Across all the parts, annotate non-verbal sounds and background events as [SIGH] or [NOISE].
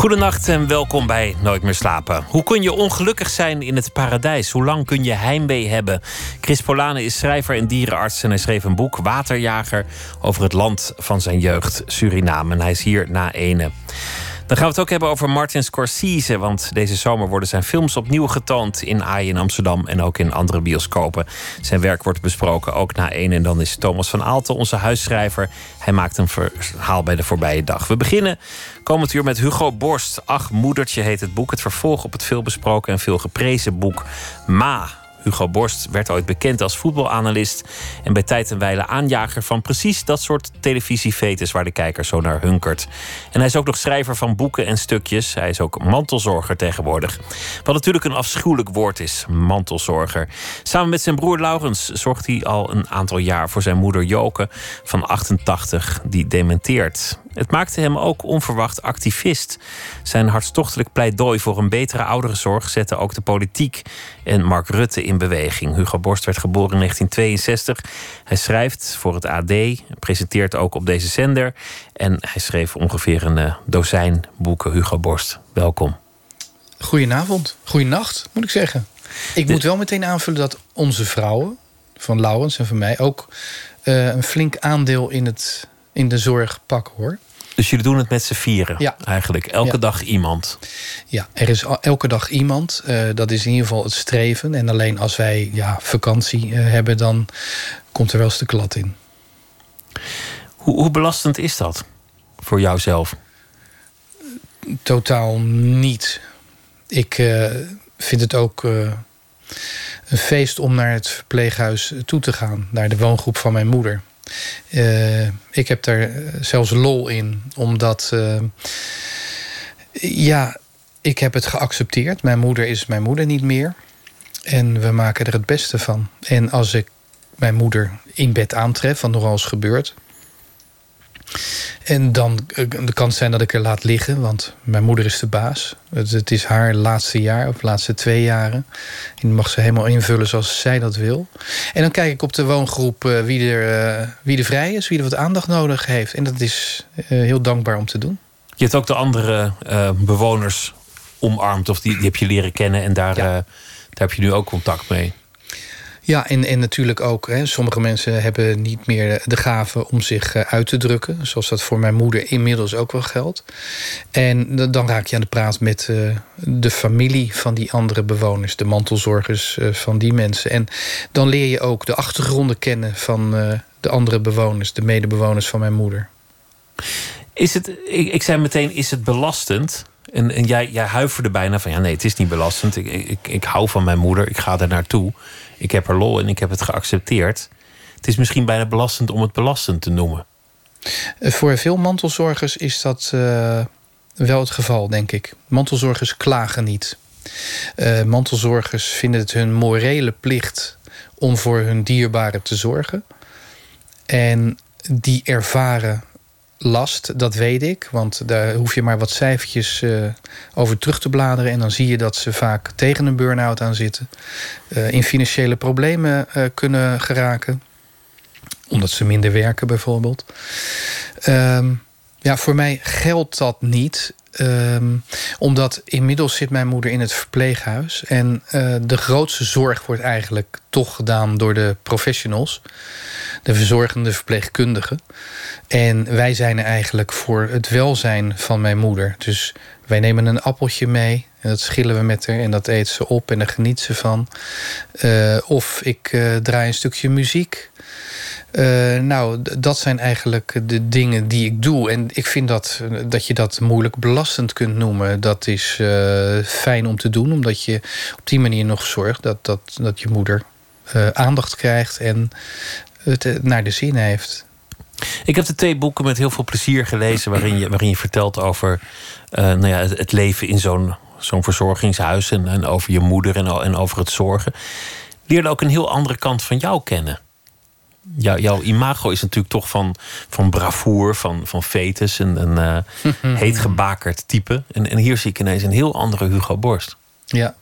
Goedenacht en welkom bij Nooit meer slapen. Hoe kun je ongelukkig zijn in het paradijs? Hoe lang kun je heimwee hebben? Chris Polane is schrijver en dierenarts en hij schreef een boek Waterjager over het land van zijn jeugd, Suriname. En hij is hier na ene. Dan gaan we het ook hebben over Martin Scorsese. Want deze zomer worden zijn films opnieuw getoond in AI in Amsterdam en ook in andere bioscopen. Zijn werk wordt besproken ook na één. En dan is Thomas van Aalten onze huisschrijver. Hij maakt een verhaal bij de voorbije dag. We beginnen komend uur met Hugo Borst. Ach, moedertje heet het boek. Het vervolg op het veelbesproken en veel geprezen boek Ma Hugo Borst werd ooit bekend als voetbalanalist en bij tijd en wijle aanjager van precies dat soort televisiefetes waar de kijker zo naar hunkert. En hij is ook nog schrijver van boeken en stukjes. Hij is ook mantelzorger tegenwoordig. Wat natuurlijk een afschuwelijk woord is, mantelzorger. Samen met zijn broer Laurens zorgt hij al een aantal jaar voor zijn moeder Joke van 88, die dementeert. Het maakte hem ook onverwacht activist. Zijn hartstochtelijk pleidooi voor een betere ouderenzorg zette ook de politiek en Mark Rutte in beweging. Hugo Borst werd geboren in 1962. Hij schrijft voor het AD, presenteert ook op deze zender. En hij schreef ongeveer een uh, dozijn boeken. Hugo Borst, welkom. Goedenavond, goedenacht moet ik zeggen. Ik moet wel meteen aanvullen dat onze vrouwen, van Laurens en van mij, ook uh, een flink aandeel in het in de zorg pakken hoor. Dus jullie doen het met z'n vieren ja. eigenlijk? Elke dag iemand? Ja, er is elke dag iemand. Uh, dat is in ieder geval het streven. En alleen als wij ja, vakantie uh, hebben, dan komt er wel eens de klad in. Hoe, hoe belastend is dat voor jouzelf? Totaal niet. Ik uh, vind het ook een feest om naar het verpleeghuis toe te gaan. Naar de woongroep van mijn moeder. Uh, ik heb daar zelfs lol in, omdat. Uh, ja, ik heb het geaccepteerd. Mijn moeder is mijn moeder niet meer. En we maken er het beste van. En als ik mijn moeder in bed aantref, wat nogal eens gebeurt. En dan de kans zijn dat ik er laat liggen, want mijn moeder is de baas. Het, het is haar laatste jaar, of laatste twee jaren. En die mag ze helemaal invullen zoals zij dat wil. En dan kijk ik op de woongroep uh, wie, er, uh, wie er vrij is, wie er wat aandacht nodig heeft. En dat is uh, heel dankbaar om te doen. Je hebt ook de andere bewoners omarmd, of die, die heb je leren kennen en daar, ja. daar heb je nu ook contact mee. Ja, en, en natuurlijk ook, hè, sommige mensen hebben niet meer de gave om zich uit te drukken. Zoals dat voor mijn moeder inmiddels ook wel geldt. En dan raak je aan de praat met uh, de familie van die andere bewoners, de mantelzorgers uh, van die mensen. En dan leer je ook de achtergronden kennen van de andere bewoners, de medebewoners van mijn moeder. Is het, ik, ik zei meteen, is het belastend? En, en jij, jij huiverde bijna van ja, nee, het is niet belastend. Ik, ik, ik hou van mijn moeder, ik ga er naartoe. Ik heb er lol en ik heb het geaccepteerd. Het is misschien bijna belastend om het belastend te noemen. Voor veel mantelzorgers is dat uh, wel het geval, denk ik. Mantelzorgers klagen niet. Uh, mantelzorgers vinden het hun morele plicht om voor hun dierbaren te zorgen. En die ervaren last, dat weet ik. Want daar hoef je maar wat cijfertjes uh, over terug te bladeren. En dan zie je dat ze vaak tegen een burn-out aan zitten. Uh, in financiële problemen uh, kunnen geraken. Omdat ze minder werken bijvoorbeeld. Um, ja, voor mij geldt dat niet. Um, omdat inmiddels zit mijn moeder in het verpleeghuis. En de grootste zorg wordt eigenlijk toch gedaan door de professionals. De verzorgende verpleegkundigen. En wij zijn er eigenlijk voor het welzijn van mijn moeder. Dus wij nemen een appeltje mee. En dat schillen we met haar. En dat eet ze op en daar geniet ze van. Uh, of ik uh, draai een stukje muziek. Uh, nou, dat zijn eigenlijk de dingen die ik doe. En ik vind dat, dat je dat moeilijk belastend kunt noemen. Dat is fijn om te doen. Omdat je op die manier nog zorgt dat, dat, dat je moeder aandacht krijgt. En het naar de zin heeft. Ik heb de twee boeken met heel veel plezier gelezen, waarin je, waarin je vertelt over uh, nou ja, het, het, leven in zo'n zo'n verzorgingshuis en, en, over je moeder en, en over het zorgen. Leerde ook een heel andere kant van jou kennen. jou, jouw imago is natuurlijk toch van, van bravoer, van, van fetus, een, een uh, [LAUGHS] heet gebakerd type. En, en hier zie ik ineens een heel andere Hugo Borst. Ja.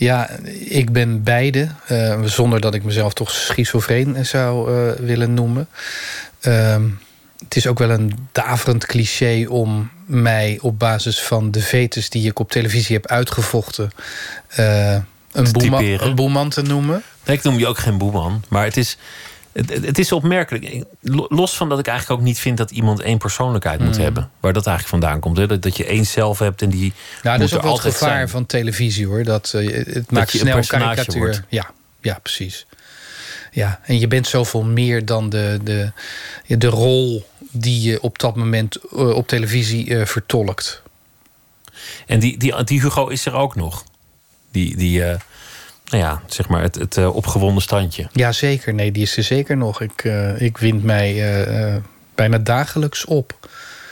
Ja, ik ben beide, uh, zonder dat ik mezelf toch schizofreen zou uh, willen noemen. Uh, het is ook wel een daverend cliché om mij op basis van de vetes die ik op televisie heb uitgevochten. Een, boeman, een boeman te noemen. Nee, ik noem je ook geen boeman. Maar het is, het, het, is opmerkelijk. Los van dat ik eigenlijk ook niet vind dat iemand één persoonlijkheid moet mm. hebben. Waar dat eigenlijk vandaan komt. Hè? Dat, dat je één zelf hebt en die. Ja, dat is ook wel het gevaar zijn. van televisie hoor. Dat, uh, het dat maakt snel een karikatuur. Wordt. Ja, ja, precies. Ja, en je bent zoveel meer dan de, de, de rol die je op dat moment uh, op televisie uh, vertolkt. En die, die, die Hugo is er ook nog. Die, die nou ja, zeg maar het, het opgewonden standje. Ja, zeker. Nee, die is er zeker nog. Ik, ik wind mij bijna dagelijks op.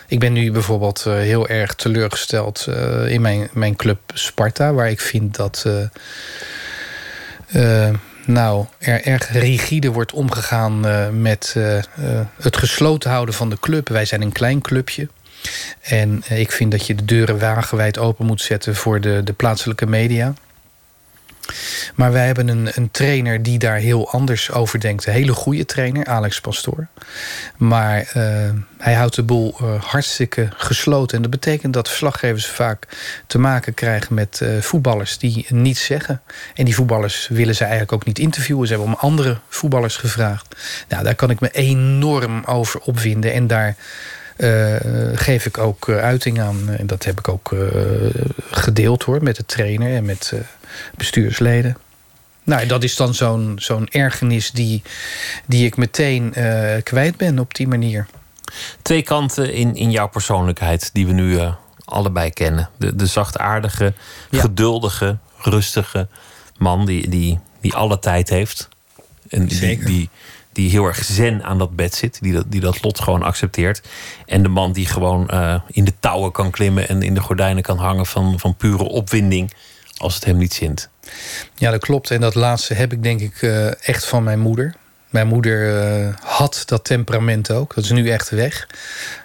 Ik ben nu bijvoorbeeld heel erg teleurgesteld in mijn, mijn club Sparta, waar ik vind dat nou, er erg rigide wordt omgegaan uh, met uh, uh, het gesloten houden van de club. Wij zijn een klein clubje. En ik vind dat je de deuren wagenwijd open moet zetten voor de, de plaatselijke media. Maar wij hebben een, een trainer die daar heel anders over denkt. Een hele goede trainer, Alex Pastoor. Maar uh, hij houdt de boel uh, hartstikke gesloten. En dat betekent dat verslaggevers vaak te maken krijgen met uh, voetballers die niets zeggen. En die voetballers willen ze eigenlijk ook niet interviewen. Ze hebben om andere voetballers gevraagd. Nou, daar kan ik me enorm over opwinden. En daar geef ik ook uiting aan. En dat heb ik ook gedeeld hoor, met de trainer en met bestuursleden. Nou, dat is dan zo'n zo'n ergernis die, die ik meteen uh, kwijt ben op die manier. Twee kanten in, in jouw persoonlijkheid die we nu uh, allebei kennen. De, de zachtaardige, ja. geduldige, rustige man die, die, die alle tijd heeft. En die, die, die heel erg zen aan dat bed zit. Die dat, die dat lot gewoon accepteert. En de man die gewoon uh, in de touwen kan klimmen en in de gordijnen kan hangen van, van pure opwinding als het hem niet zint. Ja, dat klopt. En dat laatste heb ik denk ik uh, echt van mijn moeder. Mijn moeder uh, had dat temperament ook. Dat is nu echt weg.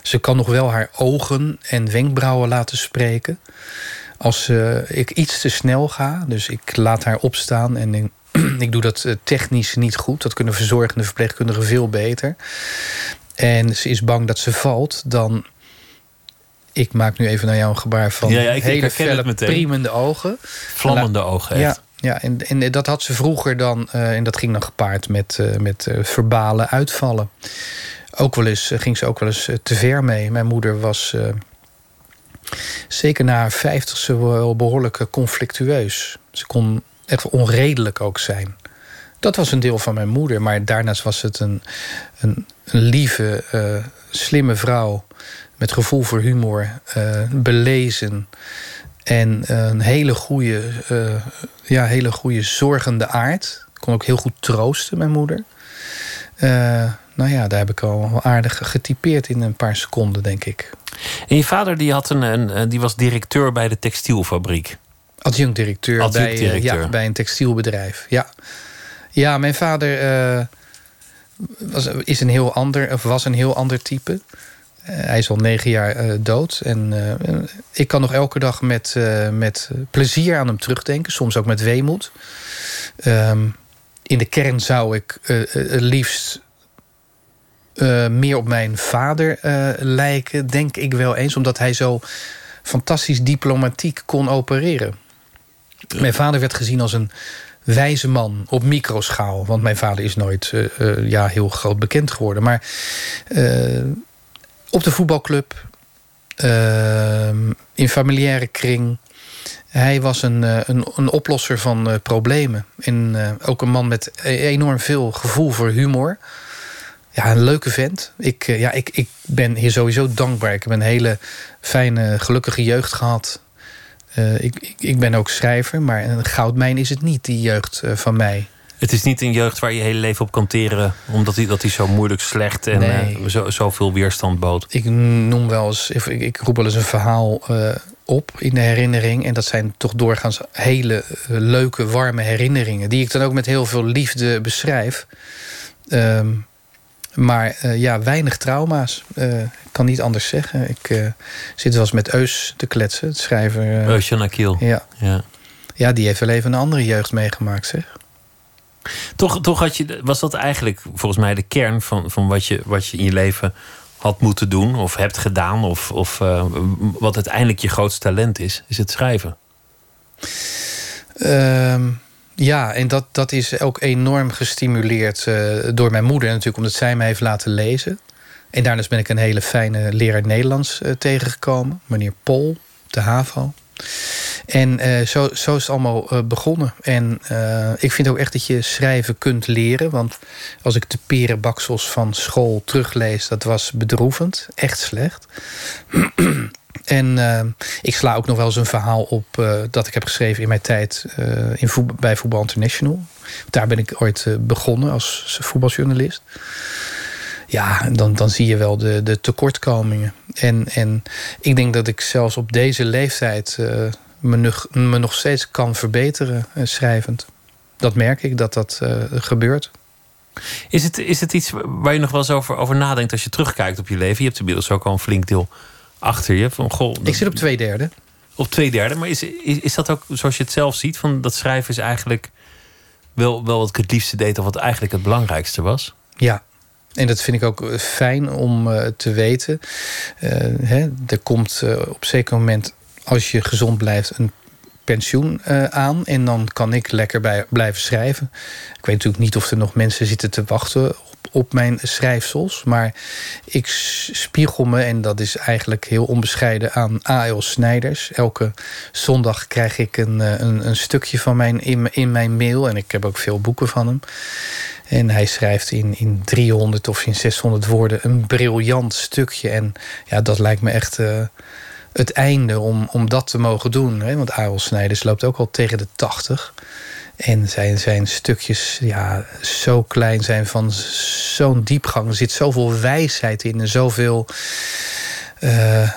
Ze kan nog wel haar ogen en wenkbrauwen laten spreken. Als uh, ik iets te snel ga, dus ik laat haar opstaan en ik, [CLEARS THROAT] ik doe dat technisch niet goed. Dat kunnen verzorgende verpleegkundigen veel beter. En ze is bang dat ze valt, dan ik maak nu even naar jou een gebaar van ja, ja, ik, hele felle, priemende ogen. Vlammende ogen, Ja, ja en, en dat had ze vroeger dan... Uh, en dat ging dan gepaard met, uh, met uh, verbale uitvallen. Ook wel eens ging ze ook wel eens te ver mee. Mijn moeder was zeker na haar vijftigste wel behoorlijk conflictueus. Ze kon echt onredelijk ook zijn. Dat was een deel van mijn moeder. Maar daarnaast was het een, een, een lieve, slimme vrouw met gevoel voor humor, uh, belezen. En een hele goede, uh, ja, hele goede zorgende aard. Kon ook heel goed troosten, mijn moeder. Uh, nou ja, daar heb ik al aardig getypeerd in een paar seconden, denk ik. En je vader die, had een, een die was directeur bij de textielfabriek. Adjunct bij, ja, bij een textielbedrijf. Ja, ja mijn vader was, is een heel ander, of was een heel ander type. Eh, hij is al negen jaar uh, dood. En uh, ik kan nog elke dag met, uh, met plezier aan hem terugdenken. Soms ook met weemoed. Um, in de kern zou ik het liefst meer op mijn vader lijken. Denk ik wel eens. Omdat hij zo fantastisch diplomatiek kon opereren. Mijn vader werd gezien als een wijze man op microschaal. Want mijn vader is nooit ja, heel groot bekend geworden. Maar op de voetbalclub, uh, in familiaire kring. Hij was een, eh, een, een oplosser van uh, problemen. En uh, ook een man met enorm veel gevoel voor humor. Ja, een leuke vent. Ik, ja, ik, ik ben hier sowieso dankbaar. Ik heb een hele fijne, gelukkige jeugd gehad. ik, ik ben ook schrijver, maar een goudmijn is het niet, die jeugd van mij. Het is niet een jeugd waar je hele leven op kan teren, omdat hij, dat zo moeilijk slecht en nee. uh, zo, zoveel weerstand bood. Ik noem wel eens, ik, ik roep wel eens een verhaal uh, op in de herinnering. En dat zijn toch doorgaans hele uh, leuke, warme herinneringen. Die ik dan ook met heel veel liefde beschrijf. Ehm, maar uh, ja, weinig trauma's. Uh, ik kan niet anders zeggen. Ik uh, zit wel eens met Eus te kletsen, het schrijver. Eus Janakiel. Ja. ja. Ja, die heeft wel even een andere jeugd meegemaakt, zeg. Toch, toch had je, was dat eigenlijk volgens mij de kern van, van wat, je, wat je in je leven had moeten doen of hebt gedaan, of, of uh, wat uiteindelijk je grootste talent is, is het schrijven? Um, ja, en dat, dat is ook enorm gestimuleerd uh, door mijn moeder natuurlijk, omdat zij mij heeft laten lezen. En daarnaast ben ik een hele fijne leraar Nederlands uh, tegengekomen, meneer Pol, de HAVO. En uh, zo, zo is het allemaal uh, begonnen. En uh, ik vind ook echt dat je schrijven kunt leren. Want als ik de perenbaksels van school teruglees... dat was bedroevend, echt slecht. [CLEARS THROAT] en ik sla ook nog wel eens een verhaal op... dat ik heb geschreven in mijn tijd in bij Voetbal International. Daar ben ik ooit begonnen als voetbaljournalist ja, dan, dan zie je wel de, de tekortkomingen. En, en ik denk dat ik zelfs op deze leeftijd me, nog, me nog steeds kan verbeteren uh, schrijvend. Dat merk ik dat dat uh, gebeurt. Is het, is het iets waar je nog wel eens over, over nadenkt als je terugkijkt op je leven? Je hebt inmiddels ook al een flink deel achter je. Van, goh, ik zit op twee derde. Op twee derde, maar is, is, is dat ook zoals je het zelf ziet? Van dat schrijven is eigenlijk wel, wel wat ik het liefste deed, of wat eigenlijk het belangrijkste was? Ja, en dat vind ik ook eh, fijn om uh, te weten. Uh, hè, er komt uh, op zeker moment, als je gezond blijft, een pensioen aan. En dan kan ik lekker bij, blijven schrijven. Ik weet natuurlijk niet of er nog mensen zitten te wachten op, mijn schrijfsels. Maar ik spiegel me, en dat is eigenlijk heel onbescheiden, aan A.L. Snijders. Elke zondag krijg ik een, een, een stukje van mijn, in, in mijn mail. En ik heb ook veel boeken van hem. En hij schrijft in, in 300 of in 600 woorden een briljant stukje. En ja, dat lijkt me echt uh, het einde om, om dat te mogen doen. Hè? Want Arel Snijders loopt ook al tegen de 80. En zijn, zijn stukjes ja, zo klein zijn van zo'n diepgang. Er zit zoveel wijsheid in en zoveel... Uh,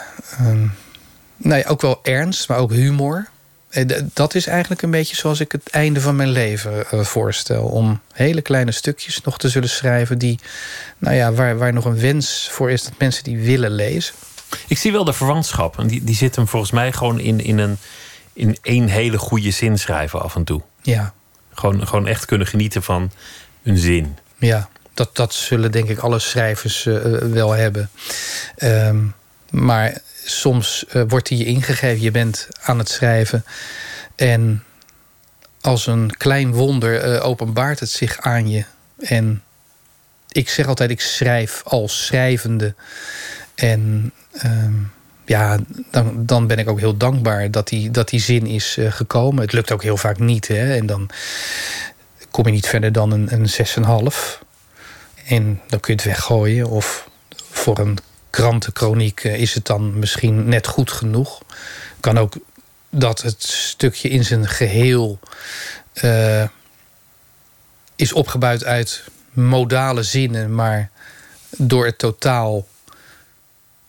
nou ja, ook wel ernst, maar ook humor. Eh, dat is eigenlijk een beetje zoals ik het einde van mijn leven eh, voorstel. Om hele kleine stukjes nog te zullen schrijven... Die, nou ja, waar, waar nog een wens voor is dat mensen die willen lezen. Ik zie wel de verwantschap. En die, die zit hem volgens mij gewoon in, in, een, in één hele goede zin schrijven af en toe. Ja. Gewoon, gewoon echt kunnen genieten van een zin. Ja, dat, dat zullen denk ik alle schrijvers uh, wel hebben. Um, maar soms uh, wordt die je ingegeven. Je bent aan het schrijven. En als een klein wonder uh, openbaart het zich aan je. En ik zeg altijd, ik schrijf als schrijvende. En uh, ja, dan, dan ben ik ook heel dankbaar dat die, dat die zin is uh, gekomen. Het lukt ook heel vaak niet. Hè? En dan kom je niet verder dan een, een 6,5. En dan kun je het weggooien. Of voor een krantenkroniek eh, is het dan misschien net goed genoeg. Kan ook dat het stukje in zijn geheel uh, is opgebouwd uit modale zinnen, maar door het totaal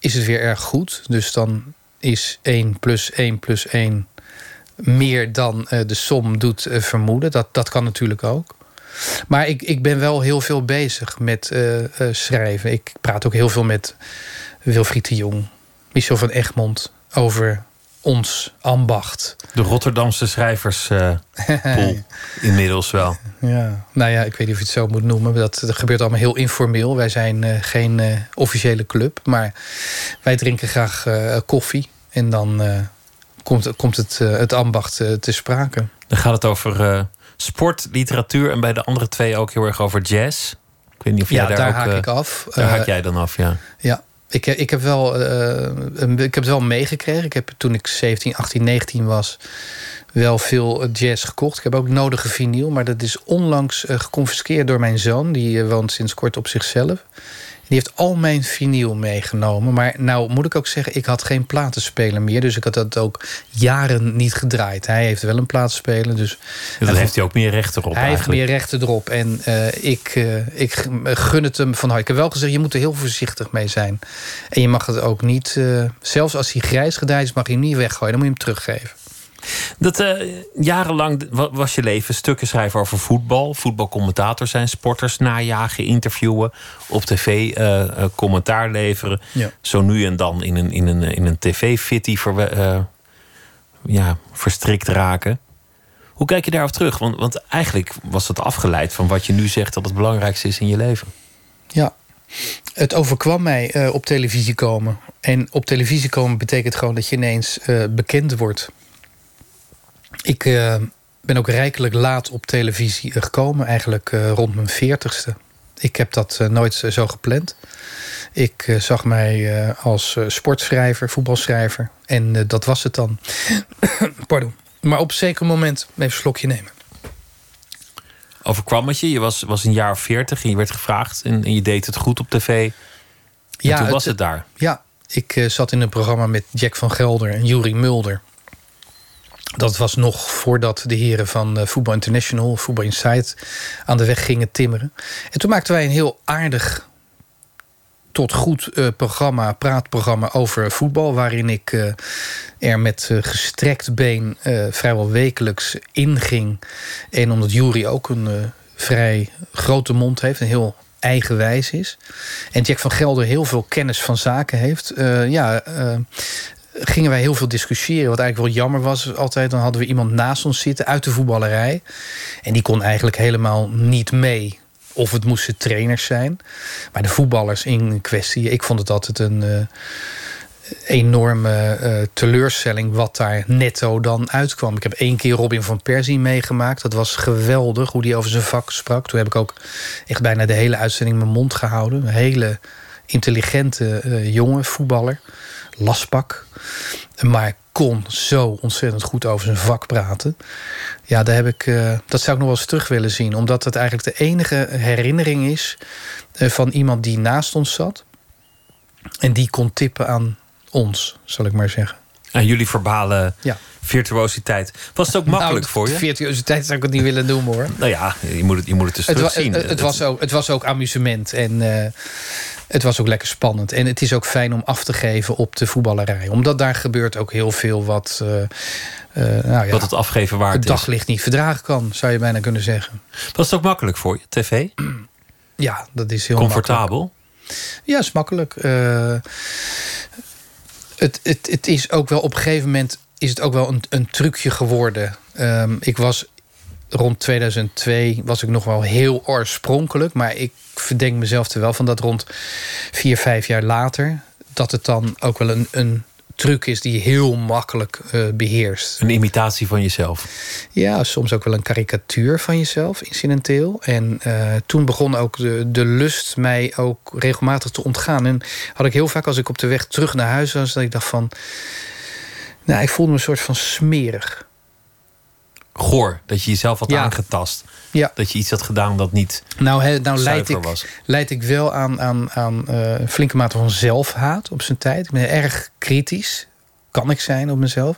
is het weer erg goed. Dus dan is 1 plus 1 plus 1 meer dan uh, de som doet uh, vermoeden. Dat, dat kan natuurlijk ook. Maar ik, ik ben wel heel veel bezig met uh, schrijven. Ik praat ook heel veel met Wilfried de Jong, Michel van Egmond over ons ambacht. De Rotterdamse schrijverspool [LAUGHS] inmiddels wel. Ja, nou ja, ik weet niet of je het zo moet noemen. Dat, dat gebeurt allemaal heel informeel. Wij zijn uh, geen uh, officiële club, maar wij drinken graag uh, koffie. En dan komt, komt het, het ambacht te sprake. Dan gaat het over sport, literatuur en bij de andere twee ook heel erg over jazz. Ik weet niet of jij ja, daar, daar ook, haak ik af. Daar haak jij dan af, ja. Ja, ik, ik, heb wel, uh, ik heb het wel meegekregen. Ik heb toen ik 17, 18, 19 was wel veel jazz gekocht. Ik heb ook nodige vinyl, maar dat is onlangs uh, geconfiskeerd door mijn zoon. Die uh, woont sinds kort op zichzelf. Die heeft al mijn vinyl meegenomen. Maar nou moet ik ook zeggen, ik had geen platenspeler meer. Dus ik had dat ook jaren niet gedraaid. Hij heeft wel een platenspeler. Dus dan heeft hij ook meer rechten erop Hij eigenlijk. heeft meer rechten erop. En uh, ik, uh, ik gun het hem van harte. Ik heb wel gezegd, je moet er heel voorzichtig mee zijn. En je mag het ook niet... Uh, zelfs als hij grijs gedraaid is, mag je hem niet weggooien. Dan moet je hem teruggeven. Dat, uh, jarenlang was je leven stukken schrijven over voetbal, voetbalcommentator zijn, sporters najagen, interviewen, op tv uh, uh, commentaar leveren. Ja. Zo nu en dan in een, in een, in een tv-fitty ver, ja, verstrikt raken. Hoe kijk je daarop terug? Want, want eigenlijk was het afgeleid van wat je nu zegt dat het belangrijkste is in je leven. Ja, het overkwam mij uh, op televisie komen. En op televisie komen betekent gewoon dat je ineens uh, bekend wordt. Ik uh, ben ook rijkelijk laat op televisie gekomen, eigenlijk rond mijn veertigste. Ik heb dat nooit zo gepland. Ik zag mij als sportschrijver, voetbalschrijver. En dat was het dan. [COUGHS] Pardon. Maar op een zeker moment even een slokje nemen. Overkwam het je? Je was, was een jaar of veertig en je werd gevraagd en, en, je deed het goed op tv. En ja, toen was het, daar. Ja, ik zat in een programma met Jack van Gelder en Jurie Mulder. Dat was nog voordat de heren van uh, Voetbal International, Voetbal Insight, aan de weg gingen timmeren. En toen maakten wij een heel aardig tot goed uh, programma, praatprogramma over voetbal. Waarin ik uh, er met gestrekt been vrijwel wekelijks inging. En omdat Jury ook een vrij grote mond heeft, een heel eigenwijs is. En Jack van Gelder heel veel kennis van zaken heeft. ja, gingen wij heel veel discussiëren. Wat eigenlijk wel jammer was altijd. Dan hadden we iemand naast ons zitten uit de voetballerij. En die kon eigenlijk helemaal niet mee of het moesten trainers zijn. Maar de voetballers in kwestie, ik vond het altijd een uh, enorme uh, teleurstelling wat daar netto dan uitkwam. Ik heb één keer Robin van Persie meegemaakt. Dat was geweldig hoe die over zijn vak sprak. Toen heb ik ook echt bijna de hele uitzending mijn mond gehouden. Een hele intelligente uh, jongen, voetballer. Laspak. Maar kon zo ontzettend goed over zijn vak praten. Ja, daar heb ik, uh, dat zou ik nog wel eens terug willen zien. Omdat het eigenlijk de enige herinnering is uh, van iemand die naast ons zat. En die kon tippen aan ons, zal ik maar zeggen. En jullie verbale ja. virtuositeit. Was het ook makkelijk nou, voor je? Virtuositeit zou ik het niet willen noemen hoor. Nou ja, je moet het, je moet het dus terugzien. Het, het, het, was ook, het was ook amusement. En uh, het was ook lekker spannend. En het is ook fijn om af te geven op de voetballerij. Omdat daar gebeurt ook heel veel wat... Uh, uh, nou ja, wat het afgeven waard het daglicht niet verdragen kan, zou je bijna kunnen zeggen. Was het ook makkelijk voor je, tv? Ja, dat is heel Comfortabel? Makkelijk. Ja, is makkelijk. Uh, het, het, het is ook wel op een gegeven moment is het ook wel een, een trucje geworden. Um, ik was rond 2002 was ik nog wel heel oorspronkelijk. Maar ik verdenk mezelf er wel van dat rond vier, vijf jaar later... dat het dan ook wel een, een truc is die heel makkelijk uh, beheerst. Een imitatie van jezelf? Ja, soms ook wel een karikatuur van jezelf, incidenteel. En uh, toen begon ook de, de lust mij ook regelmatig te ontgaan. En had ik heel vaak als ik op de weg terug naar huis was... dat ik dacht van... Nou, ik voelde me een soort van smerig goor. Dat je jezelf had aangetast. Ja. Dat je iets had gedaan dat niet nou, he, nou leid ik, was. leid ik wel aan, aan, aan uh, flinke mate van zelfhaat op zijn tijd. Ik ben erg kritisch. Kan ik zijn op mezelf.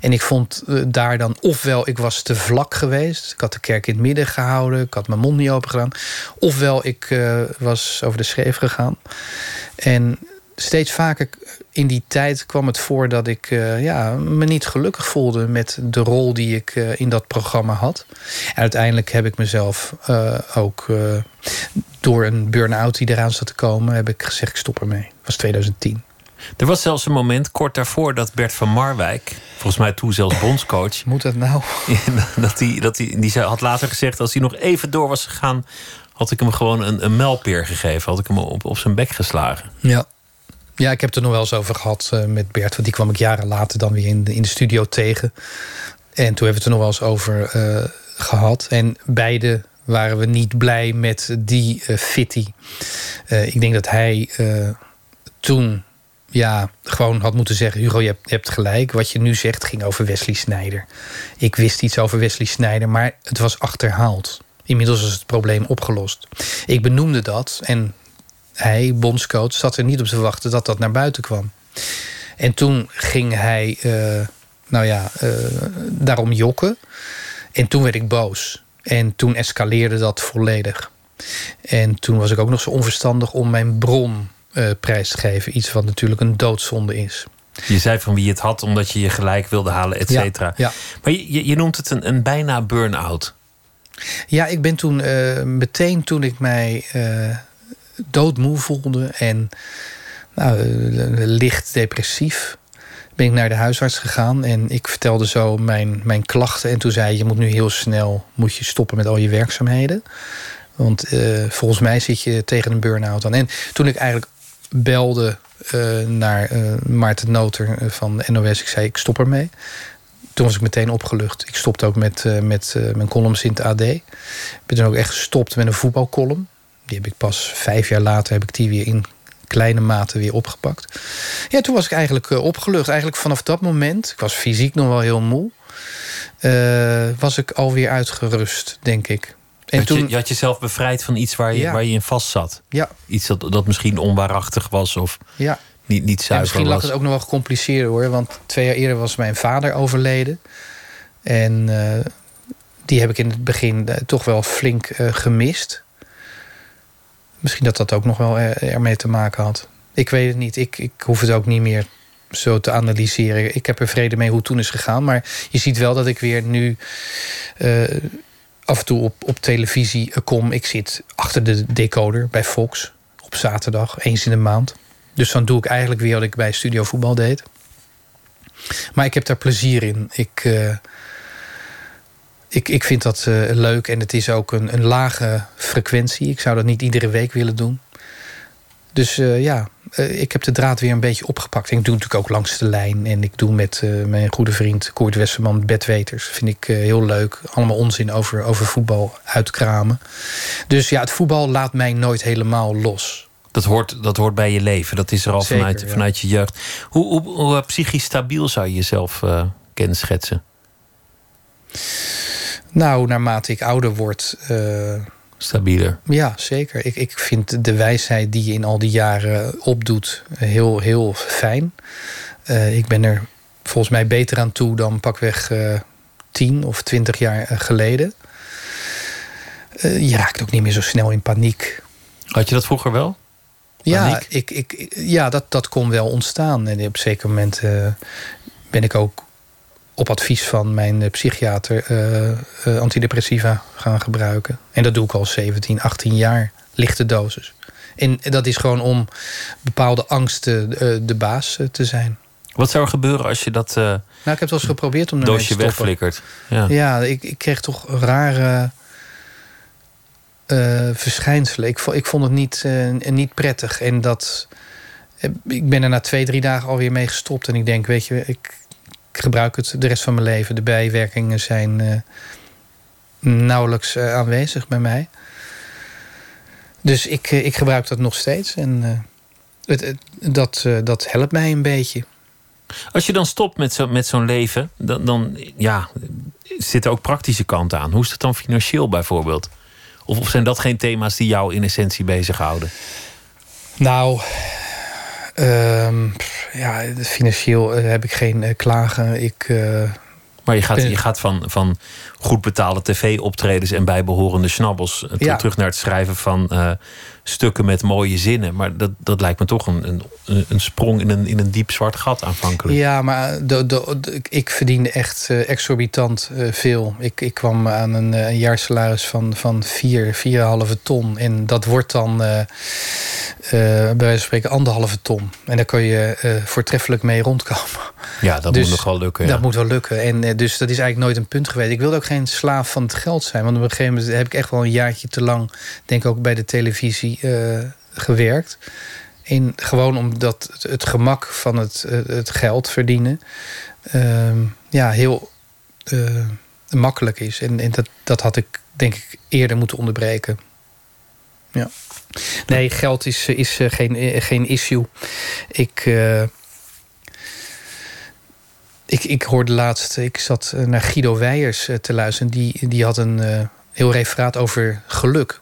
En ik vond uh, daar dan ofwel ik was te vlak geweest. Ik had de kerk in het midden gehouden. Ik had mijn mond niet open gedaan. Ofwel ik uh, was over de scheef gegaan. En steeds vaker in die tijd kwam het voor dat ik uh, ja, me niet gelukkig voelde met de rol die ik uh, in dat programma had. En uiteindelijk heb ik mezelf uh, ook door een burn-out die eraan zat te komen, heb ik gezegd: ik stop ermee. Dat was 2010. Er was zelfs een moment kort daarvoor dat Bert van Marwijk, volgens mij toen zelfs bondscoach. [LAUGHS] Moet dat nou? [LAUGHS] dat hij, dat hij, die had later gezegd: als hij nog even door was gegaan, had ik hem gewoon een, een melpeer gegeven. Had ik hem op, op zijn bek geslagen. Ja. Ja, ik heb het er nog wel eens over gehad uh, met Bert. Want die kwam ik jaren later dan weer in de, studio tegen. En toen hebben we het er nog wel eens over uh, gehad. En beide waren we niet blij met die uh, fitty. ik denk dat hij toen ja, gewoon had moeten zeggen... Hugo, je hebt, je hebt, gelijk. Wat je nu zegt ging over Wesley Snijder. Ik wist iets over Wesley Snijder, maar het was achterhaald. Inmiddels is het probleem opgelost. Ik benoemde dat en hij, bondscoach, zat er niet op te wachten dat dat naar buiten kwam. En toen ging hij, uh, nou ja, uh, daarom jokken. En toen werd ik boos. En toen escaleerde dat volledig. En toen was ik ook nog zo onverstandig om mijn bron uh, prijs te geven. Iets wat natuurlijk een doodzonde is. Je zei van wie je het had omdat je je gelijk wilde halen, et cetera. Ja, Maar je, je noemt het een, een bijna burn-out. Ja, ik ben toen uh, meteen toen ik mij uh, doodmoe voelde en nou, licht depressief, ben ik naar de huisarts gegaan en ik vertelde zo mijn, mijn klachten. En toen zei je moet nu heel snel moet je stoppen met al je werkzaamheden. Want uh, volgens mij zit je tegen een burn-out aan. En toen ik eigenlijk belde uh, naar uh, Maarten Noter van NOS, ik zei ik stop ermee. Toen was ik meteen opgelucht. Ik stopte ook met, met mijn columns in het AD. Ik ben toen ook echt gestopt met een voetbalcolumn. Die heb ik pas vijf jaar later heb ik die weer in kleine mate weer opgepakt. Ja, toen was ik eigenlijk opgelucht. Eigenlijk vanaf dat moment, ik was fysiek nog wel heel moe, was ik alweer uitgerust, denk ik. En toen, je, je, had jezelf bevrijd van iets waar je, ja. waar je in vast zat. Ja. Iets dat, dat misschien onwaarachtig was of ja. niet, niet zuiver en misschien was. lag het ook nog wel gecompliceerder hoor. Want twee jaar eerder was mijn vader overleden. En uh, die heb ik in het begin uh, toch wel flink gemist. Misschien dat dat ook nog wel er, ermee te maken had. Ik weet het niet. Ik, ik hoef het ook niet meer zo te analyseren. Ik heb er vrede mee hoe het toen is gegaan. Maar je ziet wel dat ik weer nu af en toe op, op televisie kom. Ik zit achter de decoder bij Fox op zaterdag, eens in de maand. Dus dan doe ik eigenlijk weer wat ik bij Studio Voetbal deed. Maar ik heb daar plezier in. Ik, uh, ik, ik vind dat uh, leuk en het is ook een, een lage frequentie. Ik zou dat niet iedere week willen doen. Dus uh, ja, ik heb de draad weer een beetje opgepakt. En ik doe natuurlijk ook langs de lijn. En ik doe met mijn goede vriend Koert Westerman bedweters. Vind ik heel leuk. Allemaal onzin over, over voetbal uitkramen. Dus ja, het voetbal laat mij nooit helemaal los. Dat hoort, dat hoort bij je leven. Dat is er al Zeker, vanuit, ja. vanuit je jeugd. Hoe, hoe, hoe psychisch stabiel zou je jezelf kenschetsen? Nou, naarmate ik ouder word stabieler. Ja, zeker. Ik, ik vind de wijsheid die je in al die jaren opdoet heel, heel fijn. Uh, ik ben er volgens mij beter aan toe dan pakweg uh, tien of twintig jaar uh, geleden. je raakt ook niet meer zo snel in paniek. Had je dat vroeger wel? Ja, ik, ik, ja dat, dat kon wel ontstaan. En op een zeker moment ben ik ook op advies van mijn psychiater uh, uh, antidepressiva gaan gebruiken. En dat doe ik al 17, 18 jaar. Lichte dosis. En dat is gewoon om bepaalde angsten uh, de baas te zijn. Wat zou er gebeuren als je dat. nou, ik heb het wel eens geprobeerd om doosje wegflikkert. Ja, ja ik, ik, kreeg toch rare verschijnselen. Ik, ik, vond het niet, niet prettig. En dat. Ik ben er na twee, drie dagen alweer mee gestopt. En ik denk, weet je, ik gebruik het de rest van mijn leven. De bijwerkingen zijn uh, nauwelijks uh, aanwezig bij mij. Dus ik, uh, ik gebruik dat nog steeds. En het, het, dat, dat helpt mij een beetje. Als je dan stopt met zo'n met zo'n leven, dan, dan ja, zitten ook praktische kanten aan. Hoe is het dan financieel bijvoorbeeld? Of, of zijn dat geen thema's die jou in essentie bezighouden? Nou, um, ja, financieel uh, heb ik geen uh, klagen. Ik, uh, maar je gaat, je gaat van, van goed betaalde tv-optredens en bijbehorende snabbels ja. terug naar het schrijven van stukken met mooie zinnen. Maar dat, dat lijkt me toch een, een, een sprong in een, in een diep zwart gat aanvankelijk. Ja, maar de, de, de, ik verdiende echt uh, exorbitant uh, veel. Ik, ik kwam aan een, uh, een jaarsalaris van, van 4, 4,5 ton. En dat wordt dan bij wijze van spreken anderhalve ton. En daar kun je voortreffelijk mee rondkomen. Ja, dat dus, moet nog wel lukken. Ja. Dat moet wel lukken. En dus dat is eigenlijk nooit een punt geweest. Ik wilde ook geen slaaf van het geld zijn. Want op een gegeven moment heb ik echt wel een jaartje te lang... denk ik ook bij de televisie uh, gewerkt. En gewoon omdat het, het gemak van het, het geld verdienen... Uh, ja, heel uh, makkelijk is. En, dat, dat had ik denk ik eerder moeten onderbreken. Ja. Nee, geld is, is geen, geen issue. Ik... Ik, ik hoorde laatst, ik zat naar Guido Weijers te luisteren. Die, die had een heel referaat over geluk.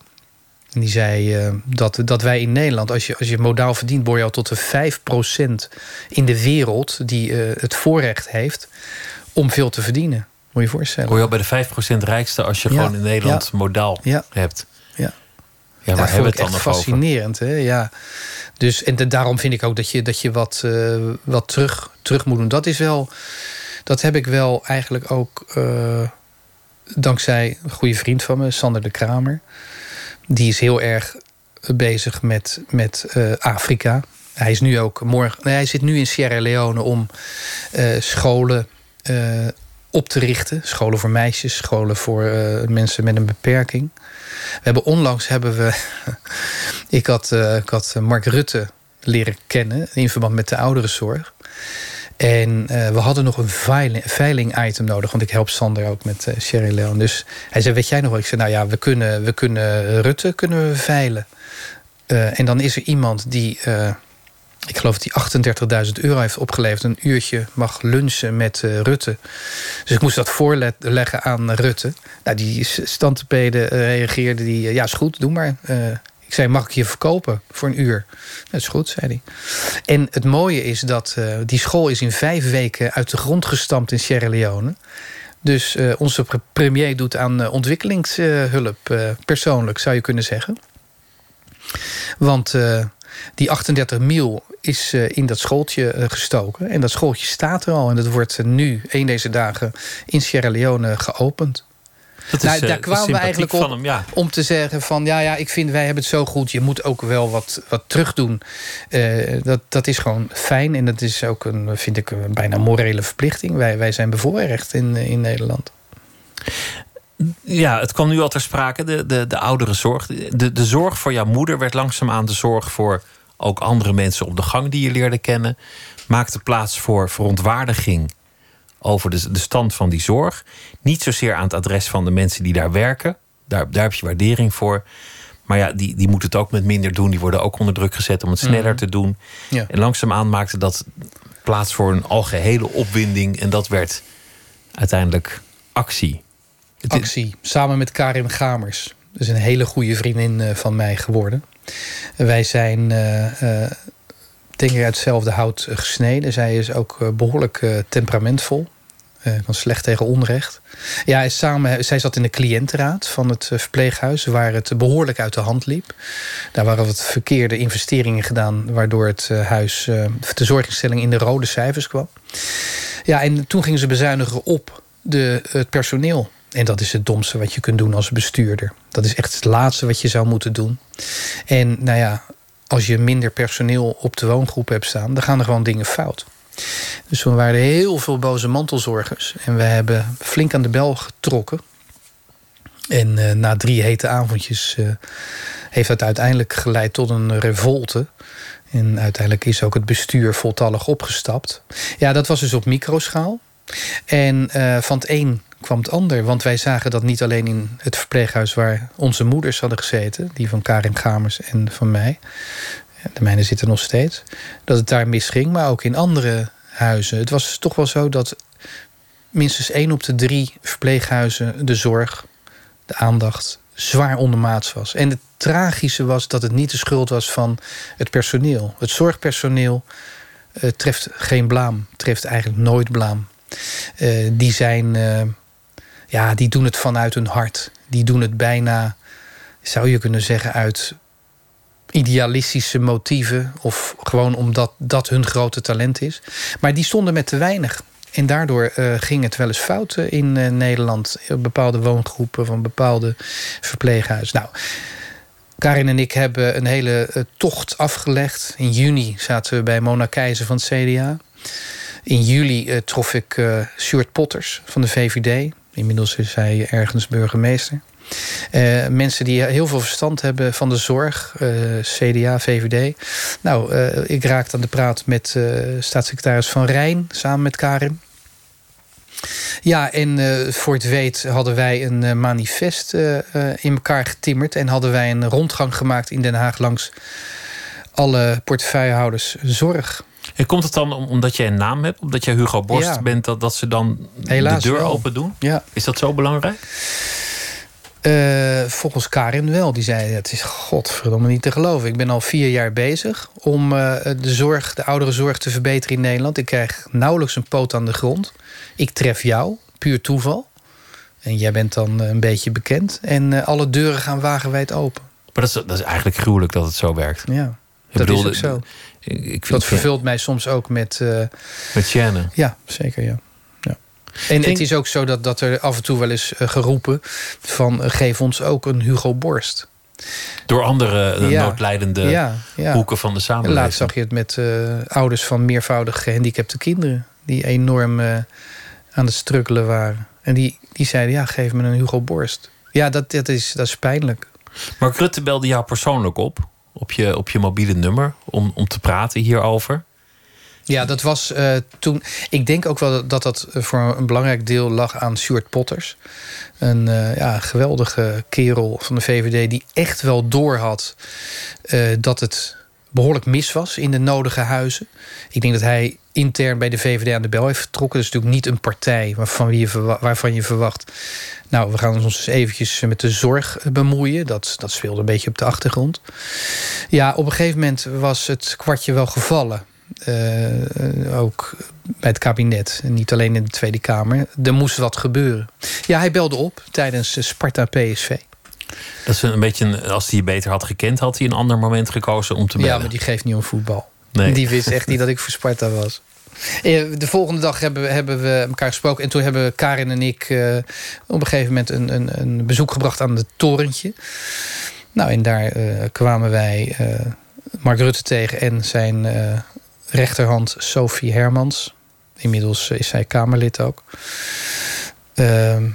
En die zei uh, dat, dat wij in Nederland, als je, als je modaal verdient, behoor je al tot de 5% in de wereld die uh, het voorrecht heeft om veel te verdienen. Moet je je voorstellen. Hoor je al bij de 5% rijkste als je ja, gewoon in Nederland ja, modaal ja, hebt. Ja. Ja, waar ja, hebben het dan echt nog fascinerend, over? Hè? Ja. Dus en de, daarom vind ik ook dat je, dat je wat, uh, wat terug, terug moet doen. Dat is wel. Dat heb ik wel eigenlijk ook. Dankzij een goede vriend van me, Sander de Kramer. Die is heel erg bezig met, met uh, Afrika. Hij is nu ook morgen. Hij zit nu in Sierra Leone om scholen op te richten. Scholen voor meisjes, scholen voor mensen met een beperking. We hebben onlangs hebben we. [LAUGHS] ik, had, ik had Mark Rutte leren kennen in verband met de ouderenzorg. En uh, we hadden nog een veiling, veiling, item nodig. Want ik help Sander ook met uh, Sierra Leone. Dus hij zei, weet jij nog wat? Ik zei, nou ja, we kunnen, we kunnen Rutte kunnen we veilen. Uh, en dan is er iemand die ik geloof dat hij 38.000 euro heeft opgeleverd. Een uurtje mag lunchen met Rutte. Dus ik moest dat voorleggen aan Rutte. Nou, die standtepeden reageerde die... Ja, is goed, doe maar. Ik zei, mag ik je verkopen voor een uur? Dat is goed, zei hij. En het mooie is dat die school is in vijf weken... uit de grond gestampt in Sierra Leone. Dus onze premier doet aan ontwikkelingshulp. persoonlijk, zou je kunnen zeggen. Want die 38 mil is in dat schooltje gestoken. En dat schooltje staat er al. En dat wordt nu, een deze dagen, in Sierra Leone geopend. Dat is, nou, daar kwamen we eigenlijk op hem, ja. om te zeggen van... ja, ja, ik vind wij hebben het zo goed. Je moet ook wel wat, wat terug doen. dat, dat is gewoon fijn. En dat is ook, een, vind ik, een bijna morele verplichting. Wij, wij zijn bevoorrecht in, in Nederland. Ja, het kwam nu al ter sprake, de, de, de ouderenzorg. De, de zorg voor jouw moeder werd langzaamaan de zorg voor ook andere mensen op de gang die je leerde kennen. Maakte plaats voor verontwaardiging over de, de stand van die zorg. Niet zozeer aan het adres van de mensen die daar werken. Daar, daar heb je waardering voor. Maar ja, die, die moeten het ook met minder doen. Die worden ook onder druk gezet om het sneller mm. te doen. Ja. En langzaamaan maakte dat plaats voor een algehele opwinding. En dat werd uiteindelijk actie. Actie, samen met Karin Gamers. Dat is een hele goede vriendin eh, van mij geworden. Wij zijn, uh, uh, denk ik, uit hetzelfde hout gesneden. Zij is ook behoorlijk temperamentvol. van slecht tegen onrecht. Ja, samen, zij zat in de cliëntenraad van het verpleeghuis... waar het behoorlijk uit de hand liep. Daar waren wat verkeerde investeringen gedaan... waardoor het huis, de zorginstelling in de rode cijfers kwam. Ja, en toen gingen ze bezuinigen op de, het personeel. En dat is het domste wat je kunt doen als bestuurder. Dat is echt het laatste wat je zou moeten doen. En nou ja, als je minder personeel op de woongroep hebt staan, dan gaan er gewoon dingen fout. Dus we waren heel veel boze mantelzorgers. En we hebben flink aan de bel getrokken. En uh, na drie hete avondjes uh, heeft dat uiteindelijk geleid tot een revolte. En uiteindelijk is ook het bestuur voltallig opgestapt. Ja, dat was dus op microschaal. En uh, van het een kwam het ander. Want wij zagen dat niet alleen in het verpleeghuis waar onze moeders hadden gezeten, die van Karin Gamers en van mij, de mijne zitten nog steeds, dat het daar misging, maar ook in andere huizen. Het was toch wel zo dat minstens één op de drie verpleeghuizen de zorg, de aandacht, zwaar ondermaats was. En het tragische was dat het niet de schuld was van het personeel. Het zorgpersoneel uh, treft geen blaam, treft eigenlijk nooit blaam. Uh, die zijn. Uh, ja, die doen het vanuit hun hart. Die doen het bijna, zou je kunnen zeggen, uit idealistische motieven. Of gewoon omdat dat hun grote talent is. Maar die stonden met te weinig. En daardoor uh, ging het wel eens fout in uh, Nederland. Bepaalde woongroepen van bepaalde verpleeghuizen. Nou, Karin en ik hebben een hele tocht afgelegd. In juni zaten we bij Mona Keizer van het CDA. In juli trof ik Stuart Potters van de VVD. Inmiddels is hij ergens burgemeester. Uh, mensen die heel veel verstand hebben van de zorg, uh, CDA, VVD. Nou, uh, ik raakte aan de praat met staatssecretaris Van Rijn samen met Karin. Ja, en voor het weet hadden wij een manifest in elkaar getimmerd en hadden wij een rondgang gemaakt in Den Haag langs alle portefeuillehouders zorg. En komt het dan omdat je een naam hebt, omdat je Hugo Borst ja. bent, dat, dat ze dan Helaas de deur wel. open doen? Ja. Is dat zo belangrijk? Uh, volgens Karin wel. Die zei: Het is godverdomme niet te geloven. Ik ben al vier jaar bezig om uh, de zorg, de ouderenzorg te verbeteren in Nederland. Ik krijg nauwelijks een poot aan de grond. Ik tref jou, puur toeval. En jij bent dan een beetje bekend. En uh, alle deuren gaan wagenwijd open. Maar dat is, dat is eigenlijk gruwelijk dat het zo werkt. Ja. dat bedoel, is ook zo. Ik, ik vind Dat vervult mij soms ook met... eh, Met Sjane. ja, zeker, ja. ja. En het is ook zo dat, dat er af en toe wel is eh, geroepen... van eh, geef ons ook een Hugo Borst. Door andere eh, Ja. noodlijdende ja, ja. hoeken van de samenleving. Laatst zag je het met eh, ouders van meervoudig gehandicapte kinderen... die enorm eh, aan het strukkelen waren. En die, die zeiden, ja, geef me een Hugo Borst. Ja, dat, dat, is, dat is pijnlijk. Mark Rutte belde jou persoonlijk op, op je, op je mobiele nummer, om, om te praten hierover. Ja, dat was eh, toen. Ik denk ook wel dat dat voor een belangrijk deel lag aan Stuart Potters. Een eh, ja, geweldige kerel van de VVD die echt wel doorhad eh dat het behoorlijk mis was in de nodige huizen. Ik denk dat hij intern bij de VVD aan de bel heeft getrokken. Dat is natuurlijk niet een partij waarvan je, waarvan je verwacht... nou, we gaan ons eens eventjes met de zorg bemoeien. Dat, dat speelde een beetje op de achtergrond. Ja, op een gegeven moment was het kwartje wel gevallen. Eh, ook bij het kabinet. Niet alleen in de Tweede Kamer. Er moest wat gebeuren. Ja, hij belde op tijdens Sparta PSV. Dat is een beetje, een, als hij je beter had gekend, had hij een ander moment gekozen om te bellen. Ja, maar die geeft niet om voetbal. Die wist echt niet dat ik voor Sparta was. Eh, De volgende dag hebben hebben we elkaar gesproken. En toen hebben Karin en ik eh, op een gegeven moment een, een, bezoek gebracht aan het torentje. Nou, en daar eh, kwamen wij Mark Rutte tegen en zijn rechterhand Sophie Hermans. Inmiddels is zij Kamerlid ook. Ehm,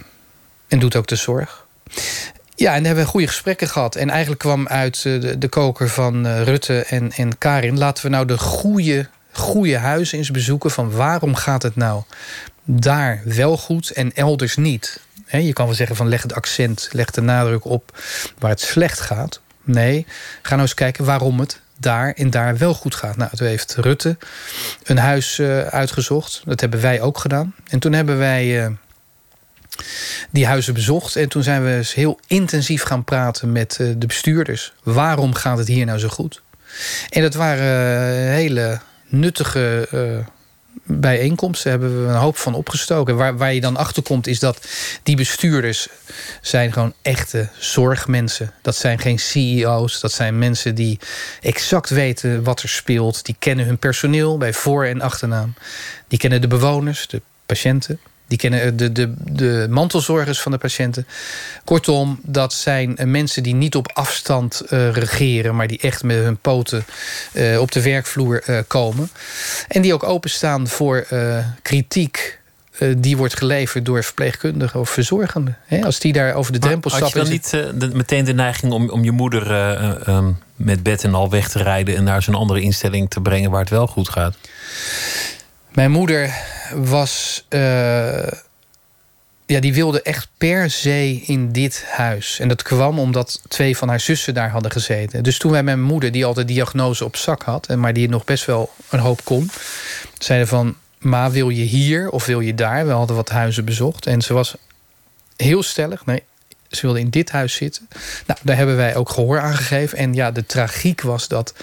en doet ook de zorg. Ja, en daar hebben we goede gesprekken gehad. En eigenlijk kwam uit eh, de, de koker van eh, Rutte en, en Karin... laten we nou de goede, goede huizen eens bezoeken... van waarom gaat het nou daar wel goed en elders niet? Je kan wel zeggen van leg het accent, leg de nadruk op waar het slecht gaat. Nee, ga nou eens kijken waarom het daar en daar wel goed gaat. Nou, toen heeft Rutte een huis eh, uitgezocht. Dat hebben wij ook gedaan. En toen hebben wij... die huizen bezocht. En toen zijn we eens heel intensief gaan praten met eh, de bestuurders. Waarom gaat het hier nou zo goed? En dat waren eh, hele nuttige eh, bijeenkomsten. Daar hebben we een hoop van opgestoken. Waar, waar je dan achter komt is dat die bestuurders zijn gewoon echte zorgmensen. Dat zijn geen CEO's. Dat zijn mensen die exact weten wat er speelt. Die kennen hun personeel bij voor- en achternaam. Die kennen de bewoners, de patiënten. Die kennen de, de, de mantelzorgers van de patiënten. Kortom, dat zijn eh, mensen die niet op afstand eh, regeren... maar die echt met hun poten eh, op de werkvloer eh, komen. En die ook openstaan voor eh, kritiek... eh, die wordt geleverd door verpleegkundigen of verzorgenden. Als die daar over de drempel Had je stappen... dan is het- niet eh, de- meteen de neiging om, om je moeder eh, eh, met bed en al weg te rijden... en naar zo'n andere instelling te brengen waar het wel goed gaat? Mijn moeder was. eh, ja, die wilde echt per se in dit huis. En dat kwam omdat twee van haar zussen daar hadden gezeten. Dus toen wij mijn moeder, die altijd diagnose op zak had, en maar die nog best wel een hoop kon, zeiden van: Ma, wil je hier of wil je daar? We hadden wat huizen bezocht. En ze was heel stellig. Nee, ze wilde in dit huis zitten. Nou, daar hebben wij ook gehoor aan gegeven. En ja, de tragiek was dat.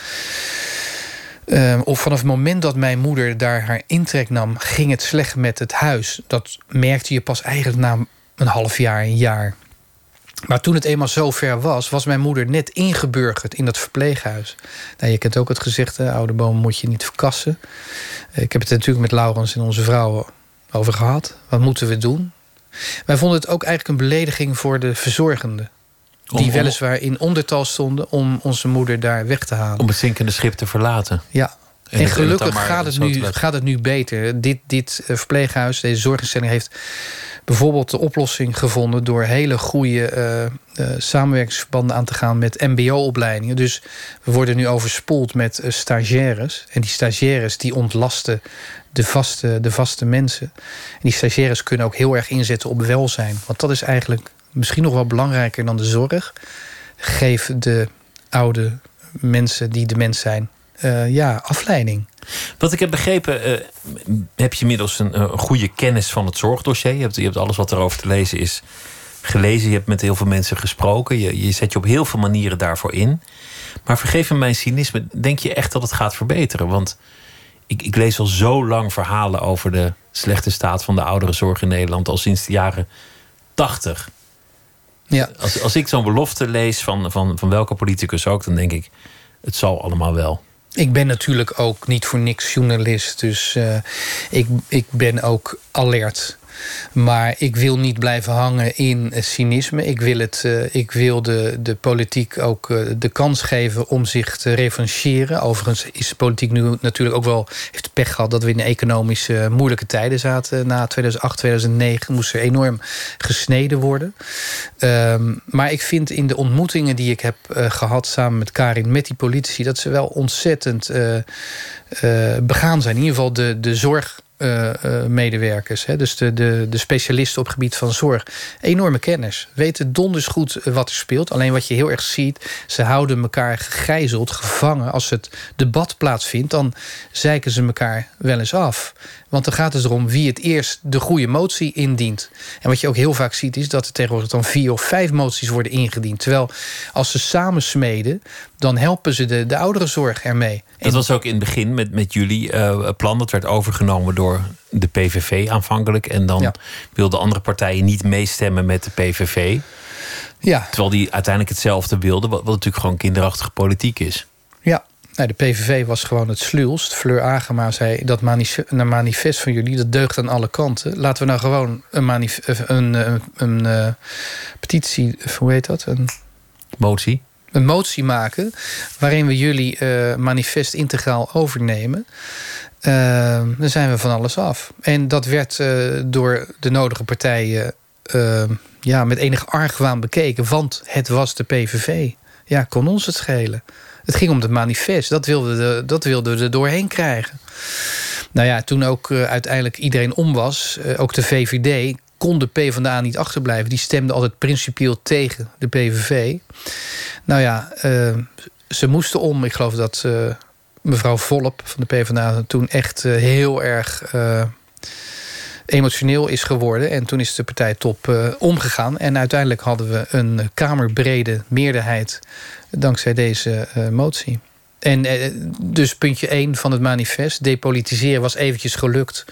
Ehm, of vanaf het moment dat mijn moeder daar haar intrek nam, ging het slecht met het huis. Dat merkte je pas eigenlijk na een half jaar, een jaar. Maar toen het eenmaal zo ver was, was mijn moeder net ingeburgerd in dat verpleeghuis. Nou, je kent ook het gezegde: oude bomen moet je niet verkassen. Eh, Ik heb het natuurlijk met Laurens en onze vrouw over gehad. Wat moeten we doen? Wij vonden het ook eigenlijk een belediging voor de verzorgenden. Om- Die weliswaar in ondertal stonden om onze moeder daar weg te halen. Om het zinkende schip te verlaten. Ja. En het gelukkig gaat, het nu, gaat het nu beter. Dit, dit eh, verpleeghuis, deze zorginstelling, heeft bijvoorbeeld de oplossing gevonden door hele goede eh, samenwerkingsverbanden aan te gaan met MBO-opleidingen. Dus we worden nu overspoeld met stagiaires. En die stagiaires die ontlasten de vaste, de vaste mensen. En die stagiaires kunnen ook heel erg inzetten op welzijn. Want dat is eigenlijk misschien nog wel belangrijker dan de zorg. Geef de oude mensen die dement zijn, eh, ja, afleiding. Wat ik heb begrepen, eh, heb je inmiddels een, eh, goede kennis van het zorgdossier. Je hebt, je hebt alles wat erover te lezen is gelezen. Je hebt met heel veel mensen gesproken. Je, je zet je op heel veel manieren daarvoor in. Maar vergeef me mijn cynisme. Denk je echt dat het gaat verbeteren? Want ik, ik lees al zo lang verhalen over de slechte staat van de ouderenzorg in Nederland. Al sinds de jaren tachtig. Ja. Als, als ik zo'n belofte lees van, van, van welke politicus ook, dan denk ik, het zal allemaal wel. Ik ben natuurlijk ook niet voor niks journalist. Dus uh, ik, ik ben ook alert. Maar ik wil niet blijven hangen in cynisme. Ik wil, het, uh, ik wil de, de politiek ook uh, de kans geven om zich te revancheren. Overigens is de politiek nu natuurlijk ook wel heeft pech gehad dat we in economische moeilijke tijden zaten. Na 2008, 2009 moest er enorm gesneden worden. Um, maar ik vind in de ontmoetingen die ik heb gehad samen met Karin, met die politici, dat ze wel ontzettend begaan zijn. In ieder geval de, de zorg medewerkers. Hè, dus de, de, de specialisten op het gebied van zorg. Enorme kennis. Weten donders goed eh, wat er speelt. Alleen wat je heel erg ziet, ze houden elkaar gegijzeld, gevangen. Als het debat plaatsvindt, dan zeiken ze elkaar wel eens af. Want dan gaat het erom wie het eerst de goede motie indient. En wat je ook heel vaak ziet, is dat er tegenwoordig dan vier of vijf moties worden ingediend. Terwijl als ze samen smeden, dan helpen ze de, de ouderenzorg ermee. Dat was ook in het begin met, met jullie uh, plan. Dat werd overgenomen door de PVV aanvankelijk. En dan ja. wilden andere partijen niet meestemmen met de PVV. Ja. Terwijl die uiteindelijk hetzelfde wilden, wat, wat natuurlijk gewoon kinderachtige politiek is. Ja, nou, de PVV was gewoon het sluwst. Fleur Agema zei dat manifest, van jullie, dat deugt aan alle kanten. Laten we nou gewoon een, een, een, een, een petitie, hoe heet dat? Een motie. Een motie maken waarin we jullie uh, manifest integraal overnemen. Uh, dan zijn we van alles af. En dat werd uh, door de nodige partijen ja, met enig argwaan bekeken. Want het was de PVV. Ja, kon ons het schelen. Het ging om het manifest. Dat wilden we, dat wilden we er doorheen krijgen. Nou ja, toen ook uh, uiteindelijk iedereen om was, ook de VVD, kon de PvdA niet achterblijven. Die stemde altijd principieel tegen de PVV. Nou ja, uh, ze moesten om. Ik geloof dat mevrouw Volp van de PvdA toen echt heel erg emotioneel is geworden. En toen is de partijtop omgegaan. En uiteindelijk hadden we een kamerbrede meerderheid dankzij deze motie. En uh, dus puntje 1 van het manifest, depolitiseren, was eventjes gelukt.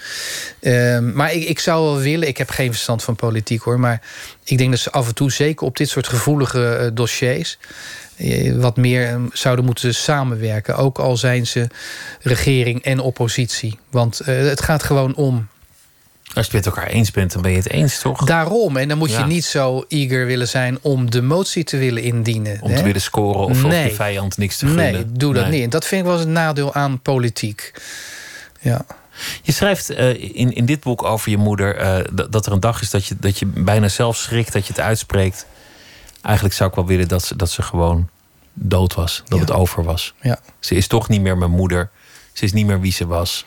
Uh, maar ik, ik zou wel willen, ik heb geen verstand van politiek hoor... maar ik denk dat ze af en toe, zeker op dit soort gevoelige uh, dossiers... wat meer zouden moeten samenwerken. Ook al zijn ze regering en oppositie. Want het gaat gewoon om als je het met elkaar eens bent, dan ben je het eens, toch? Daarom. En dan moet je niet zo eager willen zijn om de motie te willen indienen. Om hè? te willen scoren of, nee. je vijand niks te gunnen. Nee, doe dat nee. niet. En dat vind ik wel eens een nadeel aan politiek. Ja. Je schrijft uh, in, in dit boek over je moeder uh, dat er een dag is dat je, dat je bijna zelf schrikt dat je het uitspreekt. Eigenlijk zou ik wel willen dat ze, dat ze gewoon dood was. Dat ja. het over was. Ja. Ze is toch niet meer mijn moeder. Ze is niet meer wie ze was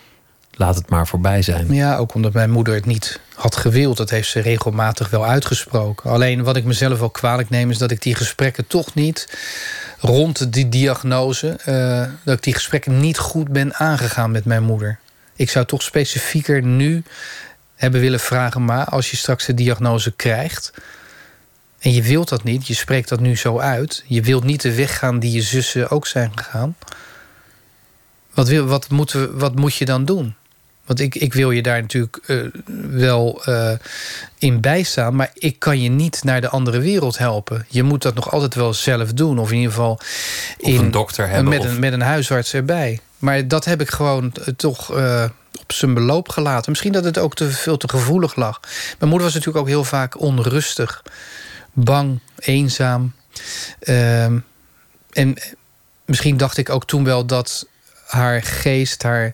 laat het maar voorbij zijn. Ja, ook omdat mijn moeder het niet had gewild. Dat heeft ze regelmatig wel uitgesproken. Alleen wat ik mezelf wel kwalijk neem... is dat ik die gesprekken toch niet rond die diagnose... Uh, dat ik die gesprekken niet goed ben aangegaan met mijn moeder. Ik zou toch specifieker nu hebben willen vragen... maar als je straks de diagnose krijgt... en je wilt dat niet, je spreekt dat nu zo uit... je wilt niet de weg gaan die je zussen ook zijn gegaan... Wat, wil, wat, moeten wat moet je dan doen? Want ik, ik wil je daar natuurlijk uh, wel uh, in bijstaan. Maar ik kan je niet naar de andere wereld helpen. Je moet dat nog altijd wel zelf doen. Of in ieder geval in, een dokter hebben. Met, of... een, met een huisarts erbij. Maar dat heb ik gewoon uh, toch op zijn beloop gelaten. Misschien dat het ook te veel te gevoelig lag. Mijn moeder was natuurlijk ook heel vaak onrustig. Bang, eenzaam. Ehm, en misschien dacht ik ook toen wel dat haar geest haar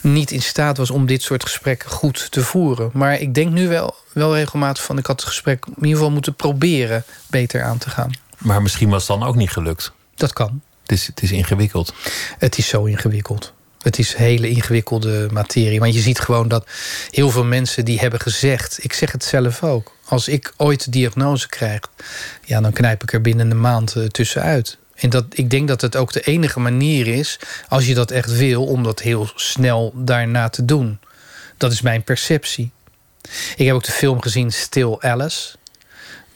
niet in staat was om dit soort gesprekken goed te voeren. Maar ik denk nu wel, wel regelmatig van ik had het gesprek in ieder geval moeten proberen beter aan te gaan. Maar misschien was het dan ook niet gelukt. Dat kan. Het is, het is ingewikkeld. Het is zo ingewikkeld. Het is hele ingewikkelde materie. Want je ziet gewoon dat heel veel mensen die hebben gezegd... ik zeg het zelf ook. Als ik ooit de diagnose krijg... ja, dan knijp ik er binnen een maand uh, tussenuit. En dat, ik denk dat het ook de enige manier is, als je dat echt wil, om dat heel snel daarna te doen. Dat is mijn perceptie. Ik heb ook de film gezien Still Alice.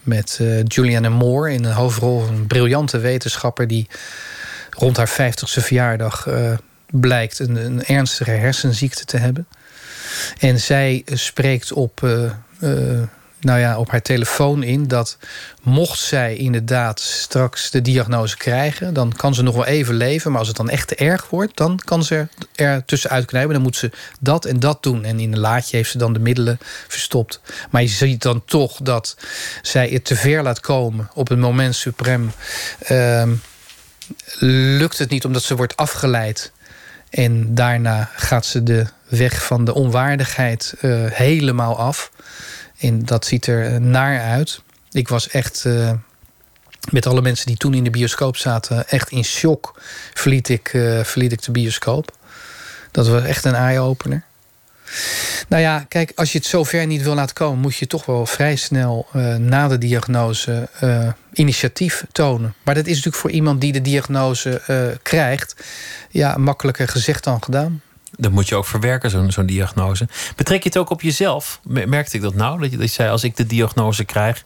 Met uh, Julianne Moore in een hoofdrol. Een briljante wetenschapper die rond haar 50ste verjaardag uh, blijkt een, ernstige hersenziekte te hebben. En zij spreekt op uh, nou ja, op haar telefoon in dat mocht zij inderdaad straks de diagnose krijgen, dan kan ze nog wel even leven. Maar als het dan echt te erg wordt, dan kan ze er tussenuit knijpen. Dan moet ze dat en dat doen. En in een laadje heeft ze dan de middelen verstopt. Maar je ziet dan toch dat zij het te ver laat komen op het moment suprem. Uh, lukt het niet omdat ze wordt afgeleid. En daarna gaat ze de weg van de onwaardigheid uh, helemaal af. En dat ziet er naar uit. Ik was echt uh, met alle mensen die toen in de bioscoop zaten, echt in shock. Verliet ik, uh, verliet ik de bioscoop. Dat was echt een eye-opener. Nou ja, kijk, als je het zover niet wil laten komen, moet je toch wel vrij snel na de diagnose initiatief tonen. Maar dat is natuurlijk voor iemand die de diagnose krijgt, ja, makkelijker gezegd dan gedaan. Dat moet je ook verwerken, zo'n zo'n diagnose. Betrek je het ook op jezelf? Merkte ik dat nou? Dat je, dat je zei, als ik de diagnose krijg,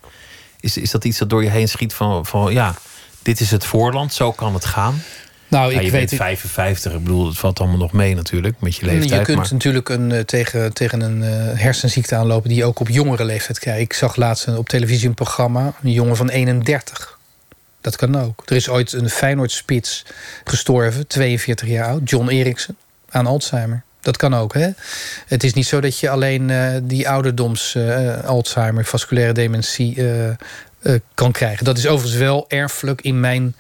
is, is dat iets dat door je heen schiet van, van ja, dit is het voorland, zo kan het gaan? Nou, ja, ik je weet bent 55, ik bedoel, het valt allemaal nog mee natuurlijk met je leeftijd. Je kunt maar... natuurlijk een, uh, tegen, tegen een uh, hersenziekte aanlopen die je ook op jongere leeftijd krijgt. Ik zag laatst op televisie een programma, een jongen van 31. Dat kan ook. Er is ooit een Feyenoord-spits gestorven, 42 jaar oud, John Eriksen, aan Alzheimer. Dat kan ook, hè? Het is niet zo dat je alleen uh, die ouderdoms Alzheimer, vasculaire dementie kan krijgen. Dat is overigens wel erfelijk in mijn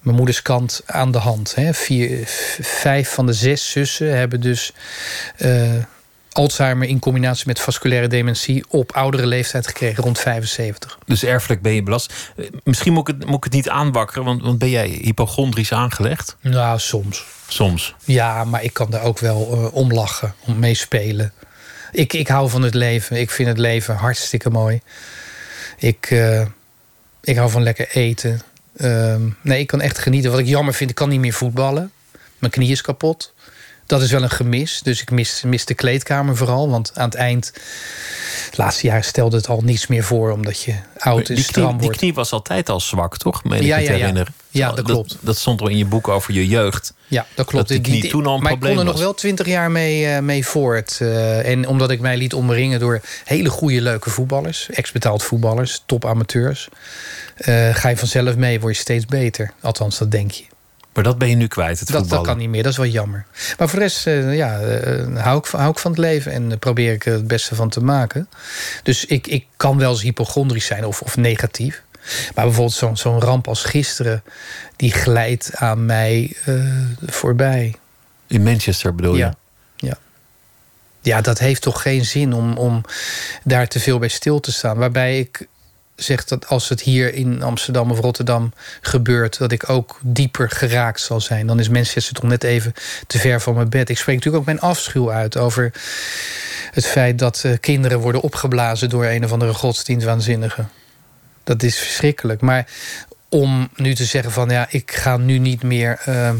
mijn moeders kant aan de hand. Hè. Vier, vijf van de zes zussen hebben dus Alzheimer in combinatie met vasculaire dementie op oudere leeftijd gekregen, rond 75. Dus erfelijk ben je belast. Misschien moet ik het, moet ik het niet aanwakkeren, want, want ben jij hypochondrisch aangelegd? Nou, soms. Soms. Ja, maar ik kan daar ook wel uh, om lachen, om meespelen. Ik, ik hou van het leven. Ik vind het leven hartstikke mooi. Ik, uh, ik hou van lekker eten. Uh, nee, ik kan echt genieten. Wat ik jammer vind, ik kan niet meer voetballen. Mijn knie is kapot. Dat is wel een gemis. Dus ik mis, mis de kleedkamer vooral. Want aan het eind, het laatste jaar stelde het al niets meer voor. Omdat je oud en die stram wordt. Die knie was altijd al zwak, toch? Meen Ja, ik ja, ja. herinneren. Ja, dat klopt. Dat, dat stond al in je boek over je jeugd. Ja, dat klopt. Dat die toen al een maar probleem ik kon er nog wel twintig jaar mee, uh, mee voort. Uh, en omdat ik mij liet omringen door hele goede, leuke voetballers. Ex-betaald voetballers, top amateurs. Uh, ga je vanzelf mee, word je steeds beter. Althans, dat denk je. Maar dat ben je nu kwijt, het Dat, voetballen. dat kan niet meer, dat is wel jammer. Maar voor de rest uh, ja, uh, hou, ik, hou ik van het leven en probeer ik er het beste van te maken. Dus ik, ik kan wel eens hypochondrisch zijn of, of negatief. Maar bijvoorbeeld zo'n zo'n ramp als gisteren, die glijdt aan mij voorbij. In Manchester bedoel je? Ja. ja. Ja, dat heeft toch geen zin om, om daar te veel bij stil te staan. Waarbij ik zeg dat als het hier in Amsterdam of Rotterdam gebeurt, dat ik ook dieper geraakt zal zijn. Dan is Manchester toch net even te ver van mijn bed. Ik spreek natuurlijk ook mijn afschuw uit over het feit dat uh, kinderen worden opgeblazen door een of andere godsdienstwaanzinnige. Dat is verschrikkelijk. Maar om nu te zeggen van ja, ik ga nu niet meer uh,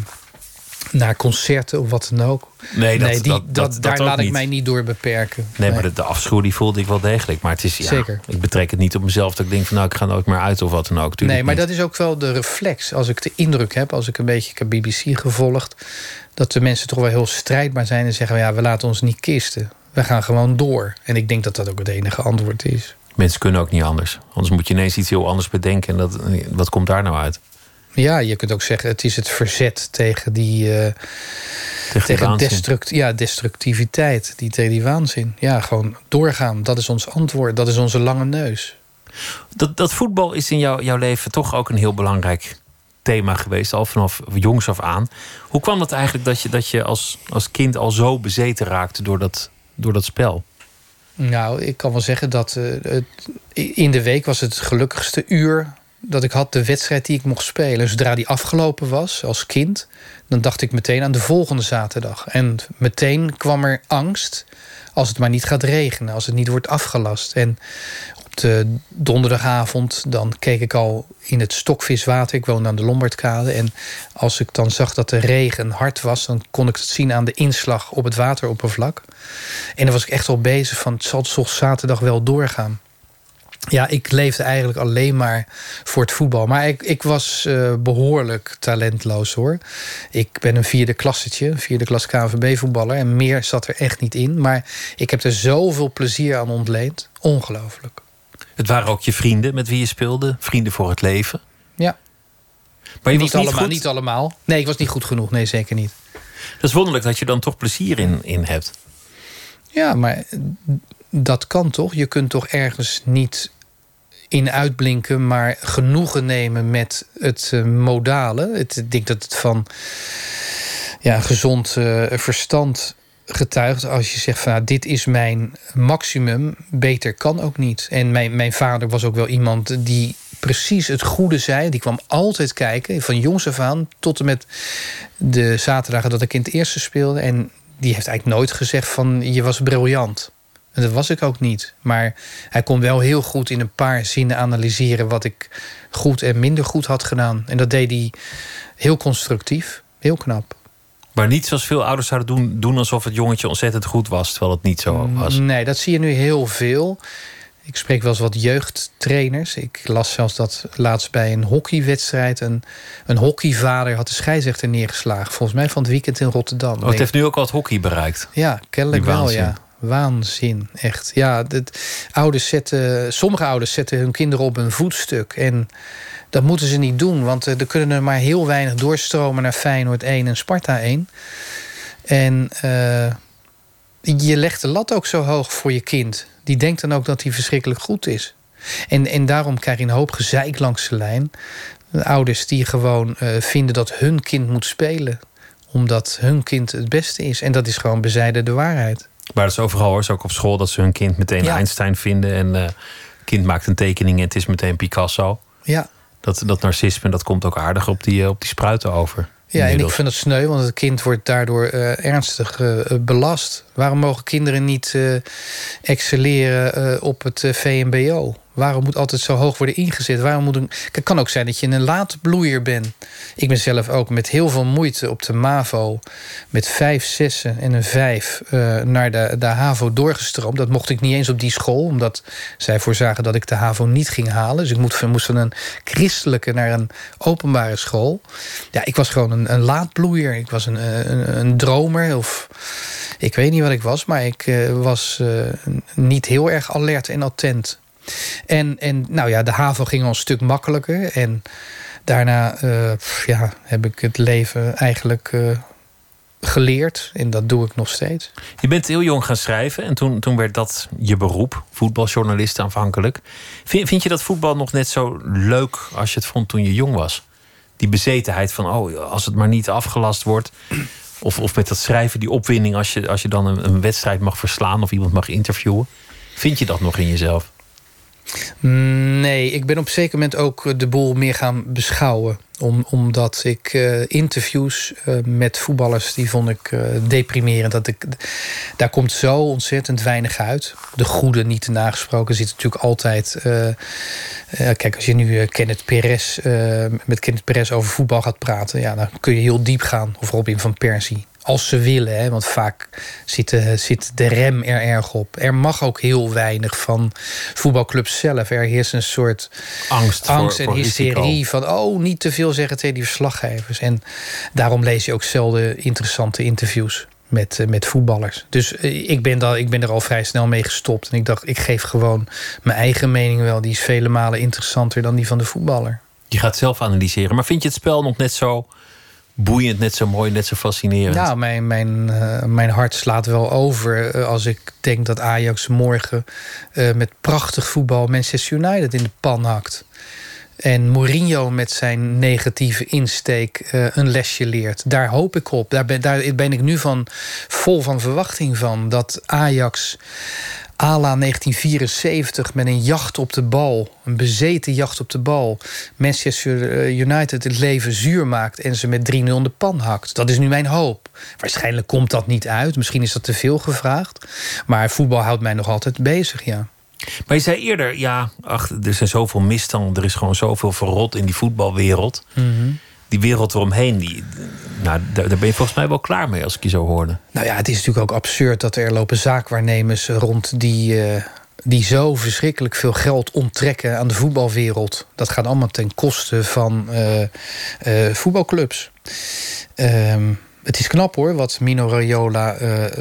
naar concerten of wat dan ook. Nee, dat, nee die, dat, daar laat ik niet. mij niet door beperken. Nee, maar de, de, afschuw die voelde ik wel degelijk. Maar het is ja, Zeker. Ik betrek het niet op mezelf dat ik denk van nou ik ga nooit meer uit of wat dan ook. Tuurlijk nee, maar niet. dat is ook wel de reflex. Als ik de indruk heb, als ik een beetje ik heb BBC gevolgd, dat de mensen toch wel heel strijdbaar zijn en zeggen ja, we laten ons niet kisten. We gaan gewoon door. En ik denk dat dat ook het enige antwoord is. Mensen kunnen ook niet anders. Anders moet je ineens iets heel anders bedenken. En dat, wat komt daar nou uit? Ja, je kunt ook zeggen, het is het verzet tegen die, uh, tegen, tegen die destruct, ja, destructiviteit, die, tegen die waanzin. Ja, gewoon doorgaan. Dat is ons antwoord. Dat is onze lange neus. Dat, dat voetbal is in jou, jouw leven toch ook een heel belangrijk thema geweest, al vanaf jongs af aan. Hoe kwam het eigenlijk dat je, dat je als, als kind al zo bezeten raakte door dat, door dat spel? Nou, ik kan wel zeggen dat uh, het, in de week was het gelukkigste uur dat ik had de wedstrijd die ik mocht spelen. Zodra die afgelopen was als kind, dan dacht ik meteen aan de volgende zaterdag. En meteen kwam er angst als het maar niet gaat regenen, als het niet wordt afgelast. En op de donderdagavond dan keek ik al in het stokviswater. Ik woonde aan de Lombardkade. En als ik dan zag dat de regen hard was, dan kon ik het zien aan de inslag op het wateroppervlak. En dan was ik echt al bezig van het zal toch zaterdag wel doorgaan. Ja, ik leefde eigenlijk alleen maar voor het voetbal. Maar ik, ik was uh, behoorlijk talentloos hoor. Ik ben een vierde klassetje, vierde klas KNVB-voetballer. En meer zat er echt niet in. Maar ik heb er zoveel plezier aan ontleend. Ongelooflijk. Het waren ook je vrienden met wie je speelde, vrienden voor het leven. Ja. Maar je niet, was niet allemaal, goed. niet allemaal. Nee, ik was niet goed genoeg. Nee, zeker niet. Dat is wonderlijk dat je dan toch plezier in, in hebt. Ja, maar dat kan toch? Je kunt toch ergens niet in uitblinken, maar genoegen nemen met het uh, modale. Ik denk dat het van ja, gezond uh, verstand getuigt als je zegt van nou, dit is mijn maximum, beter kan ook niet. En mijn, mijn vader was ook wel iemand die precies het goede zei. Die kwam altijd kijken, van jongs af aan tot en met de zaterdagen dat ik in het eerste speelde. En die heeft eigenlijk nooit gezegd van je was briljant. En dat was ik ook niet. Maar hij kon wel heel goed in een paar zinnen analyseren wat ik goed en minder goed had gedaan. En dat deed hij heel constructief, heel knap. Maar niet zoals veel ouders zouden doen, doen alsof het jongetje ontzettend goed was, terwijl het niet zo was. Nee, dat zie je nu heel veel. Ik spreek wel eens wat jeugdtrainers. Ik las zelfs dat laatst bij een hockeywedstrijd... een, een hockeyvader had de scheidsrechter neergeslagen. Volgens mij van het weekend in Rotterdam. Oh, het heeft nu ook al het hockey bereikt. Ja, kennelijk wel, ja. Waanzin, echt. Ja, dit, ouders zetten, sommige ouders zetten hun kinderen op een voetstuk. En dat moeten ze niet doen, want er kunnen er maar heel weinig doorstromen naar Feyenoord 1 en Sparta 1. En uh, je legt de lat ook zo hoog voor je kind. Die denkt dan ook dat hij verschrikkelijk goed is. En, en daarom krijg je een hoop gezeik langs de lijn. De ouders die gewoon uh, vinden dat hun kind moet spelen. Omdat hun kind het beste is. En dat is gewoon bezijde de waarheid. Maar dat is overal hoor. Is ook op school dat ze hun kind meteen ja. Einstein vinden. En uh, kind maakt een tekening en het is meteen Picasso. Ja. Dat, dat narcisme, dat komt ook aardig op die, op die spruiten over. Ja, en ik vind dat sneu, want het kind wordt daardoor uh, ernstig uh, belast. Waarom mogen kinderen niet excelleren op het VMBO? Waarom moet altijd zo hoog worden ingezet? Waarom moet een... Het kan ook zijn dat je een laatbloeier bent. Ik ben zelf ook met heel veel moeite op de MAVO... met vijf zessen en een vijf uh, naar de, de HAVO doorgestroomd. Dat mocht ik niet eens op die school... omdat zij voorzagen dat ik de HAVO niet ging halen. Dus ik moest, van een christelijke naar een openbare school. Ja, ik was gewoon een, een laatbloeier. Ik was een, een, een dromer of... Ik weet niet wat ik was, maar ik uh, was uh, niet heel erg alert en attent. En, en nou ja, de HAVO ging al een stuk makkelijker. En daarna uh, ja, heb ik het leven eigenlijk uh, geleerd. En dat doe ik nog steeds. Je bent heel jong gaan schrijven. En toen, toen werd dat je beroep. Voetbaljournalist aanvankelijk. Vind, vind je dat voetbal nog net zo leuk als je het vond toen je jong was? Die bezetenheid van, oh, als het maar niet afgelast wordt. Of, of met dat schrijven, die opwinding als je, als je dan een, een wedstrijd mag verslaan of iemand mag interviewen. Vind je dat nog in jezelf? Nee, ik ben op een zeker moment ook de boel meer gaan beschouwen. Om, omdat ik uh, interviews uh, met voetballers, die vond ik deprimerend. Dat ik, daar komt zo ontzettend weinig uit. De goede niet nagesproken zit natuurlijk altijd... kijk, als je nu Kenneth Perez, met Kenneth Perez over voetbal gaat praten... Ja, dan kun je heel diep gaan. Of Robin van Persie. Als ze willen, hè, want vaak zit de, zit de rem er erg op. Er mag ook heel weinig van voetbalclubs zelf. Er heerst een soort angst, angst voor, en voor hysterie risico. van... oh, niet te veel zeggen tegen die verslaggevers. En daarom lees je ook zelden interessante interviews met, uh, met voetballers. Dus uh, ik, ben daar, ik ben er al vrij snel mee gestopt. En ik dacht, ik geef gewoon mijn eigen mening wel. Die is vele malen interessanter dan die van de voetballer. Je gaat zelf analyseren. Maar vind je het spel nog net zo boeiend, net zo mooi, net zo fascinerend. Nou, mijn, mijn, uh, mijn hart slaat wel over uh, als ik denk dat Ajax morgen uh, met prachtig voetbal Manchester United in de pan hakt. En Mourinho met zijn negatieve insteek een lesje leert. Daar hoop ik op. Daar ben, daar ben ik nu van vol van verwachting van. Dat Ajax Ala 1974 met een jacht op de bal, een bezeten jacht op de bal, Manchester United het leven zuur maakt en ze met 3-0 de pan hakt. Dat is nu mijn hoop. Waarschijnlijk komt dat niet uit, misschien is dat te veel gevraagd, maar voetbal houdt mij nog altijd bezig, ja. Maar je zei eerder, ja, ach, er zijn zoveel misstanden, er is gewoon zoveel verrot in die voetbalwereld. Mm -hmm die wereld eromheen, die, nou, daar, ben je volgens mij wel klaar mee als ik je zo hoorde. Nou ja, het is natuurlijk ook absurd dat er lopen zaakwaarnemers rond die, uh, die zo verschrikkelijk veel geld onttrekken aan de voetbalwereld. Dat gaat allemaal ten koste van uh, uh, voetbalclubs. Um, het is knap hoor, wat Mino Raiola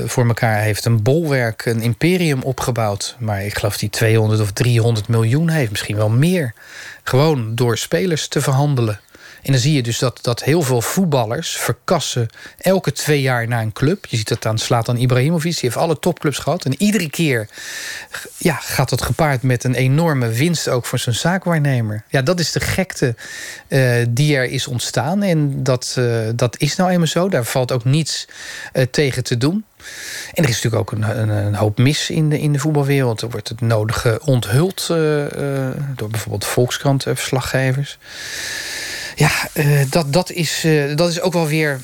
voor elkaar heeft. Een bolwerk, een imperium opgebouwd. Maar ik geloof die 200 of 300 miljoen heeft, misschien wel meer. Gewoon door spelers te verhandelen. En dan zie je dus dat, dat heel veel voetballers verkassen elke twee jaar naar een club. Je ziet dat aan Slatan Ibrahimovic. Die heeft alle topclubs gehad. En iedere keer ja, gaat dat gepaard met een enorme winst ook voor zijn zaakwaarnemer. Ja, dat is de gekte uh, die er is ontstaan. En dat, uh, dat is nou eenmaal zo. Daar valt ook niets uh, tegen te doen. En er is natuurlijk ook een, een, een, hoop mis in de, in de voetbalwereld. Er wordt het nodige onthuld door bijvoorbeeld Volkskrant-verslaggevers ja, uh, dat, dat, is, uh, dat is ook wel weer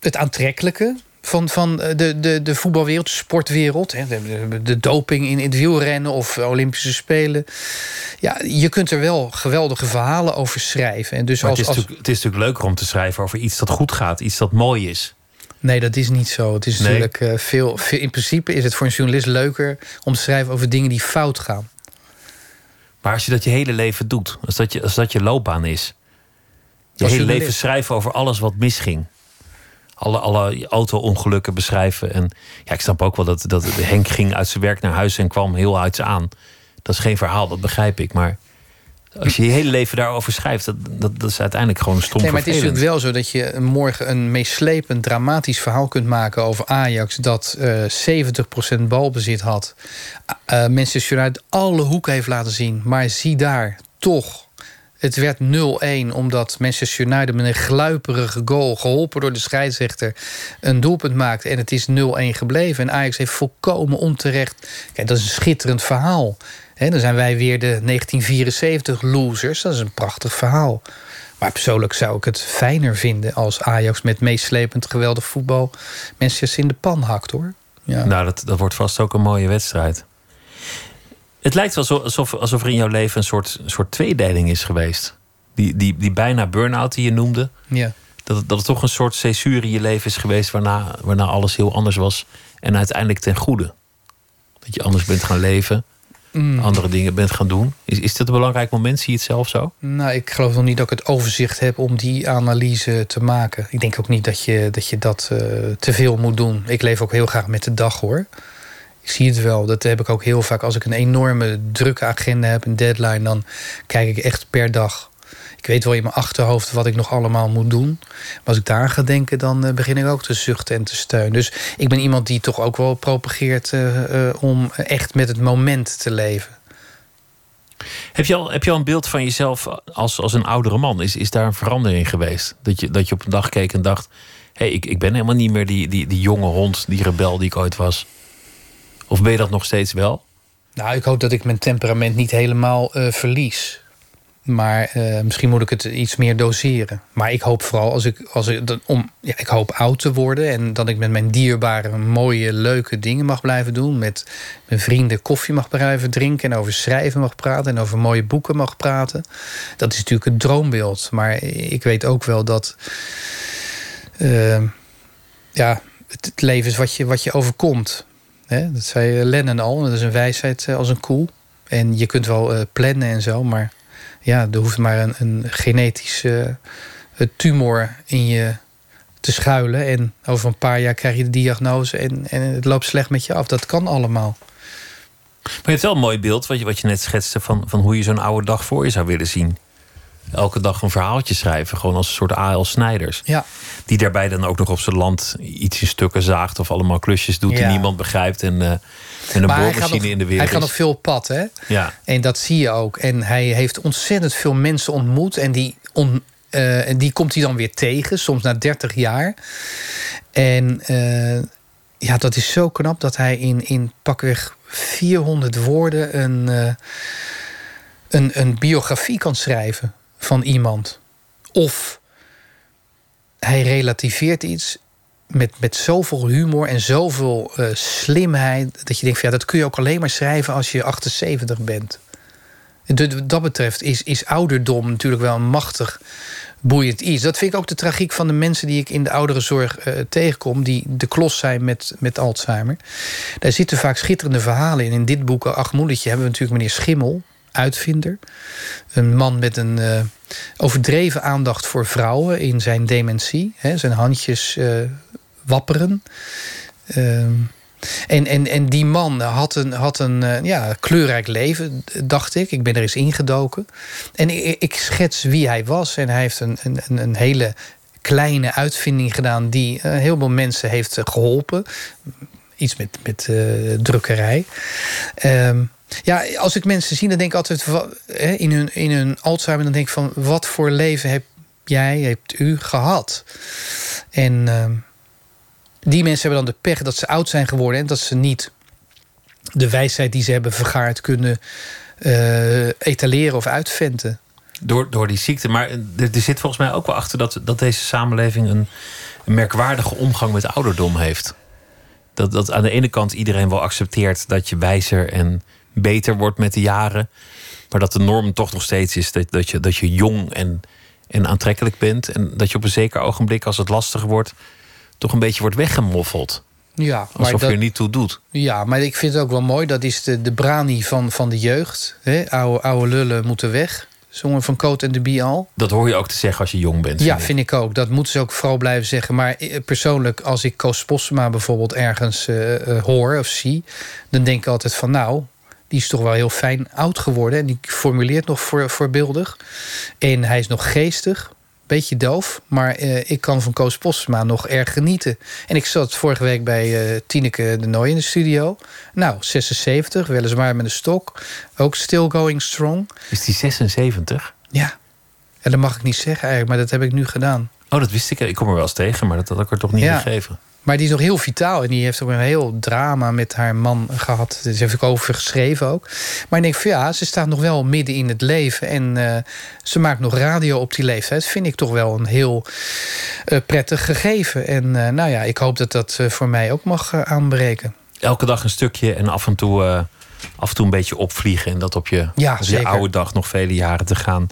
het aantrekkelijke van, van eh, de, de, de voetbalwereld, de sportwereld. Hè, de, de, doping in, in het wielrennen of Olympische Spelen. Ja, je kunt er wel geweldige verhalen over schrijven. En dus maar als, het, is als... het is natuurlijk leuker om te schrijven over iets dat goed gaat, iets dat mooi is. Nee, dat is niet zo. Het is Nee. natuurlijk veel, veel. In principe is het voor een journalist leuker om te schrijven over dingen die fout gaan. Maar als je dat je hele leven doet, als dat je, als dat je loopbaan is. Je hele leven schrijven over alles wat misging. Alle, alle auto-ongelukken beschrijven. En ja, ik snap ook wel dat, dat Henk ging uit zijn werk naar huis en kwam heel huids aan. Dat is geen verhaal, dat begrijp ik. Maar als je je hele leven daarover schrijft, dat, dat, dat is uiteindelijk gewoon stom Nee, maar het is natuurlijk wel zo dat je morgen een meeslepend, dramatisch verhaal kunt maken over Ajax. dat eh 70% balbezit had. Uh, Manchester United alle hoeken heeft laten zien. Maar zie daar, toch. Het werd 0-1 omdat Manchester United met een gluiperige goal... geholpen door de scheidsrechter, een doelpunt maakte. En het is 0-1 gebleven. En Ajax heeft volkomen onterecht... Kijk, dat is een schitterend verhaal. He, dan zijn wij weer de 1974 losers. Dat is een prachtig verhaal. Maar persoonlijk zou ik het fijner vinden... als Ajax met meeslepend geweldig voetbal... mensen in de pan hakt, hoor. Ja. Nou, dat, dat wordt vast ook een mooie wedstrijd. Het lijkt wel alsof, alsof er in jouw leven een soort, een soort tweedeling is geweest. Die, die, die bijna burn-out die je noemde. ja. Dat dat het toch een soort césuur in je leven is geweest... Waarna, waarna alles heel anders was. En uiteindelijk ten goede. Dat je anders bent gaan leven. Mm. Andere dingen bent gaan doen. Is, is dat een belangrijk moment? Zie je het zelf zo? Nou, ik geloof nog niet dat ik het overzicht heb om die analyse te maken. Ik denk ook niet dat je dat, je dat uh, te veel moet doen. Ik leef ook heel graag met de dag hoor. Ik zie het wel. Dat heb ik ook heel vaak. Als ik een enorme drukke agenda heb, een deadline, dan kijk ik echt per dag. Ik weet wel in mijn achterhoofd wat ik nog allemaal moet doen. Maar als ik daar ga denken, dan uh, begin ik ook te zuchten en te steunen. Dus ik ben iemand die toch ook wel propageert uh, om echt met het moment te leven. Heb je al, heb je al een beeld van jezelf als, als een oudere man? Is, is daar een verandering geweest? Dat je, dat je op een dag keek en dacht: hé, hey, ik, ik ben helemaal niet meer die, die, die jonge hond, die rebel die ik ooit was. Of ben je dat nog steeds wel? Nou, ik hoop dat ik mijn temperament niet helemaal uh, verlies. Maar uh, misschien moet ik het iets meer doseren. Maar ik hoop vooral als ik, als ik, om, ja, ik hoop oud te worden en dat ik met mijn dierbare, mooie, leuke dingen mag blijven doen. Met mijn vrienden koffie mag blijven drinken en over schrijven mag praten en over mooie boeken mag praten. Dat is natuurlijk het droombeeld. Maar ik weet ook wel dat. Uh, ja, het, het, leven is wat je, wat je overkomt. Dat zei Lennon al, dat is een wijsheid als een koe. En je kunt wel uh, plannen en zo, maar ja, er hoeft maar een, een genetische tumor in je te schuilen. En over een paar jaar krijg je de diagnose en, en het loopt slecht met je af. Dat kan allemaal. Maar je hebt wel een mooi beeld, wat je, wat je net schetste, van, van hoe je zo'n oude dag voor je zou willen zien. Elke dag een verhaaltje schrijven, gewoon als een soort A.L. Snijders. Ja. Die daarbij dan ook nog op zijn land iets in stukken zaagt of allemaal klusjes doet Ja. die niemand begrijpt. En, uh, en een boormachine in de wereld. hij gaat nog veel pad, hè? Ja. En dat zie je ook. En hij heeft ontzettend veel mensen ontmoet. En die, on, uh, die komt hij dan weer tegen, soms na 30 jaar. En uh, ja, dat is zo knap dat hij in, in pakweg 400 woorden een, een, een biografie kan schrijven van iemand. Of hij relativeert iets met, met zoveel humor en zoveel uh, slimheid. dat je denkt: van, ja, dat kun je ook alleen maar schrijven als je 78 bent. De, dat betreft is, is ouderdom natuurlijk wel een machtig boeiend iets. Dat vind ik ook de tragiek van de mensen die ik in de ouderenzorg uh, tegenkom, die de klos zijn met, met Alzheimer. Daar zitten vaak schitterende verhalen in. In dit boek, Ach Moedertje, hebben we natuurlijk meneer Schimmel. Uitvinder. Een man met een uh, overdreven aandacht voor vrouwen in zijn dementie. Hè, zijn handjes uh, wapperen. Ehm, en, en, en die man had een, had een uh, ja, kleurrijk leven, dacht ik. Ik ben er eens ingedoken. En ik, ik schets wie hij was. En hij heeft een, een, een hele kleine uitvinding gedaan die heel veel mensen heeft geholpen. Iets met, met drukkerij. Um, ja, als ik mensen zie, dan denk ik altijd in hun, in hun Alzheimer, dan denk ik van wat voor leven heb jij, hebt u gehad? En uh, die mensen hebben dan de pech dat ze oud zijn geworden en dat ze niet de wijsheid die ze hebben vergaard kunnen uh, etaleren of uitventen. Door, door die ziekte. Maar er, er, zit volgens mij ook wel achter dat, dat deze samenleving een, een merkwaardige omgang met ouderdom heeft. Dat, dat aan de ene kant iedereen wel accepteert dat je wijzer en beter wordt met de jaren. Maar dat de norm toch nog steeds is dat, dat, je, dat je jong en, en aantrekkelijk bent. En dat je op een zeker ogenblik, als het lastiger wordt, toch een beetje wordt weggemoffeld. Ja, Alsof dat, je er niet toe doet. Ja, maar ik vind het ook wel mooi. Dat is de, de brani van, van de jeugd. Hè? Oude, oude lullen moeten weg. Zongen van Coat en de Bial. Dat hoor je ook te zeggen als je jong bent. Ja, vind ik ook. Dat moeten ze ook vooral blijven zeggen. Maar eh, persoonlijk, als ik Koos Possema bijvoorbeeld ergens uh, hoor of zie... dan denk ik altijd van nou, die is toch wel heel fijn oud geworden. En die formuleert nog voor, voorbeeldig. En hij is nog geestig. Beetje doof, maar eh, ik kan van Koos Postma nog erg genieten. En ik zat vorige week bij uh, Tineke de Nooi in de studio. Nou, 76, weliswaar met een stok. Ook still going strong. Is die 76? Ja. En dat mag ik niet zeggen eigenlijk, maar dat heb ik nu gedaan. Oh, dat wist ik. Ik kom er wel eens tegen, maar dat had ik er toch niet ja. gegeven. Maar die is nog heel vitaal. En die heeft ook een heel drama met haar man gehad. Daar heb ik over geschreven ook. Maar ik denk van ja, ze staat nog wel midden in het leven. En uh, ze maakt nog radio op die leeftijd. Vind ik toch wel een heel uh, prettig gegeven. En uh, nou ja, ik hoop dat dat voor mij ook mag aanbreken. Elke dag een stukje en af en toe, af en toe een beetje opvliegen. En dat op je, ja, op je oude dag nog vele jaren te gaan.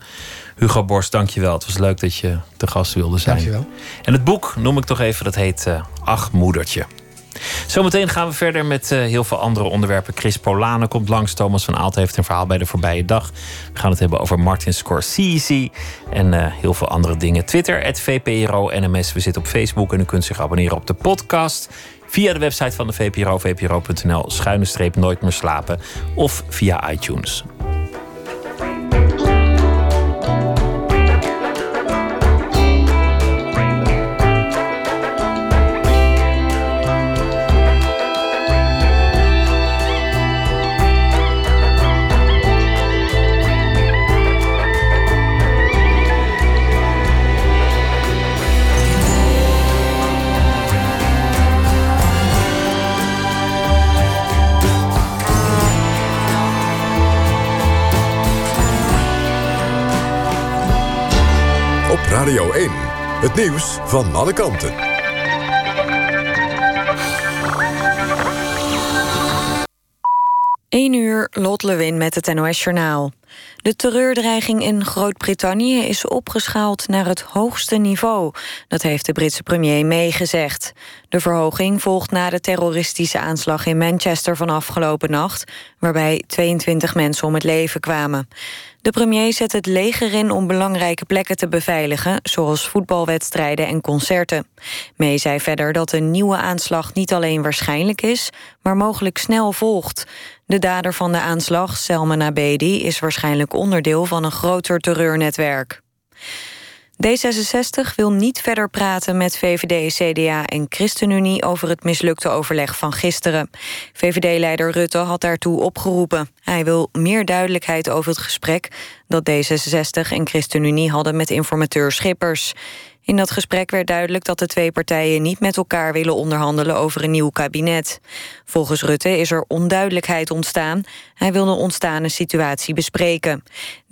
Hugo Borst, dankjewel. Het was leuk dat je de gast wilde zijn. Dankjewel. En het boek noem ik toch even, dat heet uh, Ach Moedertje. Zometeen gaan we verder met uh, heel veel andere onderwerpen. Chris Polane komt langs. Thomas van Aalt heeft een verhaal bij de voorbije dag. We gaan het hebben over Martin Scorsese en uh, heel veel andere dingen. Twitter, het VPRO NMS. We zitten op Facebook en u kunt zich abonneren op de podcast. Via de website van de VPRO, vpro.nl, schuine streep nooit meer slapen. Of via iTunes. Radio 1. Het nieuws van alle kanten. 1 uur, Lot Lewin met het NOS Journaal. De terreurdreiging in Groot-Brittannië is opgeschaald naar het hoogste niveau. Dat heeft de Britse premier meegezegd. De verhoging volgt na de terroristische aanslag in Manchester van afgelopen nacht... waarbij 22 mensen om het leven kwamen. De premier zet het leger in om belangrijke plekken te beveiligen... zoals voetbalwedstrijden en concerten. May zei verder dat een nieuwe aanslag niet alleen waarschijnlijk is... maar mogelijk snel volgt. De dader van de aanslag, Selman Abedi, is waarschijnlijk onderdeel van een groter terreurnetwerk. D66 wil niet verder praten met VVD, CDA en ChristenUnie over het mislukte overleg van gisteren. VVD-leider Rutte had daartoe opgeroepen. Hij wil meer duidelijkheid over het gesprek dat D66 en ChristenUnie hadden met informateur Schippers. In dat gesprek werd duidelijk dat de twee partijen niet met elkaar willen onderhandelen over een nieuw kabinet. Volgens Rutte is er onduidelijkheid ontstaan. Hij wil de ontstane situatie bespreken.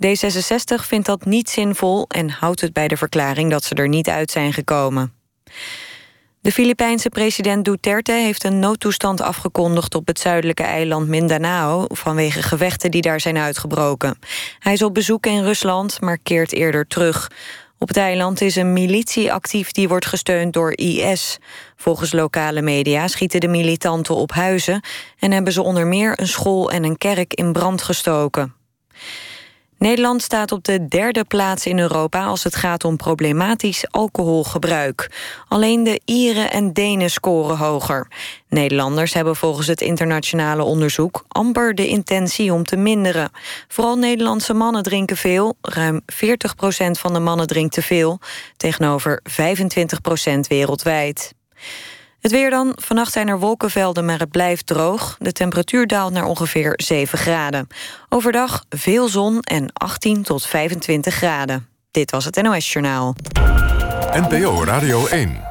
D66 vindt dat niet zinvol en houdt het bij de verklaring dat ze er niet uit zijn gekomen. De Filipijnse president Duterte heeft een noodtoestand afgekondigd op het zuidelijke eiland Mindanao vanwege gevechten die daar zijn uitgebroken. Hij is op bezoek in Rusland, maar keert eerder terug. Op het eiland is een militie actief die wordt gesteund door IS. Volgens lokale media schieten de militanten op huizen... en hebben ze onder meer een school en een kerk in brand gestoken. Nederland staat op de derde plaats in Europa als het gaat om problematisch alcoholgebruik. Alleen de Ieren en Denen scoren hoger. Nederlanders hebben volgens het internationale onderzoek amper de intentie om te minderen. Vooral Nederlandse mannen drinken veel. Ruim 40% van de mannen drinkt te veel, tegenover 25% wereldwijd. Het weer dan. Vannacht zijn er wolkenvelden, maar het blijft droog. De temperatuur daalt naar ongeveer 7 graden. Overdag veel zon en 18 tot 25 graden. Dit was het NOS Journaal. NPO Radio 1.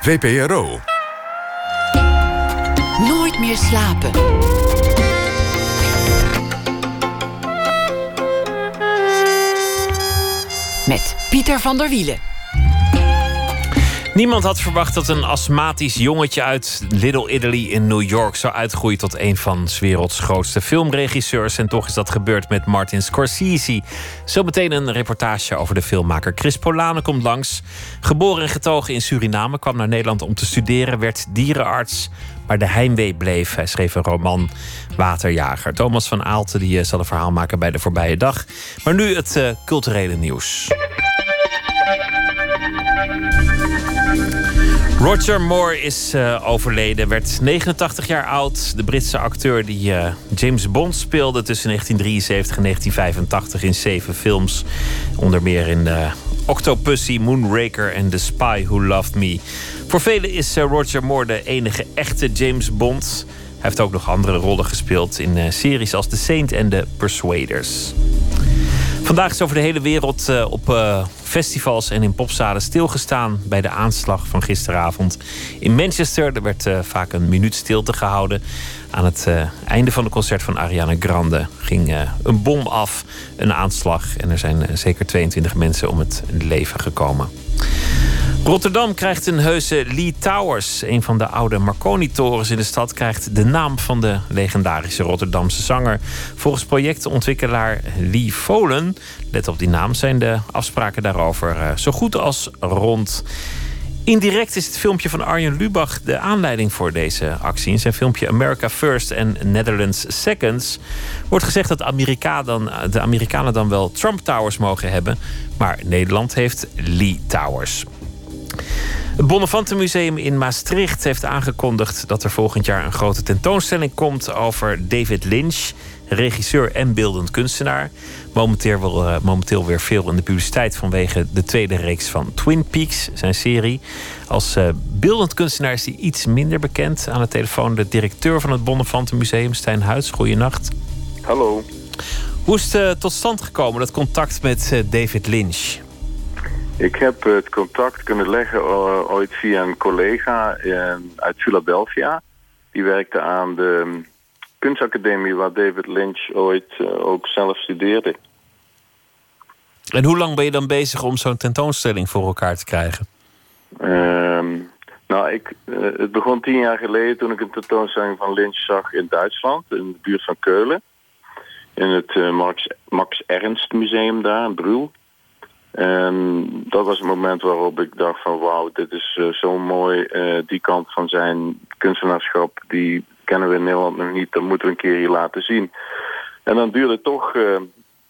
VPRO. Nooit meer slapen. Met Pieter van der Wielen. Niemand had verwacht dat een astmatisch jongetje uit Little Italy in New York zou uitgroeien tot een van 's werelds grootste filmregisseurs. En toch is dat gebeurd met Martin Scorsese. Zometeen een reportage over de filmmaker. Chris Polane komt langs. Geboren en getogen in Suriname, kwam naar Nederland om te studeren, werd dierenarts. Maar de heimwee bleef. Hij schreef een roman Waterjager. Thomas van Aalten die eh, zal een verhaal maken bij de voorbije dag. Maar nu het uh, culturele nieuws. Roger Moore is uh, overleden, werd 89 jaar oud. De Britse acteur die uh, James Bond speelde tussen 1973 en 1985 in zeven films. Onder meer in uh, Octopussy, Moonraker en The Spy Who Loved Me. Voor velen is Roger Moore de enige echte James Bond. Hij heeft ook nog andere rollen gespeeld in series als The Saint en The Persuaders. Vandaag is over de hele wereld uh, op uh, festivals en in popzalen stilgestaan bij de aanslag van gisteravond in Manchester. Er werd uh, vaak een minuut stilte gehouden. Aan het einde van het concert van Ariana Grande ging een bom af, een aanslag. En er zijn zeker 22 mensen om het leven gekomen. Rotterdam krijgt een heuse Lee Towers. Een van de oude Marconi-torens in de stad krijgt de naam van de legendarische Rotterdamse zanger. Volgens projectontwikkelaar Lee Folen, let op die naam, zijn de afspraken daarover eh, zo goed als rond. Indirect is het filmpje van Arjen Lubach de aanleiding voor deze actie. In zijn filmpje America First en Netherlands Seconds wordt gezegd dat Amerika dan, de Amerikanen dan wel Trump Towers mogen hebben, maar Nederland heeft Lee Towers. Het Bonnefantenmuseum in Maastricht heeft aangekondigd dat er volgend jaar een grote tentoonstelling komt over David Lynch, regisseur en beeldend kunstenaar. Momenteel, uh, momenteel weer veel in de publiciteit vanwege de tweede reeks van Twin Peaks, zijn serie. Als uh, beeldend kunstenaar is hij iets minder bekend. Aan de telefoon de directeur van het Bonnefantenmuseum, Stijn Huids. Goeienacht. Hallo. Hoe is het uh, tot stand gekomen, dat contact met David Lynch? Ik heb het contact kunnen leggen ooit via een collega uit Philadelphia. Die werkte aan de kunstacademie waar David Lynch ooit uh, ook zelf studeerde. En hoe lang ben je dan bezig om zo'n tentoonstelling voor elkaar te krijgen? Uh, nou, ik, uh, het begon tien jaar geleden toen ik een tentoonstelling van Lynch zag in Duitsland, in de buurt van Keulen. In het uh, Max, Max Ernst Museum daar in Brühl. En dat was het moment waarop ik dacht van wauw, dit is uh, zo mooi. Uh, die kant van zijn kunstenaarschap, die kennen we in Nederland nog niet. Dat moeten we een keer hier laten zien. En dan duurde het toch uh,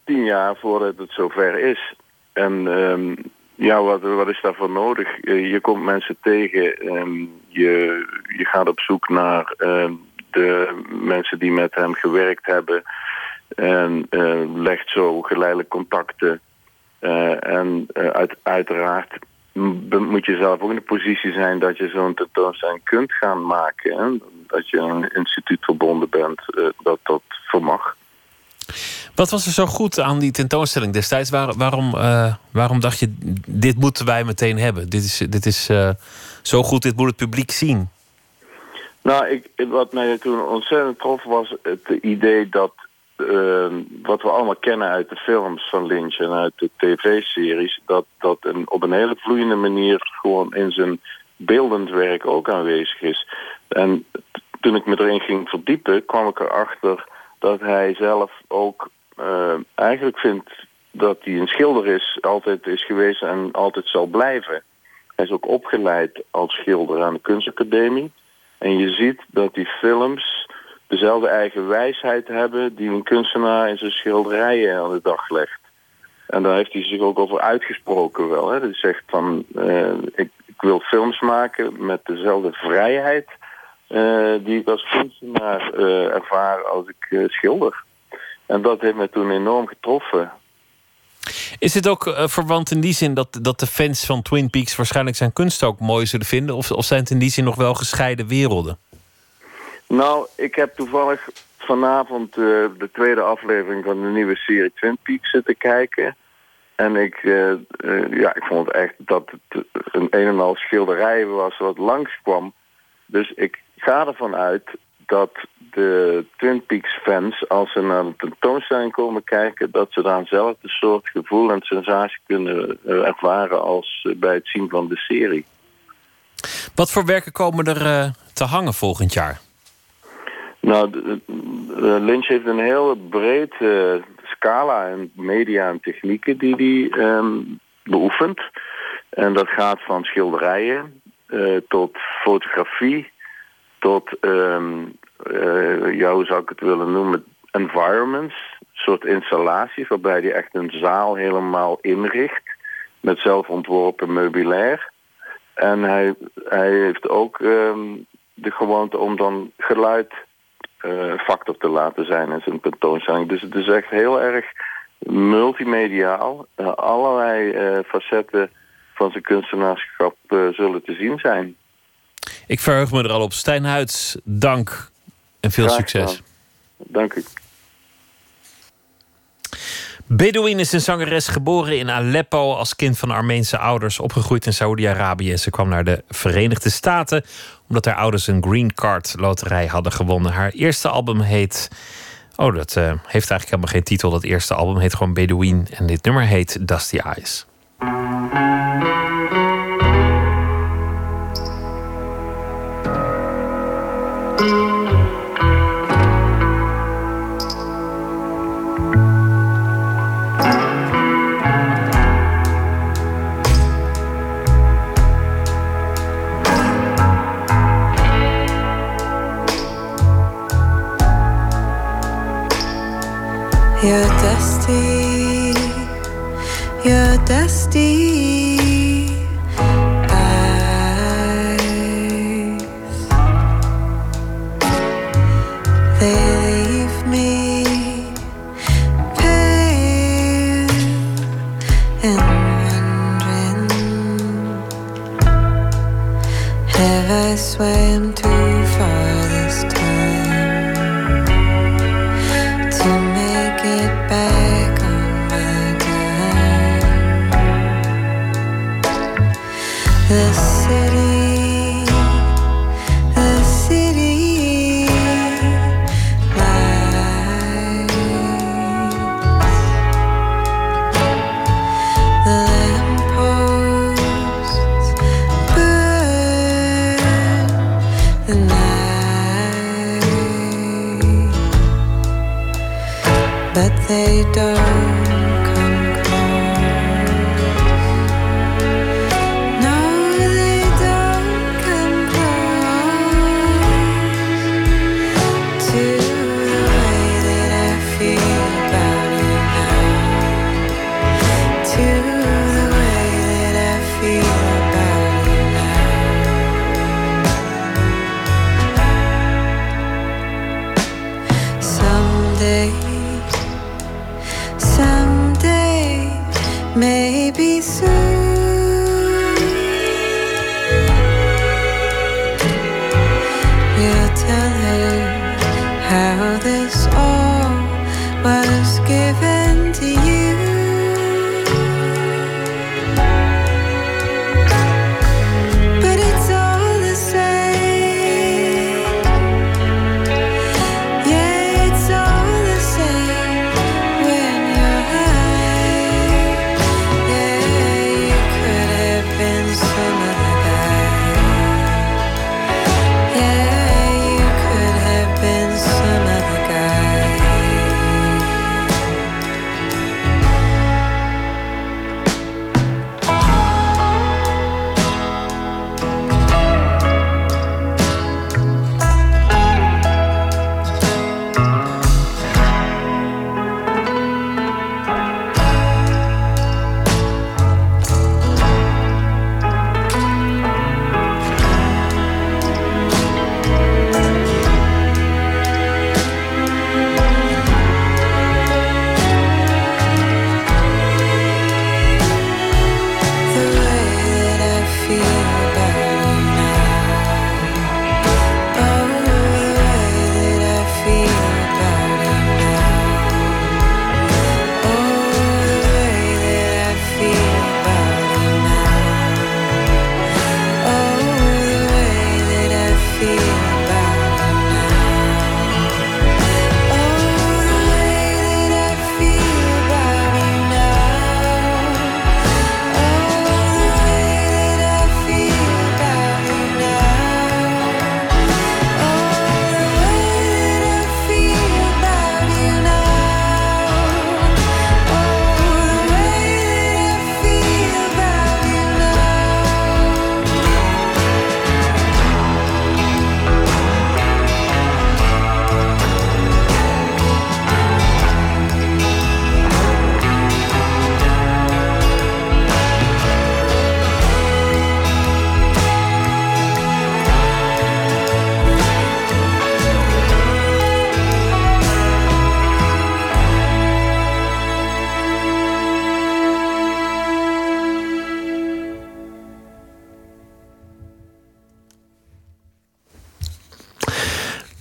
tien jaar voordat het zover is. En um, ja, wat, wat is daarvoor nodig? je komt mensen tegen. Um, je, je gaat op zoek naar de mensen die met hem gewerkt hebben. En legt zo geleidelijk contacten en uit, uiteraard moet je zelf ook in de positie zijn dat je zo'n tentoonstelling kunt gaan maken. Hè? Dat je een instituut verbonden bent, uh, dat dat vermag. Wat was er zo goed aan die tentoonstelling destijds? Waar, waarom, waarom dacht je, dit moeten wij meteen hebben? Dit is, dit is zo goed, dit moet het publiek zien. Nou, ik, wat mij toen ontzettend trof was het idee dat uh, wat we allemaal kennen uit de films van Lynch en uit de tv-series, dat dat een, op een hele vloeiende manier gewoon in zijn beeldend werk ook aanwezig is. En toen ik me erin ging verdiepen, kwam ik erachter dat hij zelf ook uh, eigenlijk vindt dat hij een schilder is, altijd is geweest en altijd zal blijven. Hij is ook opgeleid als schilder aan de kunstacademie. En je ziet dat die films dezelfde eigen wijsheid hebben die een kunstenaar in zijn schilderijen aan de dag legt. En daar heeft hij zich ook over uitgesproken wel. Hè. Hij zegt van, uh, ik, ik, wil films maken met dezelfde vrijheid die ik als kunstenaar uh, ervaar als ik schilder. En dat heeft me toen enorm getroffen. Is het ook verwant in die zin dat, dat de fans van Twin Peaks waarschijnlijk zijn kunst ook mooi zullen vinden? Of, of zijn het in die zin nog wel gescheiden werelden? Nou, ik heb toevallig vanavond uh, de tweede aflevering van de nieuwe serie Twin Peaks zitten kijken. En ik, uh, uh, ja, ik vond echt dat het een een en al schilderij was wat langskwam. Dus ik ga ervan uit dat de Twin Peaks fans, als ze naar de tentoonstelling komen kijken, dat ze daar eenzelfde soort gevoel en sensatie kunnen ervaren als bij het zien van de serie. Wat voor werken komen er te hangen volgend jaar? Nou, Lynch heeft een heel breed uh, scala en media en technieken die hij um, beoefent. En dat gaat van schilderijen uh, tot fotografie, tot, um, uh, ja, hoe zou ik het willen noemen, environments. Soort installaties waarbij hij echt een zaal helemaal inricht met zelfontworpen meubilair. En hij, hij heeft ook um, de gewoonte om dan geluid uh, factor te laten zijn in zijn tentoonstelling. Dus het is echt heel erg multimediaal. Uh, allerlei facetten van zijn kunstenaarschap zullen te zien zijn. Ik verheug me er al op. Stijn Huids, dank en veel Graag succes. Dank u. Bedouin is een zangeres geboren in Aleppo als kind van Armeense ouders, opgegroeid in Saoedi-Arabië. Ze kwam naar de Verenigde Staten omdat haar ouders een green card loterij hadden gewonnen. Haar eerste album heet. Oh, dat uh, heeft eigenlijk helemaal geen titel. Dat eerste album heet gewoon Bedouin. En dit nummer heet Dusty Eyes.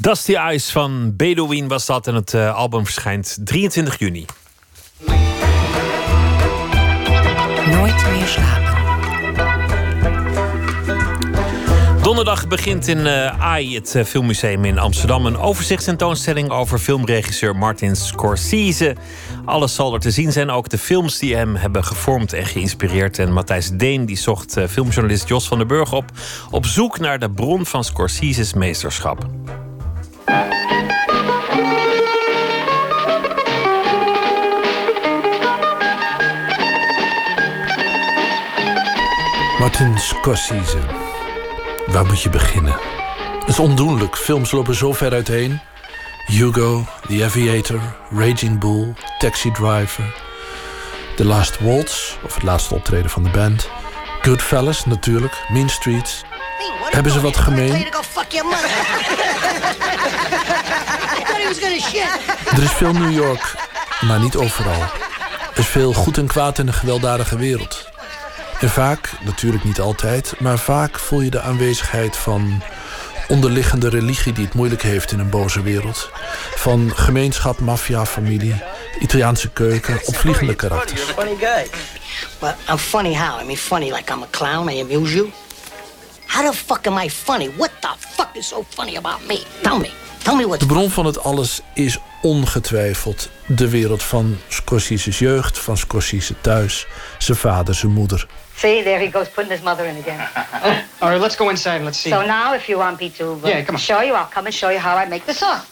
Dusty Eyes van Bedouin was dat en het uh, album verschijnt 23 juni. Nooit meer slapen. Donderdag begint in uh, AI, het uh, filmmuseum in Amsterdam, een overzichtstentoonstelling over filmregisseur Martin Scorsese. Alles zal er te zien zijn, ook de films die hem hebben gevormd en geïnspireerd. En Matthijs Deen die zocht uh, filmjournalist Jos van den Burg op, op zoek naar de bron van Scorsese's meesterschap. Martin Scorsese. Waar moet je beginnen? Het is ondoenlijk. Films lopen zo ver uiteen. Hugo, The Aviator, Raging Bull, Taxi Driver... The Last Waltz, of het laatste optreden van de band... Goodfellas, natuurlijk, Mean Streets... Hebben ze wat gemeen? Er is veel New York, maar niet overal. Er is veel goed en kwaad in een gewelddadige wereld. En vaak, natuurlijk niet altijd, maar vaak voel je de aanwezigheid van onderliggende religie die het moeilijk heeft in een boze wereld. Van gemeenschap, maffia, familie, Italiaanse keuken, opvliegende karakters. Funny guy. Well, I'm funny how? I mean funny like I'm a clown, I amuse you? How the fuck am I funny? What the fuck is so funny about me? Tell me. Tell me what. De bron van het alles is ongetwijfeld de wereld van Scorsese's jeugd, van Scorsese thuis, zijn vader, zijn moeder. See, there he goes putting his mother in again. [LAUGHS] All right, let's go inside and let's see. So now, if you want me to uh, Yeah, come on. show you, I'll come and show you how I make the sauce.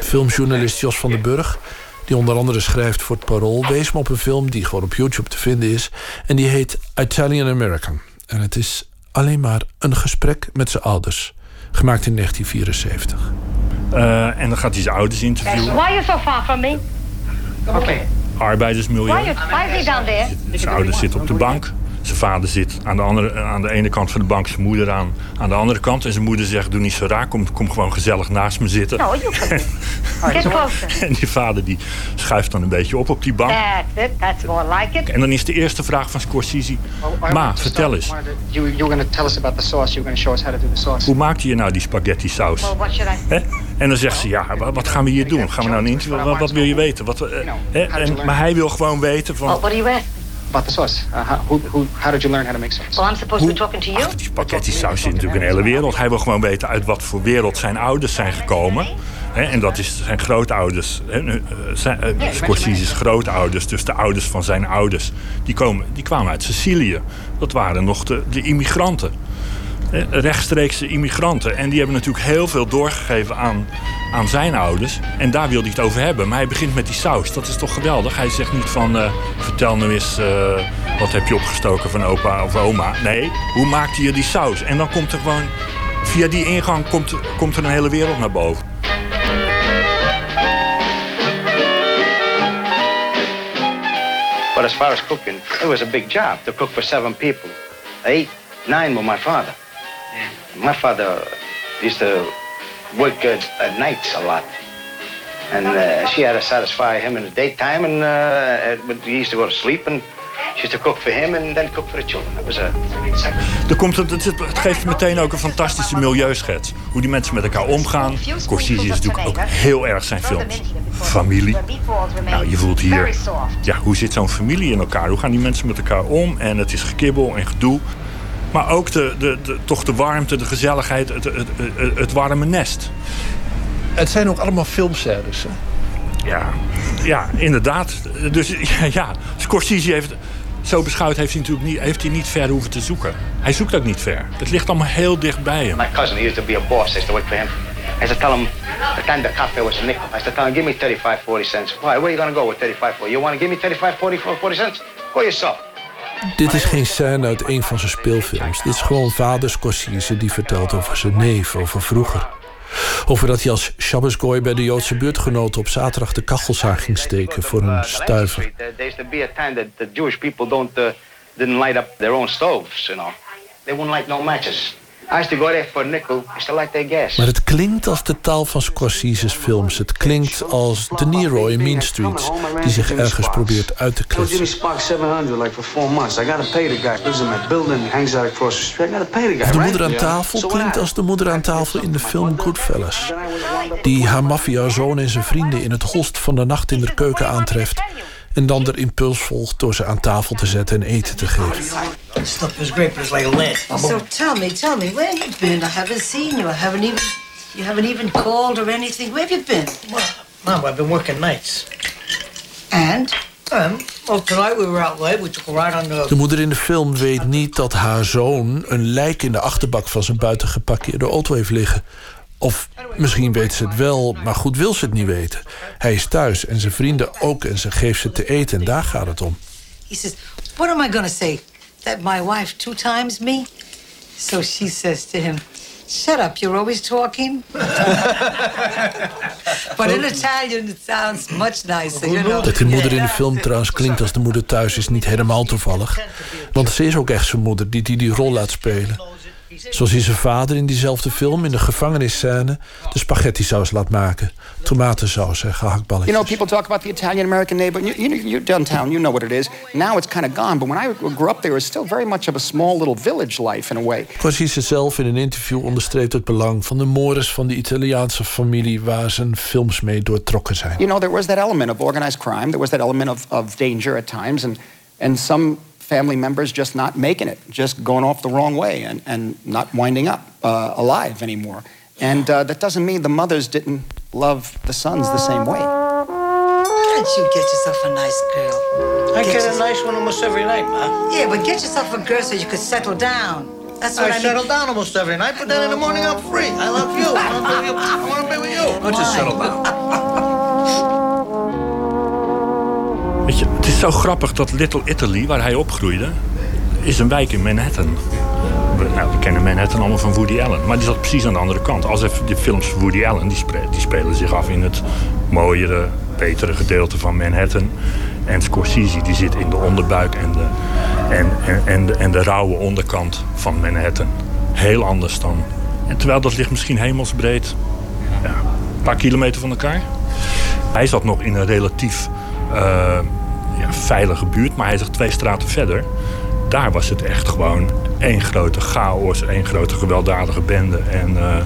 Filmjournalist Jos van den Burg, die onder andere schrijft voor het Parool, wees me op een film die gewoon op YouTube te vinden is. En die heet Italian American. En het is alleen maar een gesprek met zijn ouders. Gemaakt in 1974. Uh, en dan gaat hij zijn ouders interviewen. Why are you so far from me? Okay. Arbeidersmilieu. Why, you, why is he down there? Zijn ouders zitten op de bank. Zijn vader zit aan de, andere, aan de ene kant van de bank, zijn moeder aan, aan de andere kant. En zijn moeder zegt, doe niet zo raar, kom, kom gewoon gezellig naast me zitten. No, you can. Get closer. En die vader die schuift dan een beetje op op die bank. That's it. That's more like it. En dan is de eerste vraag van Scorsese, ma, vertel eens. You, you're going to tell us about the sauce. You're going to show us how to do the sauce. Hoe maakte je nou die spaghetti saus? Well, what should I... Hè? En dan zegt ze, ja, wa- wat gaan we hier doen? Gaan we nou een interview? Wat, wat wil je weten? Wat, eh, hè? En, maar hij wil gewoon weten Well, van... what? About the sauce. Uh, how, who, who, how did you learn how to make sauce? Well, I'm supposed to be talking to you? Ach, die spaghetti saus zit natuurlijk een hele wereld. Hij wil gewoon weten uit wat voor wereld zijn ouders zijn gekomen. Hè, en dat is zijn grootouders. Hè, eh, zijn, eh, Scorsese's grootouders, dus de ouders van zijn ouders. Die, komen, die kwamen uit Sicilië. Dat waren nog de, de immigranten. Hè, rechtstreekse immigranten. En die hebben natuurlijk heel veel doorgegeven aan, aan zijn ouders. En daar wil hij het over hebben. Maar hij begint met die saus. Dat is toch geweldig? Hij zegt niet van... eh, vertel nou eens... eh, wat heb je opgestoken van opa of oma? Nee, hoe maakte je die saus? En dan komt er gewoon... Via die ingang komt, komt er een hele wereld naar boven. But as far as cooking, it was a big job to cook for seven people. Eight, nine were my father. My father used to work uh, at nights a lot. And uh, she had to satisfy him in the daytime, and uh, he used to go to sleep, and she used to cook for him and then cook for the children. It was a Er komt, het, geeft meteen ook een fantastische milieuschets. Hoe die mensen met elkaar omgaan. Scorsese is natuurlijk ook heel erg zijn films. Familie. Nou, je voelt hier... Ja, hoe zit zo'n familie in elkaar? Hoe gaan die mensen met elkaar om? En het is gekibbel en gedoe. Maar ook de, de, de, toch de warmte, de gezelligheid, het, het, het, het warme nest. Het zijn ook allemaal filmscènes. hè? Ja, ja, inderdaad. Dus [LAUGHS] ja, ja, Scorsese heeft... Zo beschouwd heeft hij natuurlijk niet, heeft hij niet ver hoeven te zoeken. Hij zoekt ook niet ver. Het ligt allemaal heel dicht bij hem. My cousin used to be a boss. I used to work for him. I used to tell him the time the cafe was a nickel. I used to tell him, give me 35, 40 cents. Why? Where are you going to go with 35, 40? You want to give me 35, 40, 40 cents? Go yourself. Dit is geen scène uit een van zijn speelfilms. Dit is gewoon vader Scorsese die vertelt over zijn neef, over vroeger. Over dat hij als Shabbosgoy bij de Joodse buurtgenoten op zaterdag de kachelzaag ging steken voor een stuiver. There used to be a time that the Jewish people don't uh, didn't light up their own stoves. You know, they wouldn't light no matches. Nickel. Their gas. Maar het klinkt als de taal van Scorsese's films. Het klinkt als De Niro in Mean Streets... die zich ergens probeert uit te Jimmy kletsen. Sparks 700 like for four months. I gotta pay the guy. Lives in my building, hangs out across the street. I gotta pay the guy, Of de moeder aan tafel klinkt als de moeder aan tafel in de film Goodfellas. Die haar maffia-zoon en zijn vrienden in het holst van de nacht in de keuken aantreft... en dan er impuls volgt door ze aan tafel te zetten en eten te geven. Stuff is great, but it's like a. So tell me, tell me, where you been? I haven't seen you. I haven't even, you haven't even called or anything. Where have you been? Mom, I've been working nights. And? Um, well, tonight we were out late. We took a ride on the... De moeder in de film weet niet dat haar zoon een lijk in de achterbak van zijn buiten geparkeerde auto heeft liggen. Of misschien weet ze het wel, maar goed wil ze het niet weten. Hij is thuis en zijn vrienden ook en ze geeft ze te eten en daar gaat het om. He says, what am I gonna say? That my wife two times me? So she says to him, shut up, you're always talking. [LAUGHS] but in Italian it sounds much nicer, you know. Dat die moeder in de film trouwens klinkt als de moeder thuis is niet helemaal toevallig. Want ze is ook echt zijn moeder die die, die rol laat spelen. Zoals hij zijn vader in diezelfde film in de gevangennisscène de spaghetti saus laat maken. Tomatensaus en gehaktballetjes. You know, people talk about the Italian American neighborhood. You, you, you're downtown, you know what it is. Now it's kind of gone, but when I grew up there, it was still very much of a small little village life in a way. Scorsese zelf in een interview onderstreept het belang van de mores van de Italiaanse familie waar zijn films mee doortrokken zijn. You know, there was that element of organized crime, there was that element of, of danger at times, and, and some family members just not making it, just going off the wrong way and, and not winding up uh, alive anymore. And uh, that doesn't mean the mothers didn't love the sons the same way. Why don't you get yourself a nice girl? I get a nice one almost every night, Ma. Yeah, but get yourself a girl so you could settle down. That's what I, I, settle mean. down almost every night, but then in the morning I'm free. I love you. I want to be with you. I want to be with you. Don't just settle down. [LAUGHS] Het is zo grappig dat Little Italy, waar hij opgroeide, is een wijk in Manhattan. We, nou, we kennen Manhattan allemaal van Woody Allen, maar die zat precies aan de andere kant. Als de films van Woody Allen, die spelen zich af in het mooiere, betere gedeelte van Manhattan. En Scorsese die zit in de onderbuik en de, en, en, en, de, en de rauwe onderkant van Manhattan. Heel anders dan. En terwijl dat ligt misschien hemelsbreed ja, een paar kilometer van elkaar. Hij zat nog in een relatief eh, ja, veilige buurt, maar hij zegt twee straten verder. Daar was het echt gewoon één grote chaos, één grote gewelddadige bende. En eh,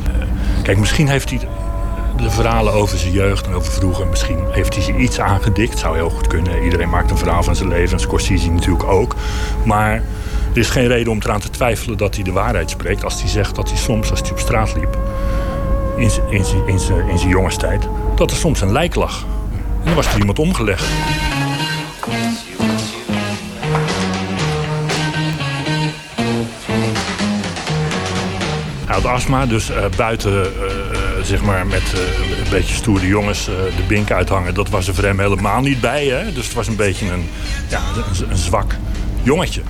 kijk, misschien heeft hij de verhalen over zijn jeugd en over vroeger, misschien heeft hij ze iets aangedikt. Zou heel goed kunnen. Iedereen maakt een verhaal van zijn leven, en Scorsese natuurlijk ook. Maar er is geen reden om eraan te twijfelen dat hij de waarheid spreekt als hij zegt dat hij soms, als hij op straat liep, in zijn- in jongenstijd, dat er soms een lijk lag. En dan was er iemand omgelegd. Hij had astma, dus eh, buiten eh, eh, zeg maar met een beetje stoere jongens de bink uithangen, dat was er voor hem helemaal niet bij. Hè? Dus het was een beetje een, ja, een, een zwak jongetje.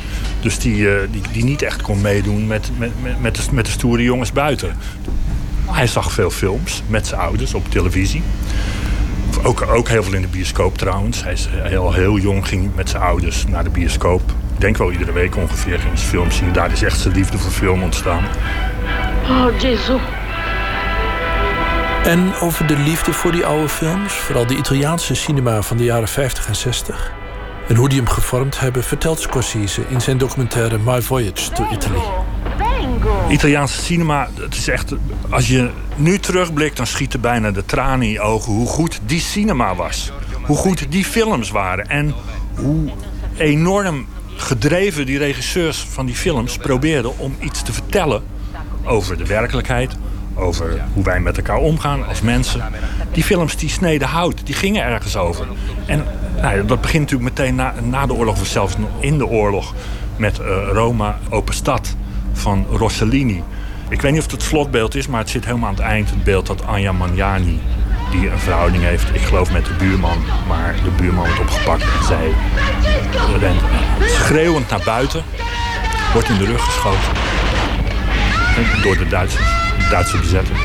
Dus die, die, die niet echt kon meedoen met, met, met, met, de, met de stoere jongens buiten. Hij zag veel films met zijn ouders op televisie. Ook, ook heel veel in de bioscoop trouwens. Hij is heel, heel jong, ging met zijn ouders naar de bioscoop. Ik denk wel iedere week ongeveer ging ze films zien. Daar is echt zijn liefde voor film ontstaan. Oh, Gesù. En over de liefde voor die oude films, vooral de Italiaanse cinema van de jaren 50 en 60. En hoe die hem gevormd hebben, vertelt Scorsese in zijn documentaire My Voyage to Italy. Italiaanse cinema, het is echt. Als je nu terugblikt, dan schieten bijna de tranen in je ogen hoe goed die cinema was. Hoe goed die films waren. En hoe enorm gedreven die regisseurs van die films probeerden om iets te vertellen over de werkelijkheid. Over hoe wij met elkaar omgaan als mensen. Die films die sneden hout, die gingen ergens over. En nou, ja, dat begint natuurlijk meteen na, na de oorlog, of zelfs in de oorlog, met eh, Roma, Open Stad van Rossellini. Ik weet niet of het het slotbeeld is, maar het zit helemaal aan het eind. Het beeld dat Anja Magnani, die een verhouding heeft, ik geloof met de buurman, maar de buurman wordt opgepakt en zij rent schreeuwend naar buiten, wordt in de rug geschoten door de Duitsers, Duitse bezetter.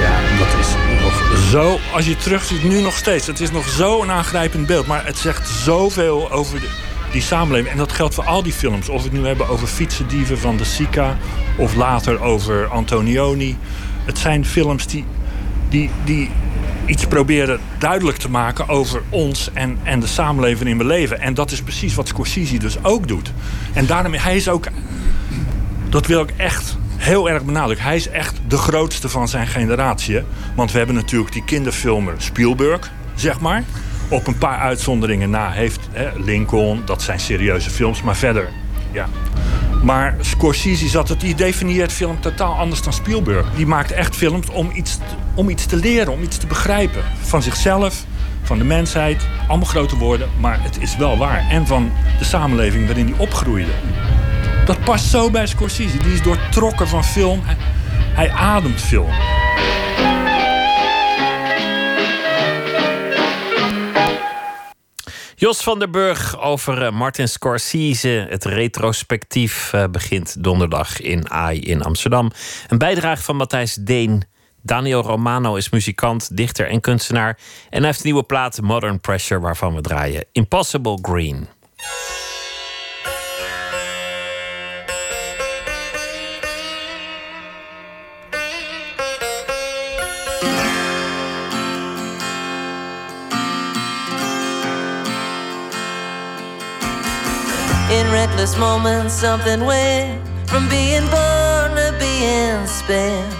Ja, dat is nog zo, als je terug ziet, nu nog steeds, het is nog zo'n aangrijpend beeld, maar het zegt zoveel over de, die samenleving. En dat geldt voor al die films. Of we het nu hebben over fietsendieven van de Sica... of later over Antonioni. Het zijn films die, die, die iets proberen duidelijk te maken over ons en, en de samenleving waarin we leven. En dat is precies wat Scorsese dus ook doet. En daarom, hij is ook, dat wil ik echt heel erg benadrukken. Hij is echt de grootste van zijn generatie. Want we hebben natuurlijk die kinderfilmer Spielberg, zeg maar. Op een paar uitzonderingen na heeft hè, Lincoln, dat zijn serieuze films. Maar verder, ja. Maar Scorsese zat het, die definieert film totaal anders dan Spielberg. Die maakt echt films om iets, om iets te leren, om iets te begrijpen. Van zichzelf, van de mensheid. Allemaal grote woorden, maar het is wel waar. En van de samenleving waarin hij opgroeide. Dat past zo bij Scorsese. Die is doortrokken van film. Hij ademt film. Jos van der Burg over eh, Martin Scorsese. Het retrospectief eh, begint donderdag in AI in Amsterdam. Een bijdrage van Matthijs Deen. Daniel Romano is muzikant, dichter en kunstenaar. En hij heeft een nieuwe plaat, Modern Pressure, waarvan we draaien. Impossible Green. In reckless moments, something went from being born to being spent.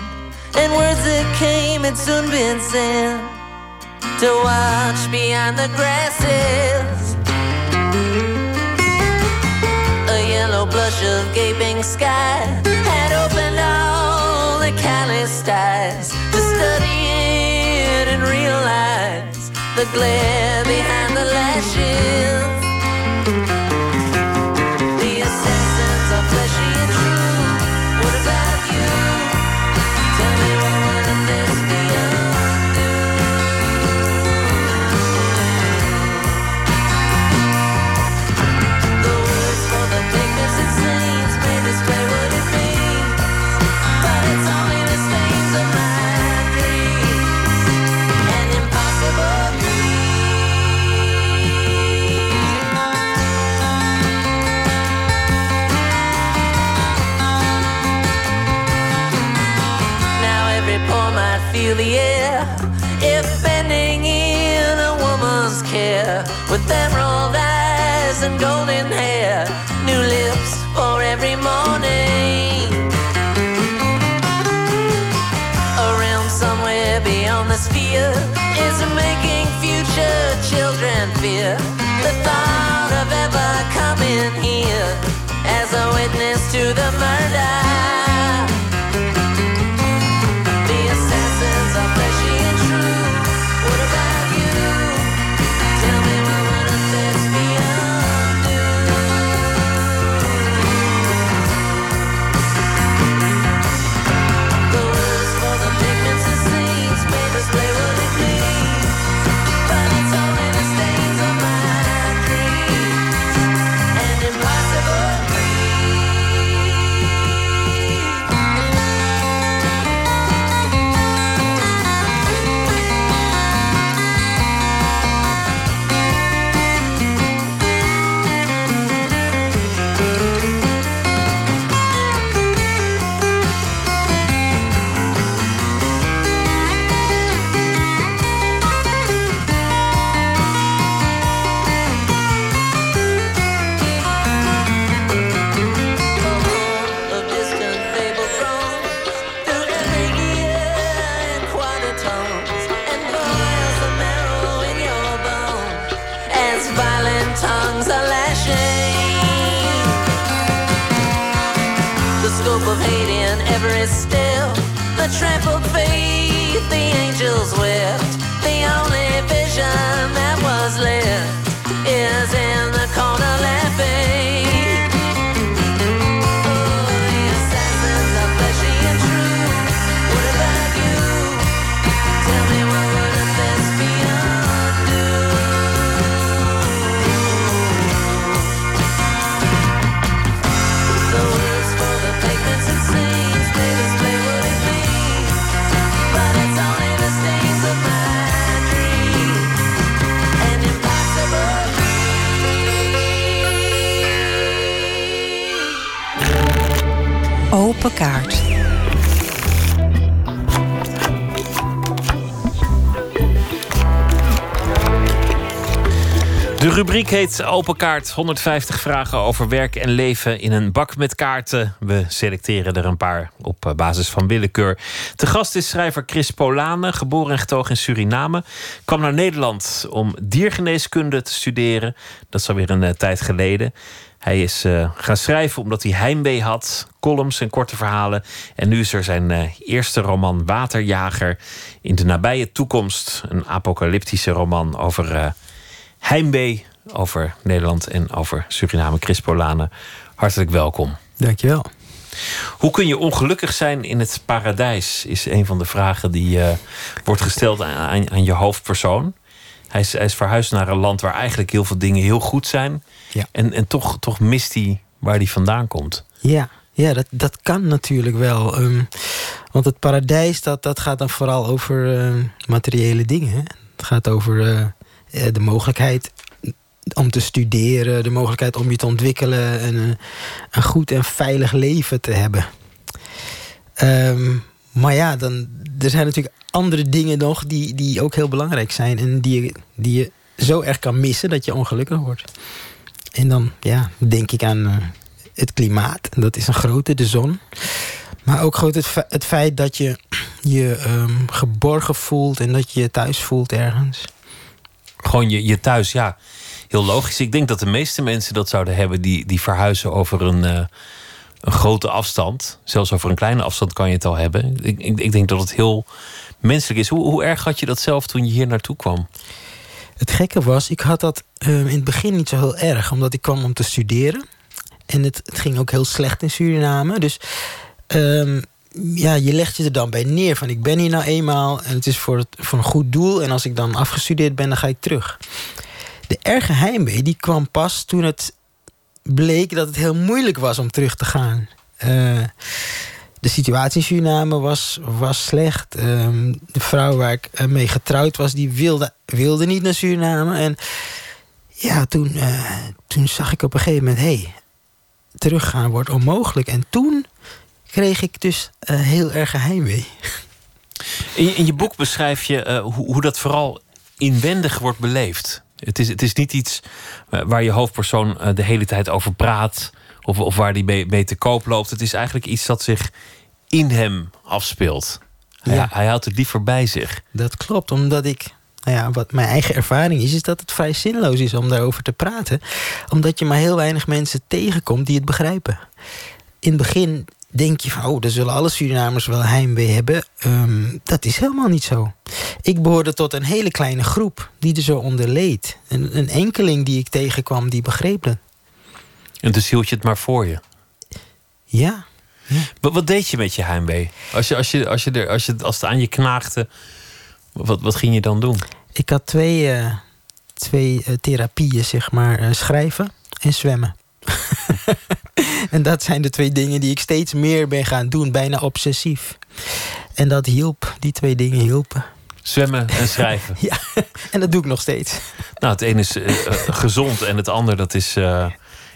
And words that came had soon been sent to watch behind the grasses. A yellow blush of gaping sky had opened all the calloused eyes to study it and realize the glare behind the lashes. Feel the air if bending in a woman's care with emerald eyes and golden hair, new lips for every morning. Around somewhere beyond the sphere is making future children fear still, the trampled faith the angels wept. Kaart. De rubriek heet Open Kaart. 150 vragen over werk en leven in een bak met kaarten. We selecteren er een paar op eh, basis van willekeur. Te gast is schrijver Chris Polane, geboren en getogen in Suriname. Kwam naar Nederland om diergeneeskunde te studeren. Dat is alweer een uh, tijd geleden. Hij is uh, gaan schrijven omdat hij heimwee had, columns en korte verhalen. En nu is er zijn uh, eerste roman Waterjager in de nabije toekomst. Een apocalyptische roman over uh, heimwee, over Nederland en over Suriname. Chris Polane, hartelijk welkom. Dankjewel. Hoe kun je ongelukkig zijn in het paradijs? Is een van de vragen die wordt gesteld aan, aan je hoofdpersoon. Hij is, hij is, verhuisd naar een land waar eigenlijk heel veel dingen heel goed zijn. Ja. En, en toch, toch mist hij waar hij vandaan komt. Ja, ja dat, dat kan natuurlijk wel. Um, want het paradijs, dat, dat gaat dan vooral over uh, materiële dingen. Hè? Het gaat over uh, de mogelijkheid om te studeren, de mogelijkheid om je te ontwikkelen en uh, een goed en veilig leven te hebben. Um, maar ja, dan, er zijn natuurlijk andere dingen nog die, die ook heel belangrijk zijn. En die die je zo erg kan missen dat je ongelukkig wordt. En dan ja, denk ik aan uh, het klimaat. Dat is een grote, de zon. Maar ook groot het, fe het feit dat je [CLEARS THROAT] je um, geborgen voelt en dat je je thuis voelt ergens. Gewoon je, je thuis, ja. Heel logisch. Ik denk dat de meeste mensen dat zouden hebben die, die verhuizen over een. Uh, een grote afstand. Zelfs over een kleine afstand kan je het al hebben. Ik, ik, ik denk dat het heel menselijk is. Hoe, hoe, erg had je dat zelf toen je hier naartoe kwam? Het gekke was, ik had dat uh, in het begin niet zo heel erg. Omdat ik kwam om te studeren. En het, ging ook heel slecht in Suriname. Dus um, ja, je legt je er dan bij neer. Van ik ben hier nou eenmaal en het is voor, het, een goed doel. En als ik dan afgestudeerd ben, dan ga ik terug. De erge heimwee die kwam pas toen het bleek dat het heel moeilijk was om terug te gaan. Uh, de situatie in Suriname was, was slecht. Um, de vrouw waar ik mee getrouwd was, die wilde, wilde niet naar Suriname. En ja, toen, uh, toen zag ik op een gegeven moment... hé, hey, teruggaan wordt onmogelijk. En toen kreeg ik dus uh, heel erg heimwee. In, in je boek beschrijf je hoe, hoe dat vooral inwendig wordt beleefd. Het is, het is niet iets waar je hoofdpersoon de hele tijd over praat. Of, of waar die mee, mee, te koop loopt. Het is eigenlijk iets dat zich in hem afspeelt. Hij, ja. hij houdt het liever bij zich. Dat klopt, omdat ik. Nou ja, wat mijn eigen ervaring is, is dat het vrij zinloos is om daarover te praten. Omdat je maar heel weinig mensen tegenkomt die het begrijpen. In het begin denk je van, oh, dan zullen alle Surinamers wel heimwee hebben. Um, dat is helemaal niet zo. Ik behoorde tot een hele kleine groep die er zo onder leed. Een, een enkeling die ik tegenkwam, die begreep het. En dus hield je het maar voor je? Ja. ja. Wat, wat, deed je met je heimwee? Als, je, als, je, als, je er, als, je, als het aan je knaagde, wat, wat ging je dan doen? Ik had twee, uh, twee uh, therapieën, zeg maar. Uh, schrijven en zwemmen. [LAUGHS] en dat zijn de twee dingen die ik steeds meer ben gaan doen, bijna obsessief. En dat hielp, die twee dingen hielpen. Zwemmen en schrijven. [LAUGHS] ja, en dat doe ik nog steeds. Nou, het ene is uh, gezond en het ander dat is, uh,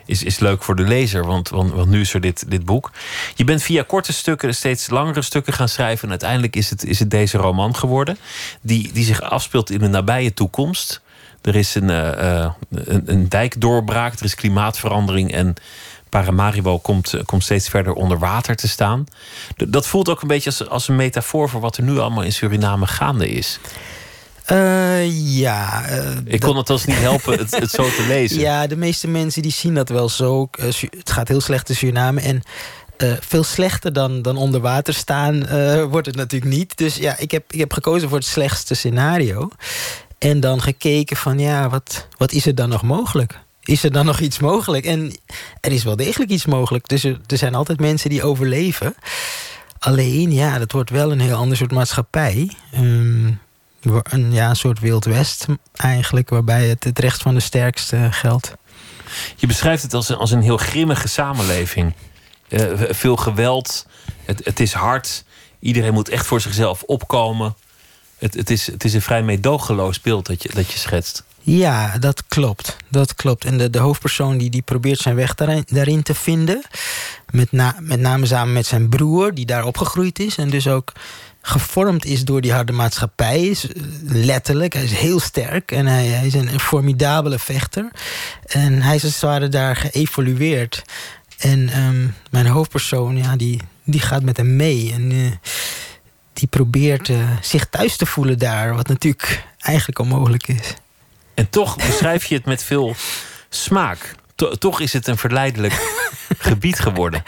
is, is leuk voor de lezer. Want, want, want, nu is er dit, dit boek. Je bent via korte stukken steeds langere stukken gaan schrijven. En uiteindelijk is het, is het deze roman geworden. Die, die zich afspeelt in de nabije toekomst. Er is een, uh, een, een dijkdoorbraak, er is klimaatverandering en Paramaribo komt, komt steeds verder onder water te staan. Dat voelt ook een beetje als, als een metafoor voor wat er nu allemaal in Suriname gaande is. Uh, ja. Uh, ik kon het als niet helpen het, het, zo te [LAUGHS] lezen. Ja, de meeste mensen die zien dat wel zo. Uh, het gaat heel slecht in Suriname. En veel slechter dan, dan onder water staan wordt het natuurlijk niet. Dus ja, ik heb, ik heb gekozen voor het slechtste scenario. En dan gekeken van ja, wat, wat is er dan nog mogelijk? Is er dan nog iets mogelijk? En er is wel degelijk iets mogelijk. Dus er, er zijn altijd mensen die overleven. Alleen, ja, dat wordt wel een heel ander soort maatschappij. Um, een, ja, een soort Wild West eigenlijk, waarbij het het recht van de sterkste geldt. Je beschrijft het als een, als een heel grimmige samenleving. Uh, veel geweld, het, het is hard. Iedereen moet echt voor zichzelf opkomen. Het, het, is, het is een vrij meedogenloos beeld dat je, dat je schetst. Ja, dat klopt. Dat klopt. En de, de hoofdpersoon die, die probeert zijn weg daarin, daarin te vinden. Met, na, met name samen met zijn broer, die daar opgegroeid is. En dus ook gevormd is door die harde maatschappij. Is, eh, letterlijk, hij is heel sterk. En hij, is een, een formidabele vechter. En hij is als het ware daar geëvolueerd. En ehm, mijn hoofdpersoon, ja, die, die gaat met hem mee. En eh, die probeert eh, zich thuis te voelen daar. Wat natuurlijk eigenlijk onmogelijk is. En toch beschrijf je het met veel smaak. To- toch is het een verleidelijk [LAUGHS] gebied geworden.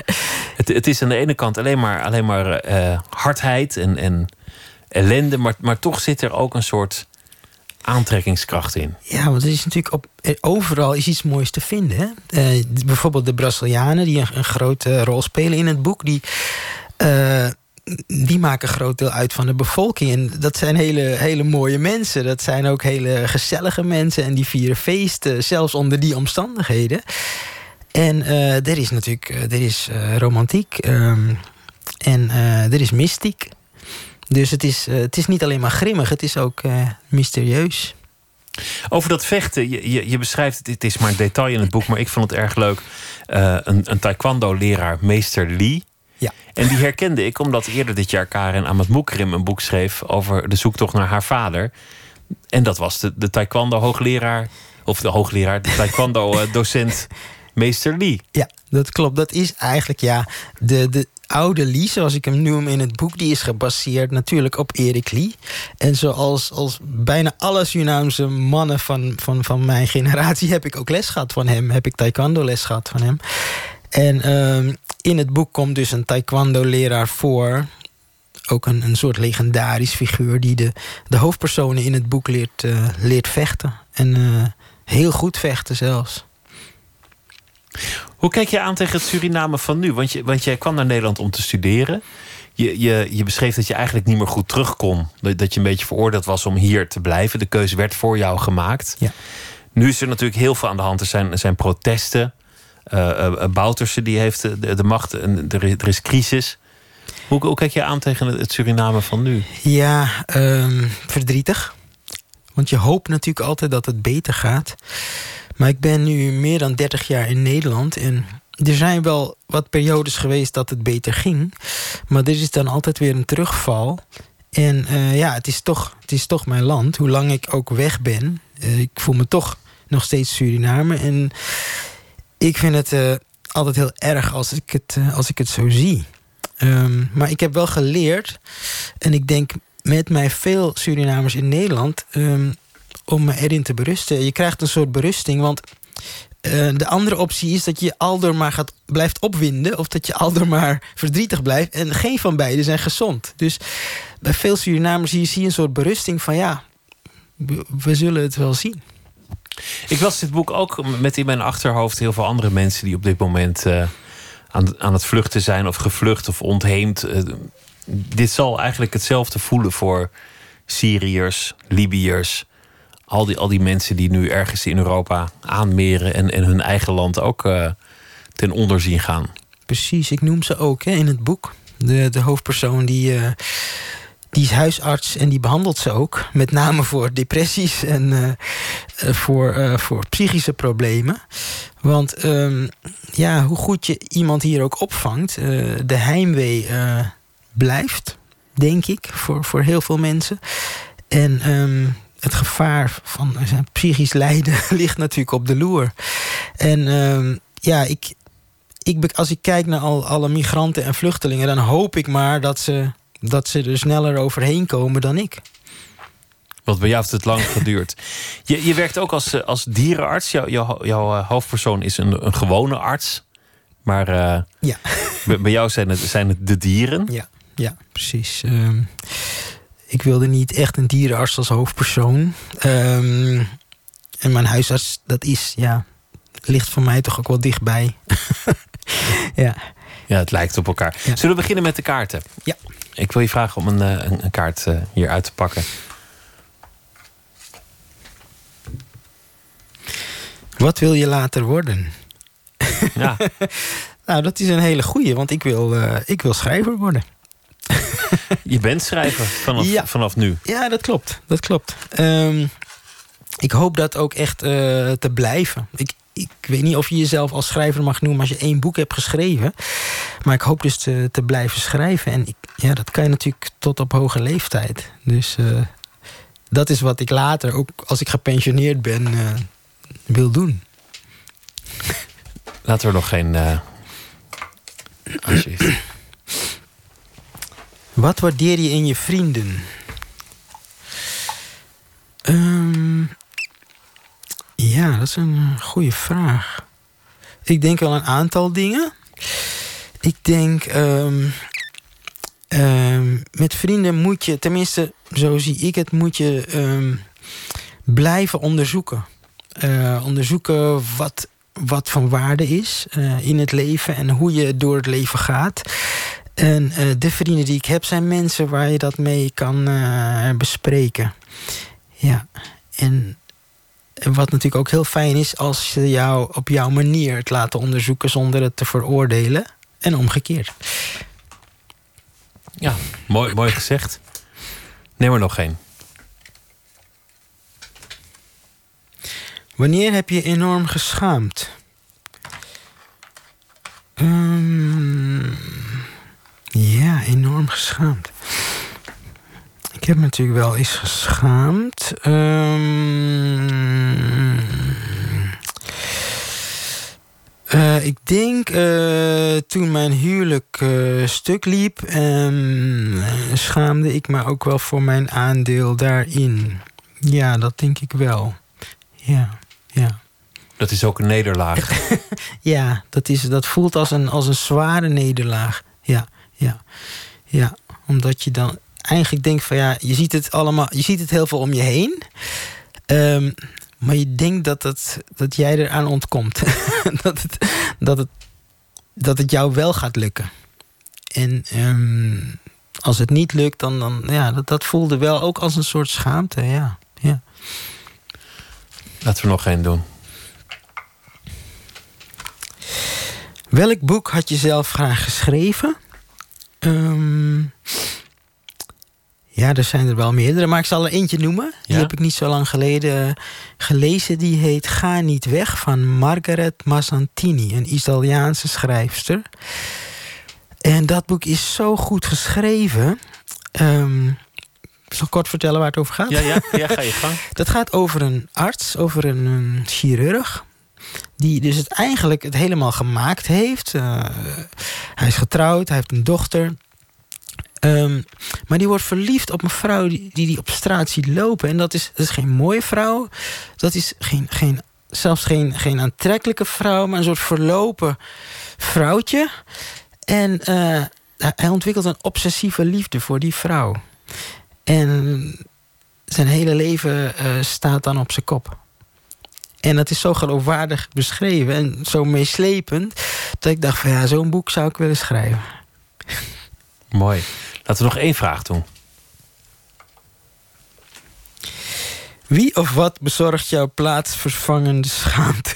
Het, het is aan de ene kant alleen maar, alleen maar eh, hardheid en, en ellende, maar, maar toch zit er ook een soort aantrekkingskracht in. Ja, want er is natuurlijk op, eh, overal is iets moois te vinden. Hè? Eh, bijvoorbeeld de Brazilianen, die een, een grote rol spelen in het boek, die, eh, die maken een groot deel uit van de bevolking. En dat zijn hele, hele mooie mensen. Dat zijn ook hele gezellige mensen. En die vieren feesten, zelfs onder die omstandigheden. En eh, er is natuurlijk eh, er is, eh, romantiek. ehm, en eh, er is mystiek. Dus het is, het is niet alleen maar grimmig, het is ook mysterieus. Over dat vechten, je, je, beschrijft het, is maar een detail in het boek, maar ik vond het erg leuk. Een, een taekwondo-leraar, meester Lee. Ja. En die herkende ik omdat eerder dit jaar Karen Amat Moekrim een boek schreef over de zoektocht naar haar vader. En dat was de, de taekwondo-hoogleraar, of de hoogleraar, de taekwondo-docent [LAUGHS] meester Lee. Ja, dat klopt. Dat is eigenlijk ja, de, de oude Lee, zoals ik hem noem in het boek, die is gebaseerd natuurlijk op Erik Lee. En zoals als bijna alle Surinaamse mannen van, van, van mijn generatie heb ik ook les gehad van hem. Heb ik taekwondo les gehad van hem. En ehm, in het boek komt dus een taekwondo-leraar voor. Ook een, een soort legendarisch figuur die de, de hoofdpersonen in het boek leert, eh, leert vechten. En eh, heel goed vechten zelfs. Hoe kijk je aan tegen het Suriname van nu? Want, je, want jij kwam naar Nederland om te studeren. Je, je, je beschreef dat je eigenlijk niet meer goed terug kon. Dat, dat je een beetje veroordeeld was om hier te blijven. De keuze werd voor jou gemaakt. Ja. Nu is er natuurlijk heel veel aan de hand. Er zijn, er zijn protesten. Eh eh, Bouterse die heeft de, macht. En er, is- is crisis. Hoe, kijk je aan tegen het, Suriname van nu? Ja, ehm, verdrietig. Want je hoopt natuurlijk altijd dat het beter gaat. Maar ik ben nu meer dan 30 jaar in Nederland. En er zijn wel wat periodes geweest dat het beter ging. Maar er is dan altijd weer een terugval. En eh, ja, het is, toch, het is toch mijn land. Hoe lang ik ook weg ben. eh, ik voel me toch nog steeds Suriname. En ik vind het eh, altijd heel erg als ik het, eh, als ik het zo zie. Ehm, maar ik heb wel geleerd, en ik denk met mij veel Surinamers in Nederland, ehm, om me erin te berusten. Je krijgt een soort berusting, want eh, de andere optie is dat je aldoor maar gaat, blijft opwinden, of dat je aldoor maar verdrietig blijft. En geen van beide zijn gezond. Dus bij veel Surinamers zie je, een soort berusting van ja, we zullen het wel zien. Ik las dit boek ook met in mijn achterhoofd heel veel andere mensen die op dit moment eh, aan, aan het vluchten zijn of gevlucht of ontheemd. Eh, dit zal eigenlijk hetzelfde voelen voor Syriërs, Libiërs. Al die, al die mensen die nu ergens in Europa aanmeren en, en hun eigen land ook eh, ten onder zien gaan. Precies, ik noem ze ook hè, in het boek. De, de hoofdpersoon die, die is huisarts en die behandelt ze ook. Met name voor depressies en eh, eh, voor, eh, voor psychische problemen. Want ehm, ja, hoe goed je iemand hier ook opvangt, de heimwee blijft, denk ik, voor, voor heel veel mensen. En ehm, het gevaar van psychisch lijden [LAUGHS] ligt natuurlijk op de loer. En ehm, ja, ik, ik, als ik kijk naar al, alle migranten en vluchtelingen, dan hoop ik maar dat ze, dat ze er sneller overheen komen dan ik. Want bij jou heeft het lang [LAUGHS] geduurd. Je, je werkt ook als, eh, als dierenarts. Jouw, jouw, jouw eh, hoofdpersoon is een, een gewone arts. Maar eh, Ja. [LAUGHS] bij, bij jou zijn het, zijn het de dieren. Ja, ja precies. Ehm, ik wilde niet echt een dierenarts als hoofdpersoon. Ehm, en mijn huisarts, dat is, ja, ligt voor mij toch ook wel dichtbij. [LAUGHS] ja. Ja, het lijkt op elkaar. Zullen we beginnen met de kaarten? Ja. Ik wil je vragen om een, eh, een, een kaart eh, hier uit te pakken. Wat wil je later worden? [LAUGHS] Ja. [LAUGHS] nou, dat is een hele goeie, want ik wil, eh, ik wil schrijver worden. [LAUGHS] Je bent schrijver vanaf, Ja. vanaf nu. Ja, dat klopt. Dat klopt. Ehm, ik hoop dat ook echt te blijven. Ik, ik weet niet of je jezelf als schrijver mag noemen als je één boek hebt geschreven. Maar ik hoop dus te, te blijven schrijven. En ik, ja, dat kan je natuurlijk tot op hoge leeftijd. Dus eh, dat is wat ik later, ook als ik gepensioneerd ben, eh, wil doen. Laten we nog geen. alsjeblieft. Wat waardeer je in je vrienden? Ehm, ja, dat is een eh, goede vraag. Ik denk wel een aantal dingen. Ik denk, ehm, ehm, met vrienden moet je, tenminste, zo zie ik het, moet je ehm, blijven onderzoeken. Eh, onderzoeken wat, wat van waarde is eh, in het leven en hoe je door het leven gaat. En de vrienden die ik heb zijn mensen waar je dat mee kan bespreken. Ja, en en wat natuurlijk ook heel fijn is als ze jou op jouw manier het laten onderzoeken zonder het te veroordelen. En omgekeerd. Ja, mooi, mooi gezegd. Neem er nog geen. Wanneer heb je enorm geschaamd? Ehm, ja, enorm geschaamd. Ik heb me natuurlijk wel eens geschaamd. Ehm, eh, ik denk eh, toen mijn huwelijk eh, stuk liep, ehm, schaamde ik me ook wel voor mijn aandeel daarin. Ja, dat denk ik wel. Ja, ja. Dat is ook een nederlaag. [LAUGHS] Ja, dat, is, dat voelt als een, als een zware nederlaag. Ja, ja, ja. Omdat je dan eigenlijk denkt van ja, je ziet het allemaal, je ziet het heel veel om je heen. Ehm, maar je denkt dat, het, dat jij eraan ontkomt. [LAUGHS] dat, het, dat, het, dat het jou wel gaat lukken. En ehm, als het niet lukt, dan, dan ja, dat, dat voelde wel ook als een soort schaamte. Ja, ja. Laten we nog geen doen. Welk boek had je zelf graag geschreven? Ehm, ja, er zijn er wel meerdere, maar ik zal er eentje noemen. Die Ja? heb ik niet zo lang geleden eh, gelezen. Die heet Ga niet weg van Margaret Mazzantini, een Italiaanse schrijfster. En dat boek is zo goed geschreven. Zal ik kort vertellen waar het over gaat? Ja, ja, [LAUGHS] ja ga je gang. Dat gaat over een arts, over een, een chirurg. Die dus het eigenlijk het helemaal gemaakt heeft. Eh, hij is getrouwd, hij heeft een dochter. Ehm, maar die wordt verliefd op een vrouw die die, op straat ziet lopen. En dat is, is geen mooie vrouw. Dat is geen, geen, zelfs geen, geen aantrekkelijke vrouw, maar een soort verlopen vrouwtje. En eh, hij ontwikkelt een obsessieve liefde voor die vrouw. En zijn hele leven eh, staat dan op zijn kop. En dat is zo geloofwaardig beschreven en zo meeslepend... dat ik dacht van ja, zo'n boek zou ik willen schrijven. Mooi. Laten we nog één vraag doen. Wie of wat bezorgt jouw plaatsvervangende schaamte?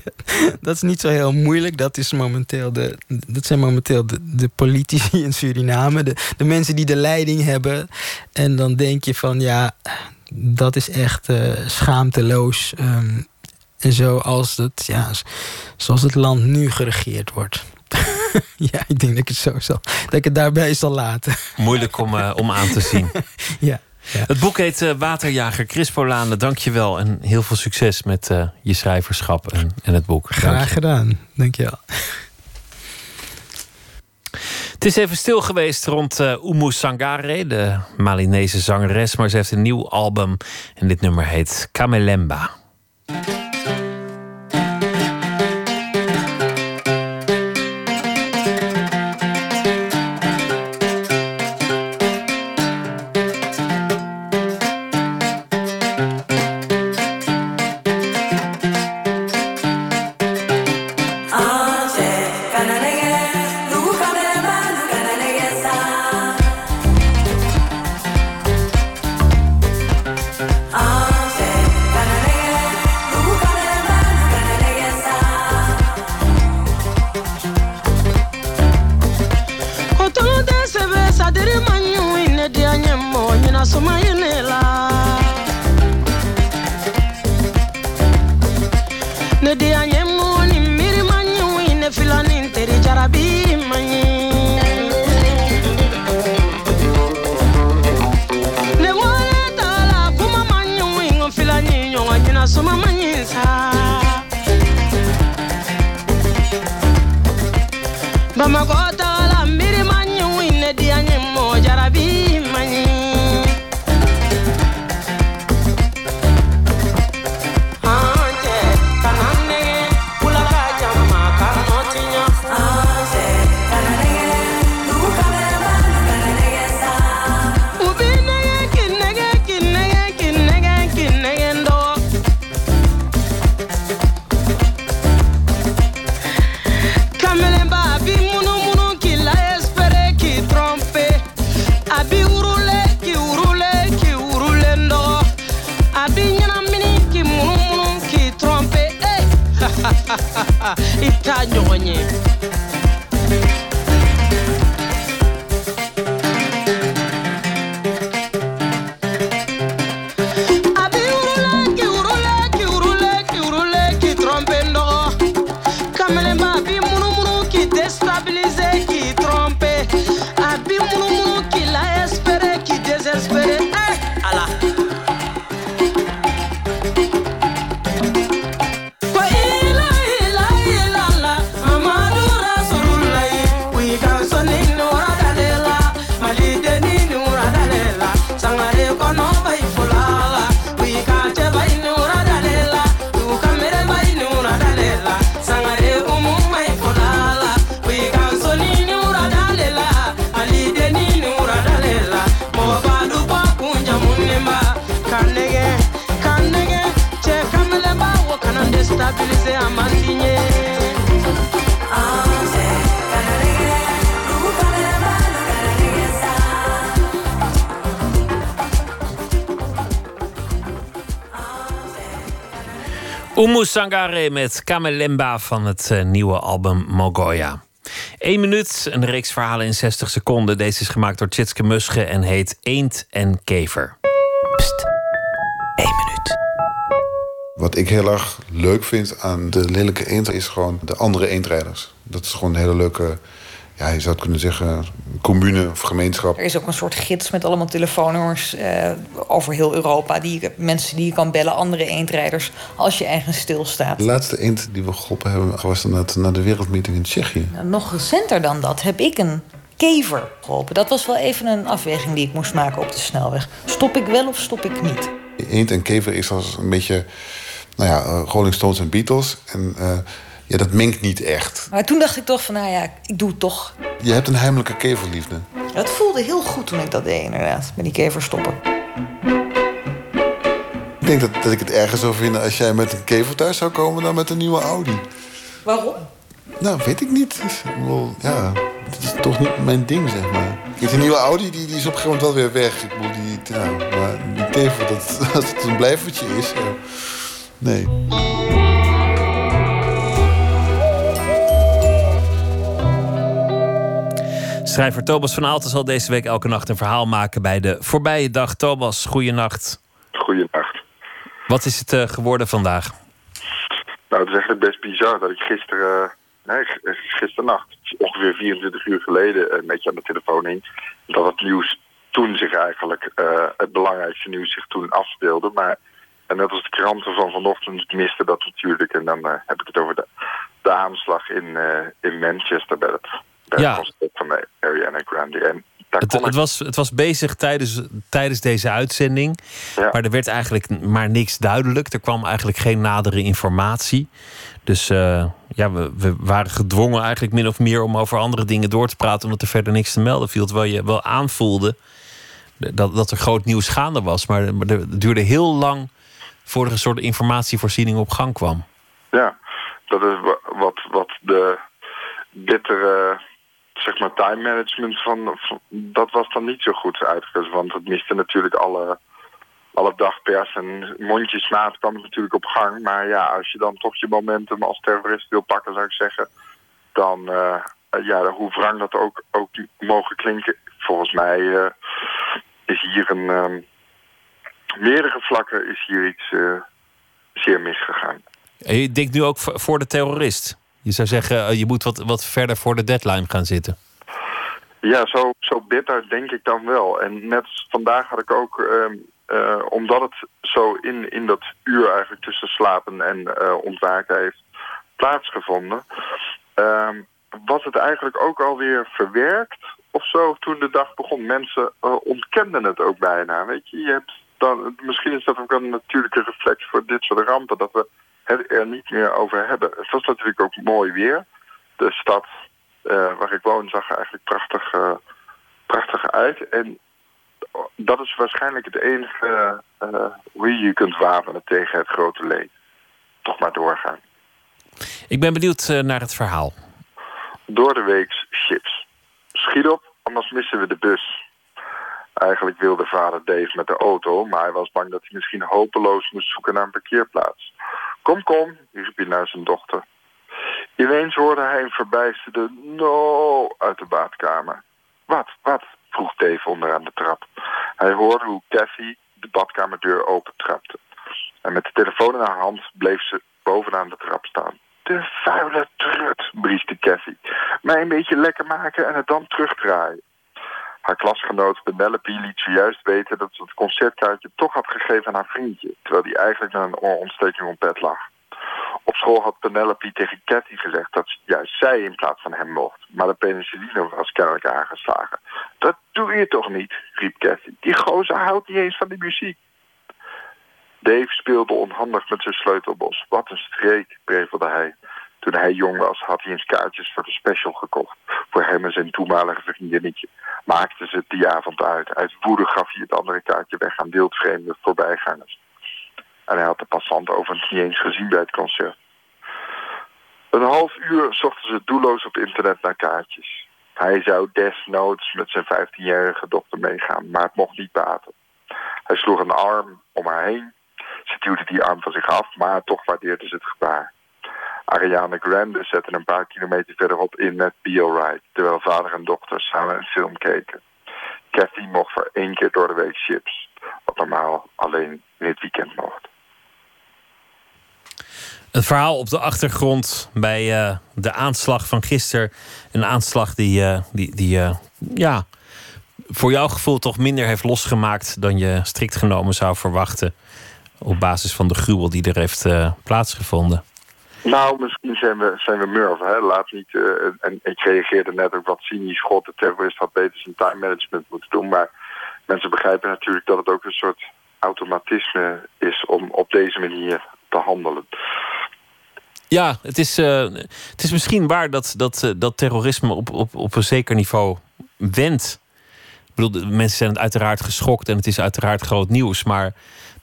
[LAUGHS] dat is niet zo heel moeilijk. Dat, is momenteel de, dat zijn momenteel de, de politici in Suriname. De, de mensen die de leiding hebben. En dan denk je van ja, dat is echt eh, schaamteloos. ehm, en zoals het, ja, zoals het land nu geregeerd wordt. [LAUGHS] ja, ik denk dat ik het zo zal. Dat ik het daarbij zal laten. Moeilijk om, eh, om aan te zien. [LAUGHS] ja. Het boek heet eh, Waterjager. Chris Polane, dank je wel. En heel veel succes met eh, je schrijverschap en, en het boek. Dank je. Graag gedaan. Dankjewel. Het is even stil geweest rond Umu Sangare, de Malinese zangeres. Maar ze heeft een nieuw album en dit nummer heet Kamelemba. Oumou Sangare met Kamelemba van het eh, nieuwe album Mogoya. Eén minuut, een reeks verhalen in 60 seconden. Deze is gemaakt door Tjitske Musche en heet Eend en Kever. Wat ik heel erg leuk vind aan de lelijke eend is gewoon de andere eendrijders. Dat is gewoon een hele leuke, ja, je zou het kunnen zeggen, commune of gemeenschap. Er is ook een soort gids met allemaal telefoonnummers eh, over heel Europa. Die, mensen die je kan bellen, andere eendrijders, als je ergens stilstaat. De laatste eend die we geholpen hebben was naar de wereldmeeting in Tsjechië. Nog recenter dan dat heb ik een kever geholpen. Dat was wel even een afweging die ik moest maken op de snelweg. Stop ik wel of stop ik niet? Eend en kever is als een beetje, nou ja, eh, Rolling Stones en Beatles. En eh, ja, dat mengt niet echt. Maar toen dacht ik toch van, nou ja, ik doe het toch. Je hebt een heimelijke keverliefde. Dat voelde heel goed toen ik dat deed, inderdaad. Met die kever stoppen. Ik denk dat, dat ik het erger zou vinden als jij met een kever thuis zou komen dan met een nieuwe Audi. Waarom? Nou, weet ik niet. Ja, het is toch niet mijn ding, zeg maar. Kijk, die nieuwe Audi die, die is op een gegeven moment wel weer weg. Ik bedoel, die, ja, maar die kever, dat, [LAUGHS] als het een blijvertje is, ja. nee. Schrijver Thomas van Aalten zal deze week elke nacht een verhaal maken bij de voorbije dag. Thomas, goeienacht. Goeienacht. Wat is het eh, geworden vandaag? Nou, het is eigenlijk best bizar dat ik gisteren, nee, eh, gisternacht, ongeveer 24 uur geleden, een beetje aan de telefoon hing. Dat het nieuws toen zich eigenlijk, eh, het belangrijkste nieuws zich toen afspeelde. Maar en net als de kranten van vanochtend miste dat natuurlijk. En dan eh, heb ik het over de, de aanslag in, eh, in Manchester bij het, bij Ja. het concert van Ariana Grande. En daar Het, het, was, het was bezig tijdens, tijdens deze uitzending. Maar er werd eigenlijk maar niks duidelijk. Er kwam eigenlijk geen nadere informatie. Dus eh, ja, we, we waren gedwongen eigenlijk min of meer om over andere dingen door te praten. Omdat er verder niks te melden viel. Terwijl je wel aanvoelde dat, dat er groot nieuws gaande was. Maar, maar het duurde heel lang voordat er een soort informatievoorziening op gang kwam. Ja, dat is wa- wat, wat de bittere zeg maar time management van, dat was dan niet zo goed uitgekozen. Want het miste natuurlijk alle, alle dagpers en mondjesmaat kwam het natuurlijk op gang. Maar ja, als je dan toch je momentum als terrorist wil pakken, zou ik zeggen, dan eh, ja, hoe wrang dat ook, ook mogen klinken. Volgens mij eh, is hier een ehm, meerdere vlakken is hier iets eh, zeer misgegaan. En je nu ook voor de terrorist. Je zou zeggen, eh, je moet wat, wat verder voor de deadline gaan zitten. Ja, zo, zo bitter denk ik dan wel. En net vandaag had ik ook, ehm, eh, omdat het zo in, in dat uur eigenlijk tussen slapen en eh, ontwaken heeft plaatsgevonden. Ehm, was het eigenlijk ook alweer verwerkt of zo toen de dag begon. Mensen ontkenden het ook bijna. Weet je, je hebt dan, misschien is dat ook een natuurlijke reflex voor dit soort rampen, dat we het er niet meer over hebben. Het was natuurlijk ook mooi weer. De stad eh, waar ik woon zag er eigenlijk prachtig, eh, prachtig uit. En dat is waarschijnlijk het enige eh, hoe je je kunt wapenen tegen het grote leed. Toch maar doorgaan. Ik ben benieuwd naar het verhaal. Door de week chips. Schiet op, anders missen we de bus. Eigenlijk wilde vader Dave met de auto, maar hij was bang dat hij misschien hopeloos moest zoeken naar een parkeerplaats. Kom, kom, riep hij naar zijn dochter. Ineens hoorde hij een verbijsterde no uit de badkamer. Wat, wat? vroeg Dave onderaan de trap. Hij hoorde hoe Kathy de badkamerdeur opentrapte. En met de telefoon in haar hand bleef ze bovenaan de trap staan. De vuile trut, brieste Kathy. Mij een beetje lekker maken en het dan terugdraaien. Haar klasgenoot Penelope liet zojuist weten dat ze het concertkaartje toch had gegeven aan haar vriendje, terwijl die eigenlijk met een oorontsteking op bed lag. Op school had Penelope tegen Cathy gezegd dat juist zij in plaats van hem mocht. Maar de penicilline was kennelijk aangeslagen. Dat doe je toch niet, riep Cathy. Die gozer houdt niet eens van die muziek. Dave speelde onhandig met zijn sleutelbos. Wat een streek, prevelde hij. Toen hij jong was, had hij eens kaartjes voor de special gekocht. Voor hem en zijn toenmalige vriendinnetje. Maakte ze het die avond uit. Uit woede gaf hij het andere kaartje weg aan wildvreemde voorbijgangers. En hij had de passant overigens niet eens gezien bij het concert. Een half uur zochten ze doelloos op internet naar kaartjes. Hij zou desnoods met zijn 15-jarige dochter meegaan, maar het mocht niet baten. Hij sloeg een arm om haar heen. Ze duwde die arm van zich af, maar toch waardeerde ze het gebaar. Ariana Grande zette een paar kilometer verderop in met Alright, terwijl vader en dochter samen een film keken. Kathy mocht voor één keer door de week chips, wat normaal alleen in het weekend mocht. Het verhaal op de achtergrond bij eh, de aanslag van gisteren. Een aanslag die, eh, die, die eh, ja, voor jouw gevoel toch minder heeft losgemaakt dan je strikt genomen zou verwachten. Op basis van de gruwel die er heeft plaatsgevonden. Nou, misschien zijn we, zijn we murf. Laat niet, en ik reageerde net ook wat cynisch. God, de terrorist had beter zijn time management moeten doen. Maar mensen begrijpen natuurlijk dat het ook een soort automatisme is om op deze manier te handelen. Ja, het is, uh, het is misschien waar dat, dat, uh, dat terrorisme op, op, op een zeker niveau wendt. Ik bedoel, mensen zijn uiteraard geschokt en het is uiteraard groot nieuws. Maar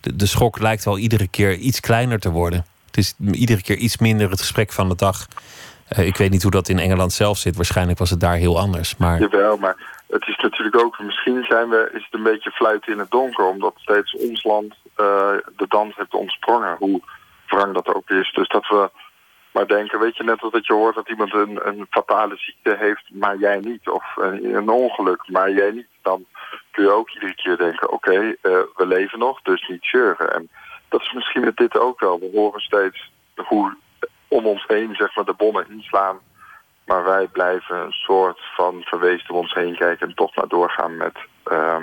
de, de schok lijkt wel iedere keer iets kleiner te worden. Het is iedere keer iets minder het gesprek van de dag. Uh, ik weet niet hoe dat in Engeland zelf zit. Waarschijnlijk was het daar heel anders. Maar... Jawel, maar het is natuurlijk ook... Misschien zijn we, is het een beetje fluiten in het donker. Omdat steeds ons land de dans heeft ontsprongen. Hoe wrang dat ook is. Dus dat we maar denken, weet je, net als dat je hoort dat iemand een, een fatale ziekte heeft, maar jij niet. Of een, ongeluk, maar jij niet. Dan kun je ook iedere keer denken, oké, uh, we leven nog, dus niet zeuren. En dat is misschien met dit ook wel. We horen steeds hoe om ons heen, zeg maar, de bommen inslaan. Maar wij blijven een soort van verwezen om ons heen kijken en toch maar doorgaan met, uh,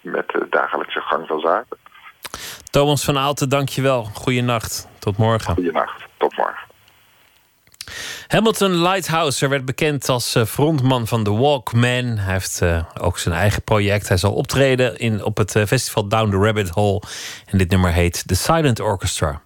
met de dagelijkse gang van zaken. Thomas van Aalten, dankjewel. Goeienacht. Tot morgen. Goeienacht. Tot morgen. Hamilton Lighthouse werd bekend als eh, frontman van The Walkman. Hij heeft uh, ook zijn eigen project. Hij zal optreden in, op het uh, festival Down the Rabbit Hole. En dit nummer heet The Silent Orchestra.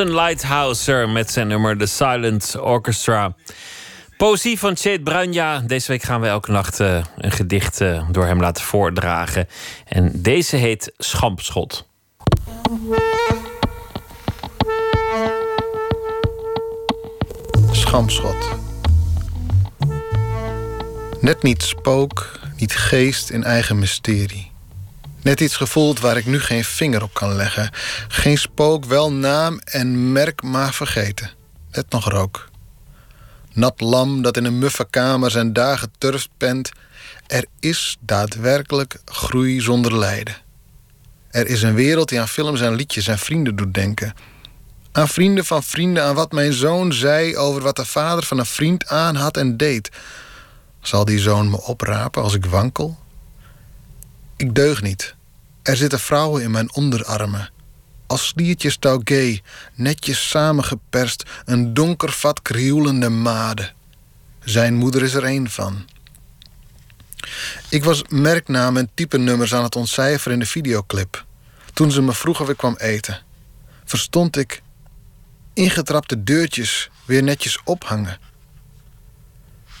Hamilton Lighthouser met zijn nummer The Silent Orchestra. Poëzie van Chet Bruinja. Deze week gaan we elke nacht eh, een gedicht eh, door hem laten voordragen. En deze heet Schampschot. Schampschot. Net niet spook, niet geest in eigen mysterie. Net iets gevoeld waar ik nu geen vinger op kan leggen. Geen spook, wel naam en merk, maar vergeten. Net nog rook. Nat lam dat in een muffe kamer zijn dagen turft pent. Er is daadwerkelijk groei zonder lijden. Er is een wereld die aan films en liedjes en vrienden doet denken. Aan vrienden van vrienden, aan wat mijn zoon zei over wat de vader van een vriend aan had en deed. Zal die zoon me oprapen als ik wankel? Ik deug niet. Er zitten vrouwen in mijn onderarmen. Als sliertjes taugé, netjes samengeperst, een donker vat krioelende made. Zijn moeder is er één van. Ik was merknamen en typenummers aan het ontcijferen in de videoclip. Toen ze me vroeg of ik kwam eten, verstond ik ingetrapte deurtjes weer netjes ophangen.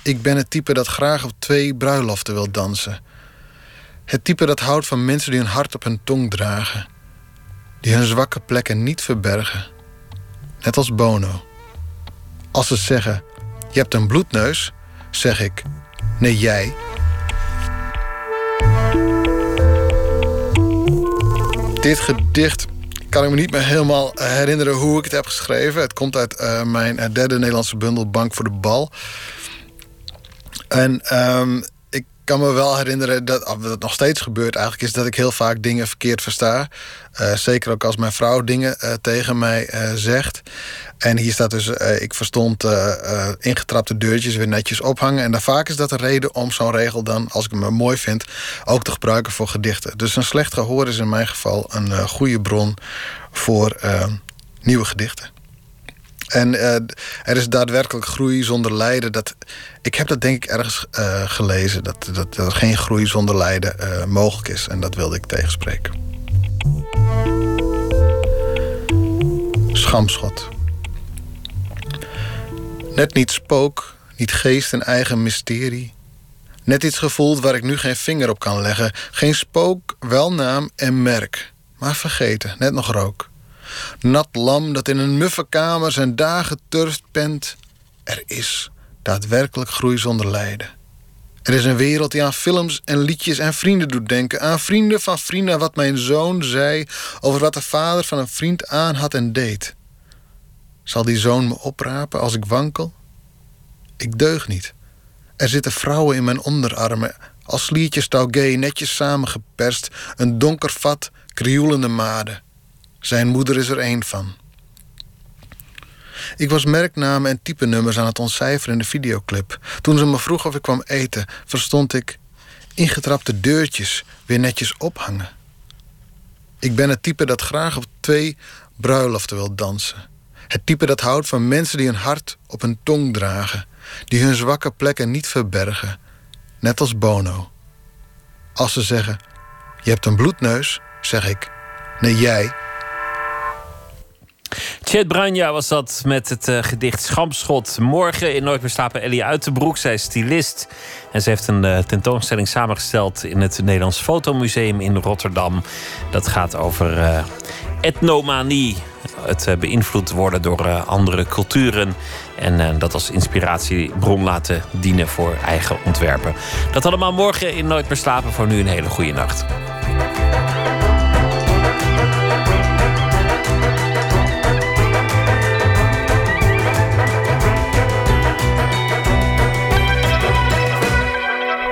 Ik ben het type dat graag op twee bruiloften wil dansen. Het type dat houdt van mensen die hun hart op hun tong dragen. Die hun zwakke plekken niet verbergen. Net als Bono. Als ze zeggen, je hebt een bloedneus, zeg ik, nee jij. Dit gedicht kan ik me niet meer helemaal eh, herinneren hoe ik het heb geschreven. Het komt uit eh, mijn eh, derde Nederlandse bundel Bank voor de Bal. En ehm, kan me wel herinneren dat dat nog steeds gebeurt eigenlijk... is dat ik heel vaak dingen verkeerd versta. Eh, zeker ook als mijn vrouw dingen eh, tegen mij eh, zegt. En hier staat dus, ik verstond ingetrapte deurtjes weer netjes ophangen. En dan vaak is dat een reden om zo'n regel dan, als ik hem mooi vind... ook te gebruiken voor gedichten. Dus een slecht gehoor is in mijn geval een goede bron voor nieuwe gedichten. En eh, er is daadwerkelijk groei zonder lijden. Dat, ik heb dat denk ik ergens eh, gelezen. Dat, dat, er geen groei zonder lijden eh, mogelijk is. En dat wilde ik tegenspreken. Schamschot. Net niet spook, niet geest en eigen mysterie. Net iets gevoeld waar ik nu geen vinger op kan leggen. Geen spook, wel naam en merk. Maar vergeten, net nog rook. Nat lam dat in een muffe kamer zijn dagen turft pent. Er is daadwerkelijk groei zonder lijden. Er is een wereld die aan films en liedjes en vrienden doet denken. Aan vrienden van vrienden, wat mijn zoon zei over wat de vader van een vriend aan had en deed. Zal die zoon me oprapen als ik wankel? Ik deug niet. Er zitten vrouwen in mijn onderarmen, als sliertjes taugé netjes samengeperst, een donker vat, krioelende made. Zijn moeder is er één van. Ik was merknamen en typenummers aan het ontcijferen in de videoclip. Toen ze me vroeg of ik kwam eten, verstond ik ingetrapte deurtjes weer netjes ophangen. Ik ben het type dat graag op twee bruiloften wil dansen. Het type dat houdt van mensen die een hart op hun tong dragen, die hun zwakke plekken niet verbergen, net als Bono. Als ze zeggen: Je hebt een bloedneus, zeg ik: Nee, jij. Chet Bruinja was dat met het eh, gedicht Schampschot. Morgen in Nooit meer slapen Ellie Uitenbroek. Zij is stylist. En ze heeft een eh, tentoonstelling samengesteld in het Nederlands Fotomuseum in Rotterdam. Dat gaat over eh, etnomanie. Het beïnvloed worden door andere culturen. En dat als inspiratiebron laten dienen voor eigen ontwerpen. Dat allemaal morgen in Nooit meer slapen. Voor nu een hele goede nacht.